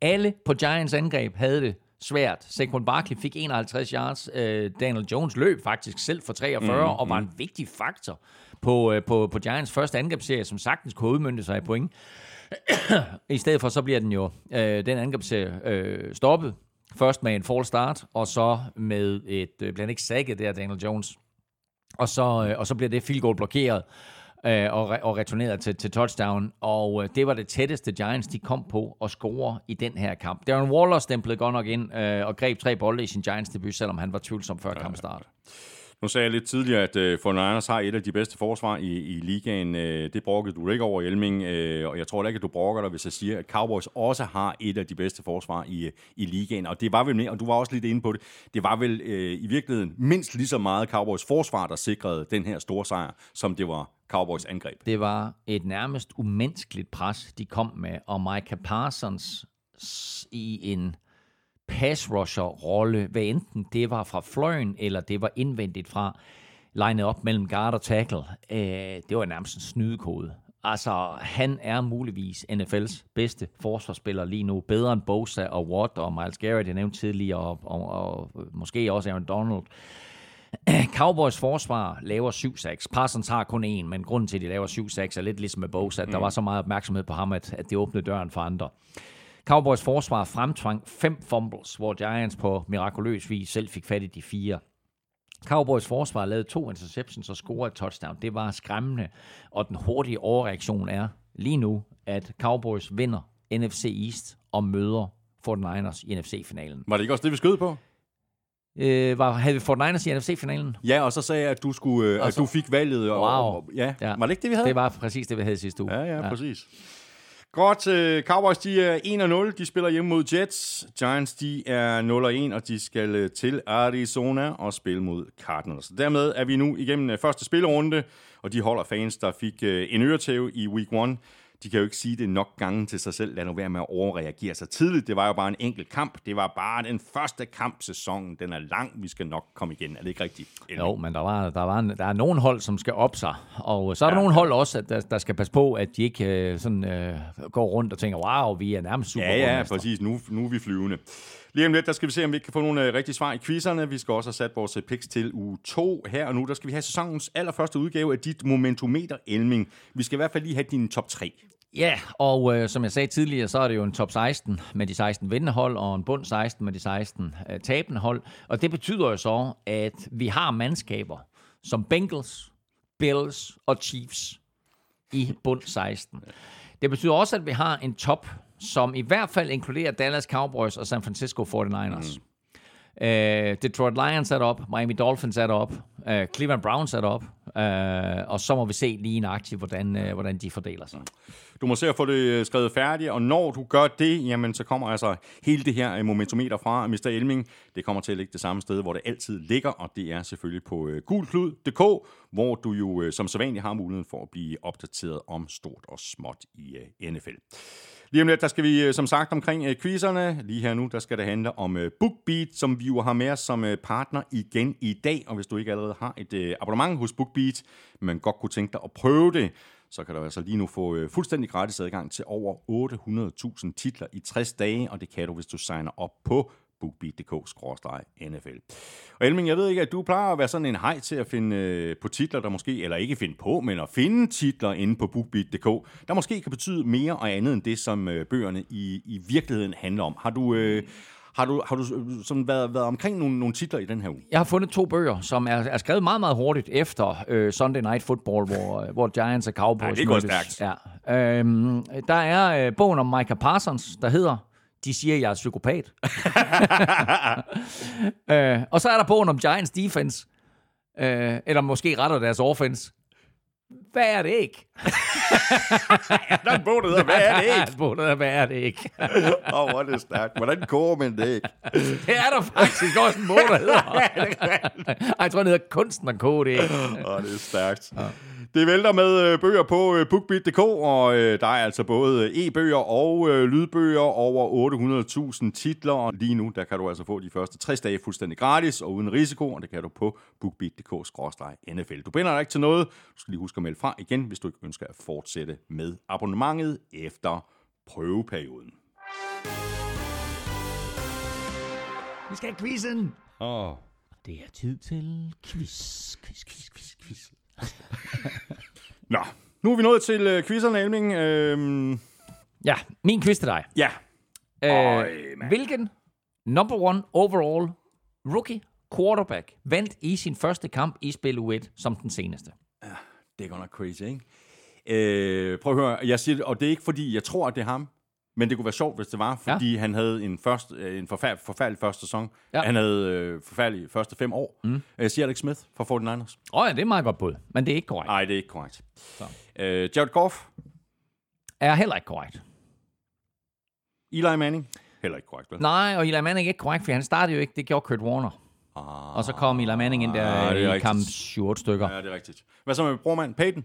Alle på Giants angreb havde det svært. Saquon Barkley fik 51 yards. Øh, Daniel Jones løb faktisk selv for 43, mm, og var en vigtig faktor på, øh, på, på Giants første angrebsserie, som sagtens kunne udmynde sig i point. I stedet for, så bliver den jo, øh, den angrebsserie øh, stoppet. Først med en fall start, og så med et, øh, bliver ikke sækket der, Daniel Jones. Og så, øh, og så bliver det field goal blokeret øh, og, og returneret til, til touchdown. Og øh, det var det tætteste Giants, de kom på at score i den her kamp. Darren Waller stemplede godt nok ind øh, og greb tre bolde i sin Giants debut, selvom han var tvivlsom før kampstart. Nu sagde jeg lidt tidligere, at øh, uh, for Niners har et af de bedste forsvar i, i ligaen. Uh, det brokkede du ikke over, Elming, uh, og jeg tror ikke, at du brokker dig, hvis jeg siger, at Cowboys også har et af de bedste forsvar i, i ligaen. Og det var vel, og du var også lidt inde på det, det var vel uh, i virkeligheden mindst lige så meget Cowboys forsvar, der sikrede den her store sejr, som det var Cowboys angreb. Det var et nærmest umenneskeligt pres, de kom med, og Micah Parsons i en pass rusher-rolle, hvad enten det var fra fløjen, eller det var indvendigt fra, legnet op mellem guard og tackle, øh, det var nærmest en snydekode. Altså, han er muligvis NFL's bedste forsvarsspiller lige nu. Bedre end Bosa og Watt og Miles Garrett, jeg nævnte tidligere, og, og, og måske også Aaron Donald. Cowboys forsvar laver 7-6. Parsons har kun én, men grunden til, at de laver 7-6 er lidt ligesom med Bosa, at mm. der var så meget opmærksomhed på ham, at, at det åbnede døren for andre. Cowboys forsvar fremtvang fem fumbles, hvor Giants på mirakuløs vis selv fik fat i de fire. Cowboys forsvar lavede to interceptions og scorede et touchdown. Det var skræmmende, og den hurtige overreaktion er lige nu, at Cowboys vinder NFC East og møder 49ers i NFC-finalen. Var det ikke også det, vi skød på? Øh, var, havde vi 49ers i NFC-finalen? Ja, og så sagde jeg, at du, skulle, øh, at du fik valget. Og, Wow. og, ja. Ja. Var det ikke det, vi havde? Det var præcis det, vi havde sidste uge. Ja, ja, ja. præcis. Godt, uh, Cowboys de er 1-0, de spiller hjemme mod Jets. Giants de er 0-1, og de skal øh, til Arizona og spille mod Cardinals. Dermed er vi nu igennem øh, første spillerunde, og de holder fans, der fik uh, en øretæve i week 1. De kan jo ikke sige det nok gange til sig selv. Lad nu være med at overreagere så tidligt. Det var jo bare en enkelt kamp. Det var bare den første kamp sæsonen. Den er lang. Vi skal nok komme igen. Er det ikke rigtigt? Elving? Jo, men der, var, der, var der er nogle hold, som skal op sig. Og så er der ja, nogle hold også, at der, der skal passe på, at de ikke øh, sådan, øh, går rundt og tænker, wow, vi er nærmest super Ja, ja, præcis. Nu, nu er vi flyvende. Lige om lidt, der skal vi se, om vi kan få nogle øh, rigtige svar i quizzerne. Vi skal også have sat vores øh, picks til uge 2 her og nu. Der skal vi have sæsonens allerførste udgave af dit momentometer, Elming. Vi skal i hvert fald lige have din top 3. Ja, og øh, som jeg sagde tidligere, så er det jo en top 16 med de 16 vindende hold, og en bund 16 med de 16 øh, tabende hold. Og det betyder jo så, at vi har mandskaber som Bengals, Bills og Chiefs i bund 16. Det betyder også, at vi har en top, som i hvert fald inkluderer Dallas Cowboys og San Francisco 49ers. Mm. Uh, Detroit Lions er op, Miami Dolphins er op, uh, Cleveland Browns er op, uh, og så må vi se lige nøjagtigt, hvordan, uh, hvordan de fordeler sig. Du må se at få det øh, skrevet færdigt, og når du gør det, jamen så kommer altså hele det her øh, momentometer fra Mr. Elming. Det kommer til at ligge det samme sted, hvor det altid ligger, og det er selvfølgelig på uh, gulklud.dk, hvor du jo som sædvanligt har muligheden for at blive opdateret om stort og småt i NFL. Lige om lidt, der skal vi øh, som sagt omkring øh. Lige her nu, der skal det handle om øh, BookBeat, som vi jo har med os som øh, partner igen i dag. Og hvis du ikke allerede har et øh, abonnement hos BookBeat, men godt kunne tænke dig at prøve det, så kan du altså lige nu få øh, fuldstændig gratis adgang til over 800.000 titler i 60 dage, og det kan du, hvis du signer op på bookbeat.dk-nfl. Og Elming, jeg ved ikke, at du plejer at være sådan en hej til at finde øh, på titler, der måske, eller ikke finde på, men at finde titler inde på bookbeat.dk, der måske kan betyde mere og andet end det, som øh, bøgerne i, i virkeligheden handler om. Har du... Øh, har du, har du sådan været, været omkring nogle, nogle titler i den her uge? Jeg har fundet to bøger, som er, er skrevet meget, meget hurtigt efter øh, Sunday Night Football, hvor, øh, hvor Giants og Cowboys Ja, det går stærkt. Ja. Øhm, der er øh, bogen om Micah Parsons, der hedder De siger, jeg er psykopat. øh, og så er der bogen om Giants defense, øh, eller måske retter deres offense. Hvad er det ikke? Der er en bog, der hedder, hvad er det ikke? Bogen hedder, Hvad er det ikke? Åh, oh, hvor er det stærkt. Hvordan går man det ikke? det er der faktisk også en bog, der hedder. Ej, jeg tror, den hedder Kunsten at kode det ikke. Åh, oh, det er stærkt. Ja. Det vælter med øh, bøger på øh, bookbeat.dk, og øh, der er altså både e-bøger og øh, lydbøger over 800.000 titler. Og lige nu, der kan du altså få de første 60 dage fuldstændig gratis og uden risiko, og det kan du på bookbeat.dk-nfl. Du binder dig ikke til noget. Du skal lige huske at melde fra igen, hvis du ikke ønsker at fortsætte med abonnementet efter prøveperioden. Vi skal have quizzen. Åh, oh. Det er tid til quiz, quiz, quiz, quiz, quiz. Nå, nu er vi nået til øh, quizzerne, Elming. Øhm, Ja, min quiz til dig. ja, Øh, Øj, mand. hvilken number one overall rookie quarterback vandt i sin første kamp i spil U1 som den seneste? det er godt nok crazy, ikke? Øh, prøv at høre, jeg siger det, og det er ikke fordi, jeg tror, at det er ham, Men det kunne være sjovt, hvis det var, fordi ja. han havde en, første, øh, en forfærdelig, forfærdelig første sæson. Ja. Han havde øh, forfærdelige første fem år. Mm. Jeg siger Alex Smith fra 49ers. Åh oh, ja, det er meget godt bud, men det er ikke korrekt. Nej, det er ikke korrekt. Øh, Jared Goff, Er heller ikke korrekt. Eli Manning, heller ikke korrekt. Vel? Nej, og Eli Manning er ikke korrekt, for han startede jo ikke. Det gjorde Kurt Warner. Ah, Og så kom Eli Manning ind der Ah, i kamp 7 stykker. Ja, det er rigtigt. Hvad så med brormand Peyton?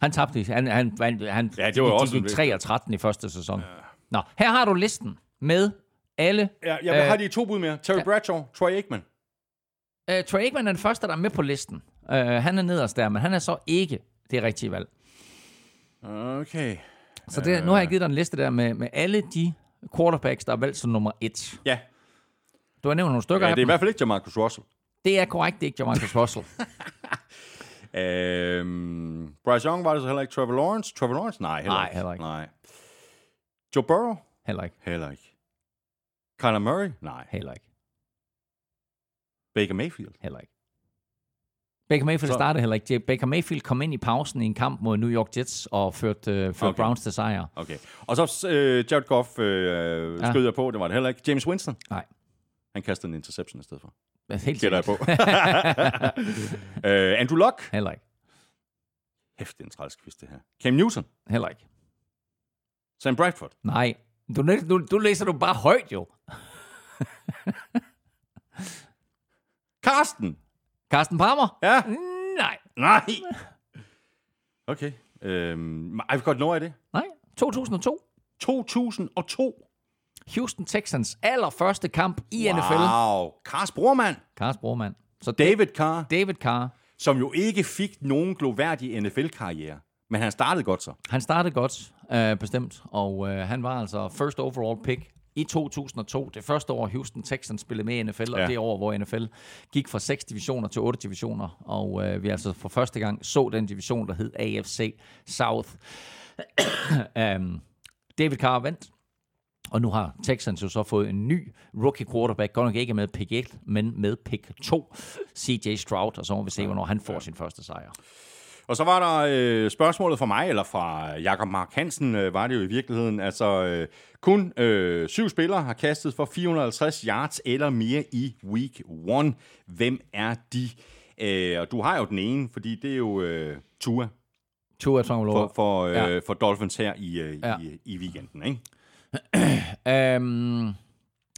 Han tabte. Han, han, han, han Ja, det var de, også gik vigtig- 3 og 13 i første sæson. Ja. Nå, her har du listen med alle. Ja, jeg vil Øh, have de to bud mere. Terry ja. Bradshaw, Troy Aikman. Uh, Troy Aikman er den første, der er med på listen. Uh, han er nederst der, men han er så ikke det rigtige valg. Okay. Så det, nu har jeg givet dig en liste der med, med alle de quarterbacks, der er valgt som nummer et. Ja, Du har nævnt nogle stykker ja af det er i hvert fald ikke Jamarcus Russell. Det er korrekt, det er ikke Jamarcus Russell. Øhm, Bryce Young var det så heller ikke. Trevor Lawrence? Trevor Lawrence? Nej, heller Nej, ikke. heller ikke. Nej. Joe Burrow? Heller ikke. Heller ikke. Kyler Murray? Nej. Heller ikke. Baker Mayfield? Heller ikke. Baker Mayfield Så- startede heller ikke. Baker Mayfield kom ind i pausen i en kamp mod New York Jets og førte, øh, førte Okay. Browns til sejr. Okay. Og så øh, Jared Goff øh, Ja. skød jeg på, det var det heller ikke. James Winston? Nej. Han kastede en interception i stedet for. Helt Gætter jeg på. øh, Andrew Luck? Heller ikke. Hæft, det er en træls quiz, det her. Cam Newton? Heller ikke. Sam Bradford? Nej. Du, du, du læser du bare højt jo. Karsten? Carsten Palmer? Ja? Nej. Nej. Okay. Øhm, I've got no idea. Nej. 2002. 2002. Houston Texans allerførste kamp i wow. NFL. Wow. Kars brormand. Cars brormand. Så David Carr, David Carr. som jo ikke fik nogen gloværdig NFL-karriere. Men han startede godt så. Han startede godt, øh, bestemt, og øh, han var altså first overall pick i 2002. Det første år, Houston Texans spillede med i NFL, og Ja. det år, hvor NFL gik fra seks divisioner til otte divisioner, og øh, vi altså for første gang så den division, der hed AFC South. um, David Carr vandt, og nu har Texans jo så fået en ny rookie quarterback, godt nok ikke med pick 1, men med pick 2, CJ Stroud, og så må vi se, hvornår han får sin første sejr. Og så var der øh, spørgsmålet fra mig, eller fra Jakob Mark Hansen, øh, var det jo i virkeligheden. Altså, øh, kun øh, syv spillere har kastet for 450 yards eller mere i week 1. Hvem er de? Øh, og du har jo den ene, fordi det er jo øh, Tua Tua Tagovailoa. for, for, øh, Ja. for Dolphins her i, øh, Ja. i, i weekenden. Ikke? Øhm,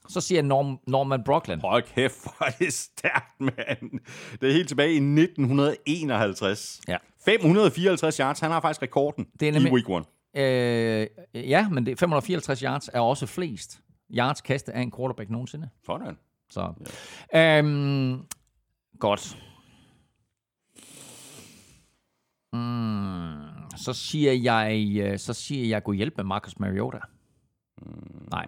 så siger Norm, Norman Brocklin. Hold kæft, hvor er det stærkt, mand. Det er helt tilbage i 1951. Ja. 554 yards, han har faktisk rekorden Det er i nemlig- week 1. Øh, ja, men det 554 yards er også flest yards kastet af en quarterback nogensinde. Sådan. Så, øhm, godt. Mm, så siger jeg, øh, så siger jeg, gå hjælp med Marcus Mariota. Nej,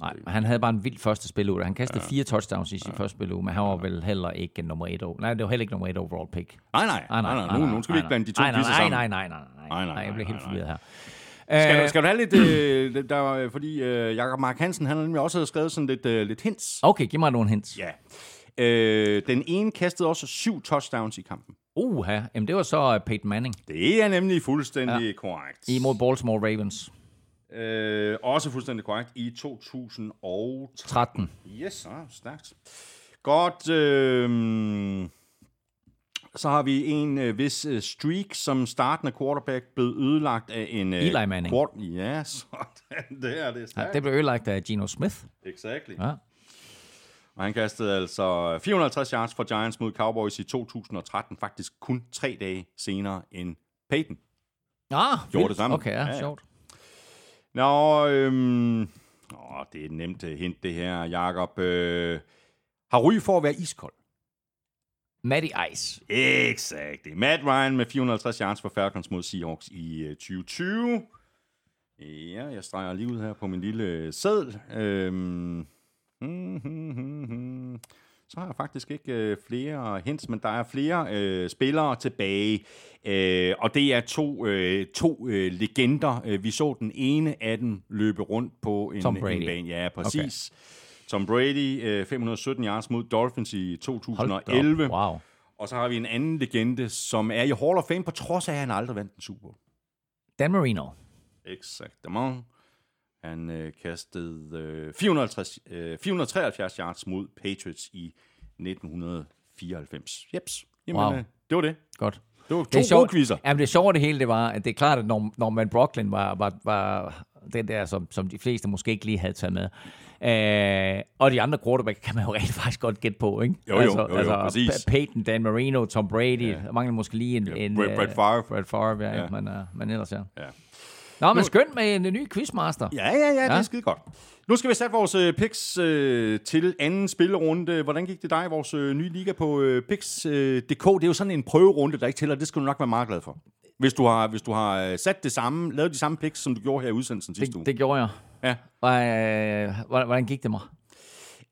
nej, han havde bare en vild første spiluge. Han kastede ja. fire touchdowns i sin første spiluge, men han var vel heller ikke nummer et. o- Nej, det var heller ikke nummer et overall pick. Nej, nej, nej, nej, nej, nu, nu skal vi ikke blande de to nej, nej, nej, sammen. nej, nej, nej, nej, Nej, nej, nej, jeg bliver nej, helt nej, forvirret her. Skal, Øh, du, skal du have lidt, øh, der, øh, fordi øh, Jakob Mark Hansen, han har nemlig også skrevet sådan lidt, øh, lidt hints. Okay, giv mig nogle hints. Ja. Øh, den ene kastede også syv touchdowns i kampen. Uha, jamen det var så uh, Peyton Manning Det er nemlig fuldstændig ja. korrekt. imod Baltimore Ravens. Øh, også fuldstændig korrekt i 2013. 13. Yes, så stærkt. Godt. Øh, så har vi en øh, vis øh, streak, som startende quarterback blev ødelagt af en... Øh, Eli Manning. Quart- ja, sådan der, det er Ja, stærkt. det blev ødelagt af Geno Smith. Exactly. Ja. Og han kastede altså 450 yards for Giants mod Cowboys i 2013, faktisk kun tre dage senere end Peyton. Ah, Gjorde vildt. det samme. Okay, ja, Ja, ja. ja. sjovt. Nå, øhm, åh, det er et nemt øh, hint, det her, Jakob. Øh, har ry for at være iskold. Matty Ice. Exakt. Matt Ryan med 450 yards for Falcons mod Seahawks i øh, 2020. Ja, jeg streger lige ud her på min lille øh, seddel. Øhm, hmm, hmm, hmm, hmm. Så har jeg faktisk ikke øh, flere hints, men der er flere øh, spillere tilbage. Øh, og det er to, øh, to øh, legender. Øh, Vi så den ene af dem løbe rundt på en, Tom Brady. en bane. Ja, præcis. Okay. Tom Brady, øh, 517 yards mod Dolphins i Hold da 2011. op. Wow. Og så har vi en anden legende, som er i Hall of Fame, på trods af, at han aldrig vandt en Super Bowl. Dan Marino. Exactement. Han øh, kastede øh, 450, øh, 473 yards mod Patriots i 1994. Jeps. Jamen, Wow. øh, det var det. Godt. Det var to Det er sjovt. quizzer. Jamen, det sjove det hele, det var, at det er klart, at når, når man Brooklyn var, var, var den der, som, som de fleste måske ikke lige havde taget med. Øh, og de andre quarterback kan man jo rent faktisk godt gætte på, ikke? Jo, jo, jo, jo, præcis. Pa- Peyton, Dan Marino, Tom Brady. Ja. Mangler måske lige en... Ja, en Brett- øh, Brett Favre. Brett Favre, ja. Ja. ja. Men, uh, men ellers, ja. Ja. Nå, men skønt med en, en ny quizmaster. Ja, ja, ja, det er Ja. skide godt. Nu skal vi sætte vores øh, picks øh, til anden spillerunde. Hvordan gik det dig i vores øh, nye liga på øh, picks.dk? Øh, DK? det er jo sådan en prøverunde, der ikke tæller. Det skal du nok være meget glad for. Hvis du har, hvis du har øh, sat det samme, lavet de samme picks, som du gjorde her i udsendelsen sidste uge. Det, gjorde jeg. Ja. Og, øh, hvordan, gik det mig?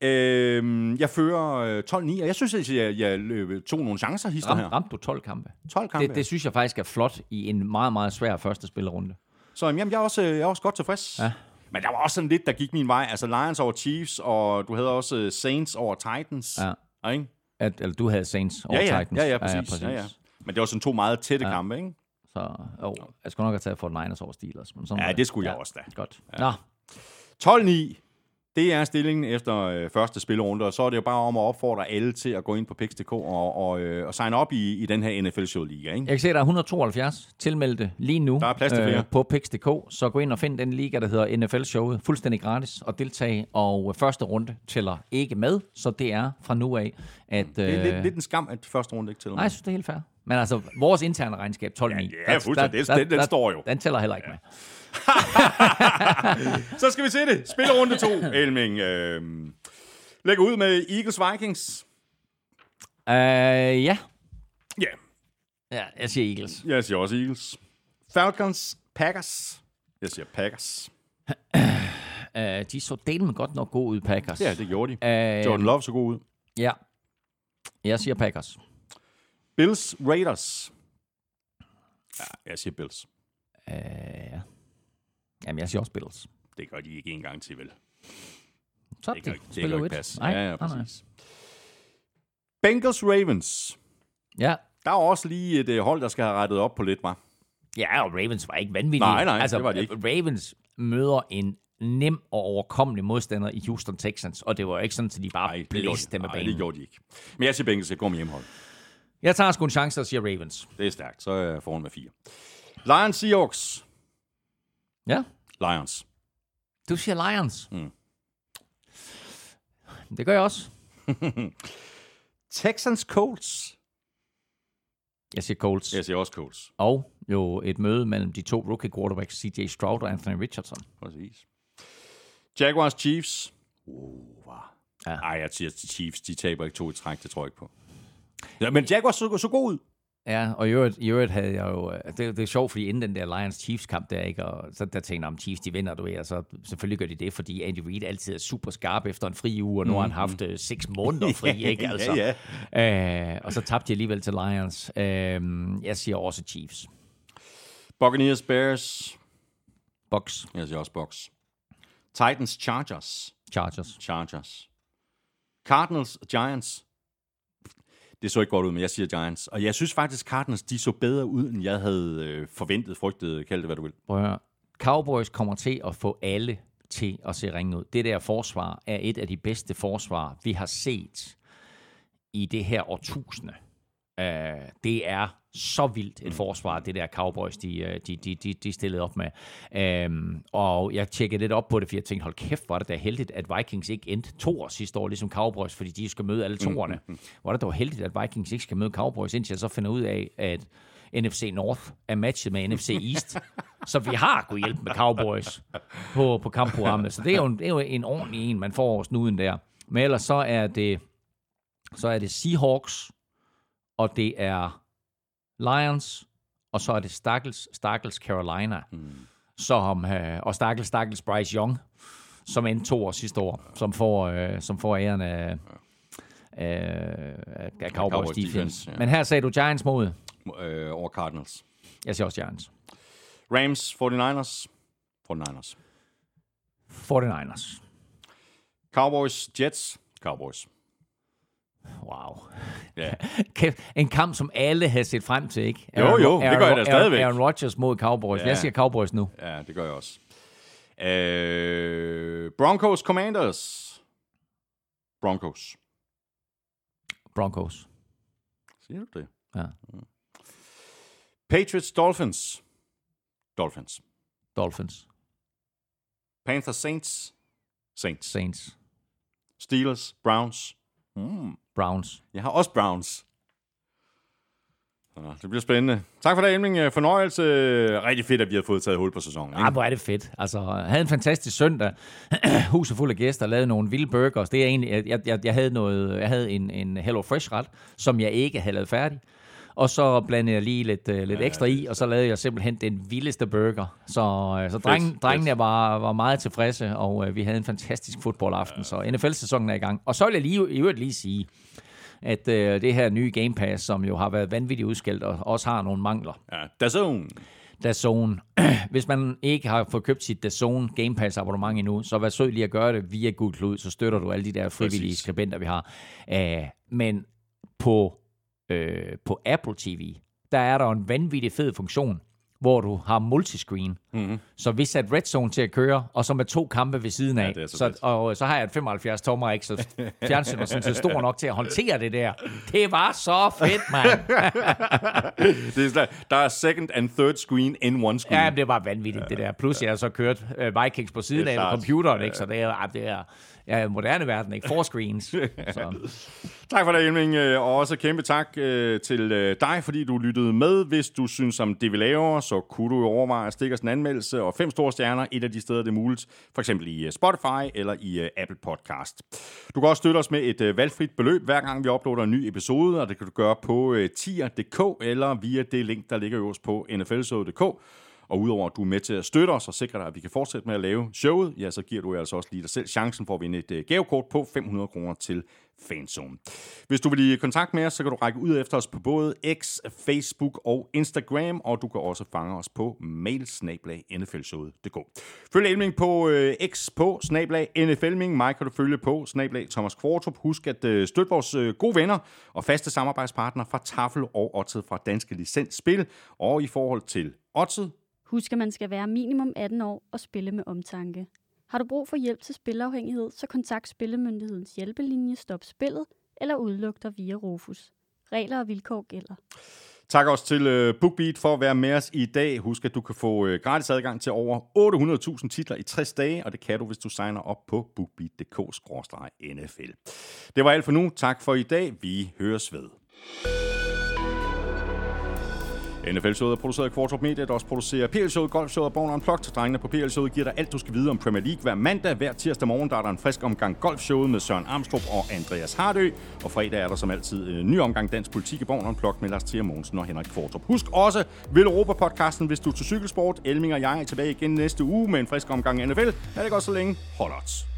Øhm, jeg fører øh, 12-9, og jeg synes, at jeg, jeg tog nogle chancer hister Ram, her. ramte du 12 kampe? 12 kampe. Det, det synes jeg faktisk er flot i en meget, meget svær første spillerunde. Så jamen, jeg, er også, øh, jeg er også godt tilfreds. Ja. Men der var også sådan lidt, der gik min vej. Altså Lions over Chiefs, og du havde også øh, Saints over Titans. Ja. Ikke? At, eller du havde Saints over Ja, ja, Titans. ja, ja, præcis. Ja, ja. Men det var sådan to meget tætte ja. kampe, ikke? Så jo, jeg skulle nok have taget for Niners over Steelers. Men sådan Ja, var det skulle jeg også da. Godt. Ja. Nå, 12-9. Det er stillingen efter øh, første spillerunde, og så er det jo bare om at opfordre alle til at gå ind på Pix.dk og, og, øh, og signe op i, i den her NFL Show Liga. Ikke? jeg kan se, at der er 172 tilmeldte lige nu øh, Der er plads til flere. på Pix.dk, så gå ind og find den liga, der hedder NFL-showet, fuldstændig gratis og deltage. Og øh, første runde tæller ikke med, så det er fra nu af, at... Det er øh, lidt, lidt en skam, at første runde ikke tæller Nej, jeg synes, det er helt fair. Men altså, vores interne regnskab, 12 Ja, ja, fuldstændig. Den- den står jo. Den tæller heller ikke med. Så skal vi se det. Spillerunde 2, Elming. Øh, lægger ud med Eagles Vikings. Øh, ja. Ja, ja, jeg siger Eagles. jeg siger også Eagles. Falcons, Packers. Jeg siger Packers. Øh, de så delen godt nok god ud, Packers. Ja, det gjorde de. Øh, Jordan Love så god ud. Ja. Jeg siger Packers. Bills, Raiders. Ja, jeg siger Bills. Øh, ja. Jamen, jeg siger også Bills. Det gør de ikke en gang til, vel? Så Det det, det spiller kan ikke passe. Nej, ja, ja, nej, nej. præcis. Bengals, Ravens. Ja. Der er også lige et øh, hold, der skal have rettet op på lidt, var. ja, og Ravens var ikke vanvittige. Nej, nej, altså, det var de ikke. Ravens møder en nem og overkommelig modstander i Houston Texans, og det var ikke sådan, at de bare Nej, det blæste de, med nej, banen. det gjorde de ikke. Men jeg siger Bengals, jeg går med hjemmehold. Jeg tager sgu en chance og siger Ravens. Det er stærkt. Så er jeg foran med fire. Lions, Seahawks. Ja. Lions. Du siger Lions. Mm. Det gør jeg også. Texans, Colts. Jeg siger Colts. Jeg siger også Colts. Og jo et møde mellem de to rookie quarterbacks, CJ Stroud og Anthony Richardson. Præcis. Jaguars, Chiefs. Uh, wow. Ja. Ej, jeg siger Chiefs. De taber ikke to i træk, det tror jeg ikke på. Ja, men Jaguars så, så god ud. Ja, og i øvrigt, i øvrigt havde jeg jo... øh, Det, det er sjovt, fordi inden den der Lions-Chiefs-kamp der, ikke, og så der tænkte jeg, om Chiefs de vinder, du ved, og så selvfølgelig gør de det, fordi Andy Reid altid er super skarp efter en fri uge, og nu har han haft øh, seks måneder fri, ikke? Altså. ja, ja. Øh, og så tabte de alligevel til Lions. Øh, jeg siger også Chiefs. Buccaneers, Bears. Bucks, Jeg siger også Bucks. Titans, Chargers. Chargers. Chargers. Cardinals, Giants. Det så ikke godt ud, men jeg siger Giants. Og jeg synes faktisk, Cardinals de så bedre ud, end jeg havde øh, forventet, frygtet, kald det hvad du vil. Prøv at høre. Cowboys kommer til at få alle til at se ringe ud. Det der forsvar er et af de bedste forsvar, vi har set i det her årtusinde. Uh, det er så vildt et forsvar, det der Cowboys, de, øh, de, de, de, de stillede op med. Um, og jeg tjekkede lidt op på det, for jeg tænkte, hold kæft, var det da heldigt, at Vikings ikke endte to år sidste år, ligesom Cowboys, fordi de skal møde alle toerne. Var det dog heldigt, at Vikings ikke skal møde Cowboys, indtil jeg så finder ud af, at NFC North er matchet med NFC East. så vi har kunnet hjælpe med Cowboys på, på kampprogrammet. Så det er, jo en, det er jo en ordentlig en, man får over snuden der. Men ellers så er det, så er det Seahawks, og det er Lions, og så er det Stakkels, Stakkels Carolina, mm. som, øh, og Stakkels, Stakkels Bryce Young, som endte to år sidste år, som får, øh, som får æren af, af, af Cowboys, Cowboys defense. defense, ja. Men her sagde du Giants mod. Øh, over Cardinals. Jeg siger også Giants. Rams, 49ers. 49ers. 49ers. Cowboys, Jets. Cowboys. Wow. Ja. Kæft, en kamp, som alle havde set frem til, ikke? Jo, jo, det gør jeg da Aaron, stadigvæk. Aaron Rodgers mod Cowboys. Ja. Jeg siger Cowboys nu. ja, det gør jeg også. Øh, Broncos Commanders. Broncos. Broncos. Siger du det? Ja. Patriots Dolphins. Dolphins. Dolphins. Panthers Saints. Saints. Saints. Steelers Browns. Mm. Browns. Jeg har også Browns. Så det bliver spændende. Tak for det, Elming. Fornøjelse. Rigtig fedt, at vi har fået taget hul på sæsonen. Ikke? Ah, hvor er det fedt. Altså, jeg havde en fantastisk søndag. Huset fuld af gæster, lavede nogle vilde burgers. Det er egentlig, jeg, jeg, jeg havde, noget, jeg havde en, en Hello Fresh ret, som jeg ikke havde lavet færdig. Og så blandede jeg lige lidt, uh, lidt ekstra i, og så lavede jeg simpelthen den vildeste burger. Så, uh, så dreng, fedt. drengene var, var meget tilfredse, og uh, vi havde en fantastisk fodboldaften. Så NFL-sæsonen er i gang. Og så vil jeg lige, i øvrigt lige sige, at uh, det her nye Game Pass, som jo har været vanvittigt udskilt, og også har nogle mangler, Ja, DAZN. DAZN. Hvis man ikke har fået købt sit DAZN Game Pass abonnement endnu, så vær sød lige at gøre det via Google Klud, så støtter du alle de der frivillige Præcis. skribenter, vi har. Uh, men på, øh, på Apple TV, der er der en vanvittig fed funktion, hvor du har multiscreen. Mm-hmm. Så vi satte Red Zone til at køre, og så med to kampe ved siden af. er så så, og så har jeg et 75 tommer, ikke? Så fjernsynet er sådan set stor nok til at håndtere det der. Det var så fedt, mand. Det er sådan, der er second and third screen in one screen. Ja, det var vanvittigt, det der. Plus, jeg har så kørt uh, Vikings på siden af klart. computeren, ikke? Så det er, ah, det er ja, moderne verden, ikke? Four screens. Så. Tak for det, Elming, øh, og også kæmpe tak øh, til øh, dig, fordi du lyttede med. Hvis du synes om det, vi laver, så kunne du overveje at stikke os en anmeldelse og fem store stjerner et af de steder, det er muligt. For eksempel i Spotify eller i Apple Podcast. Du kan også støtte os med et valgfrit beløb, hver gang vi uploader en ny episode, og det kan du gøre på tier.dk eller via det link, der ligger øverst på nflshow.dk. Og udover at du er med til at støtte os og sikre dig, at vi kan fortsætte med at lave showet, ja, så giver du altså også lige dig selv chancen for at vinde et øh, gavekort på 500 kroner til Fanzone. Hvis du vil i kontakt med os, så kan du række ud efter os på både X, Facebook og Instagram, og du kan også fange os på mail nflshowet.dk. Følg Elming på øh, X på snablag NFLming. Mig kan du følge på snablag Thomas Kvartrup. Husk at øh, støtte vores øh, gode venner og faste samarbejdspartnere fra Tafel og Otted fra Danske Licens Spil. Og i forhold til Otted, Husk, at man skal være minimum 18 år og spille med omtanke. Har du brug for hjælp til spilafhængighed, så kontakt Spillemyndighedens hjælpelinje Stop Spillet eller udluk dig via Rufus. Regler og vilkår gælder. Tak også til øh, BookBeat for at være med os i dag. Husk, at du kan få øh, gratis adgang til over 800.000 titler i 60 dage, og det kan du, hvis du signer op på bookbeat.dk-nfl. Det var alt for nu. Tak for i dag. Vi høres ved. NFL-showet er produceret af Kvartrup Media, der også producerer PL-showet, Golf-showet og Born Unplugged. Drengene på PL-showet giver dig alt, du skal vide om Premier League hver mandag. Hver tirsdag morgen der er der en frisk omgang Golf-showet med Søren Armstrong og Andreas Hardø. Og fredag er der som altid en ny omgang dansk politik i Born Unplugged med Lars Thier Mogensen og Henrik Kvartrup. Husk også Vil Europa-podcasten, hvis du er til cykelsport. Elming og jeg er tilbage igen næste uge med en frisk omgang NFL. Er det godt så længe? Hold odds.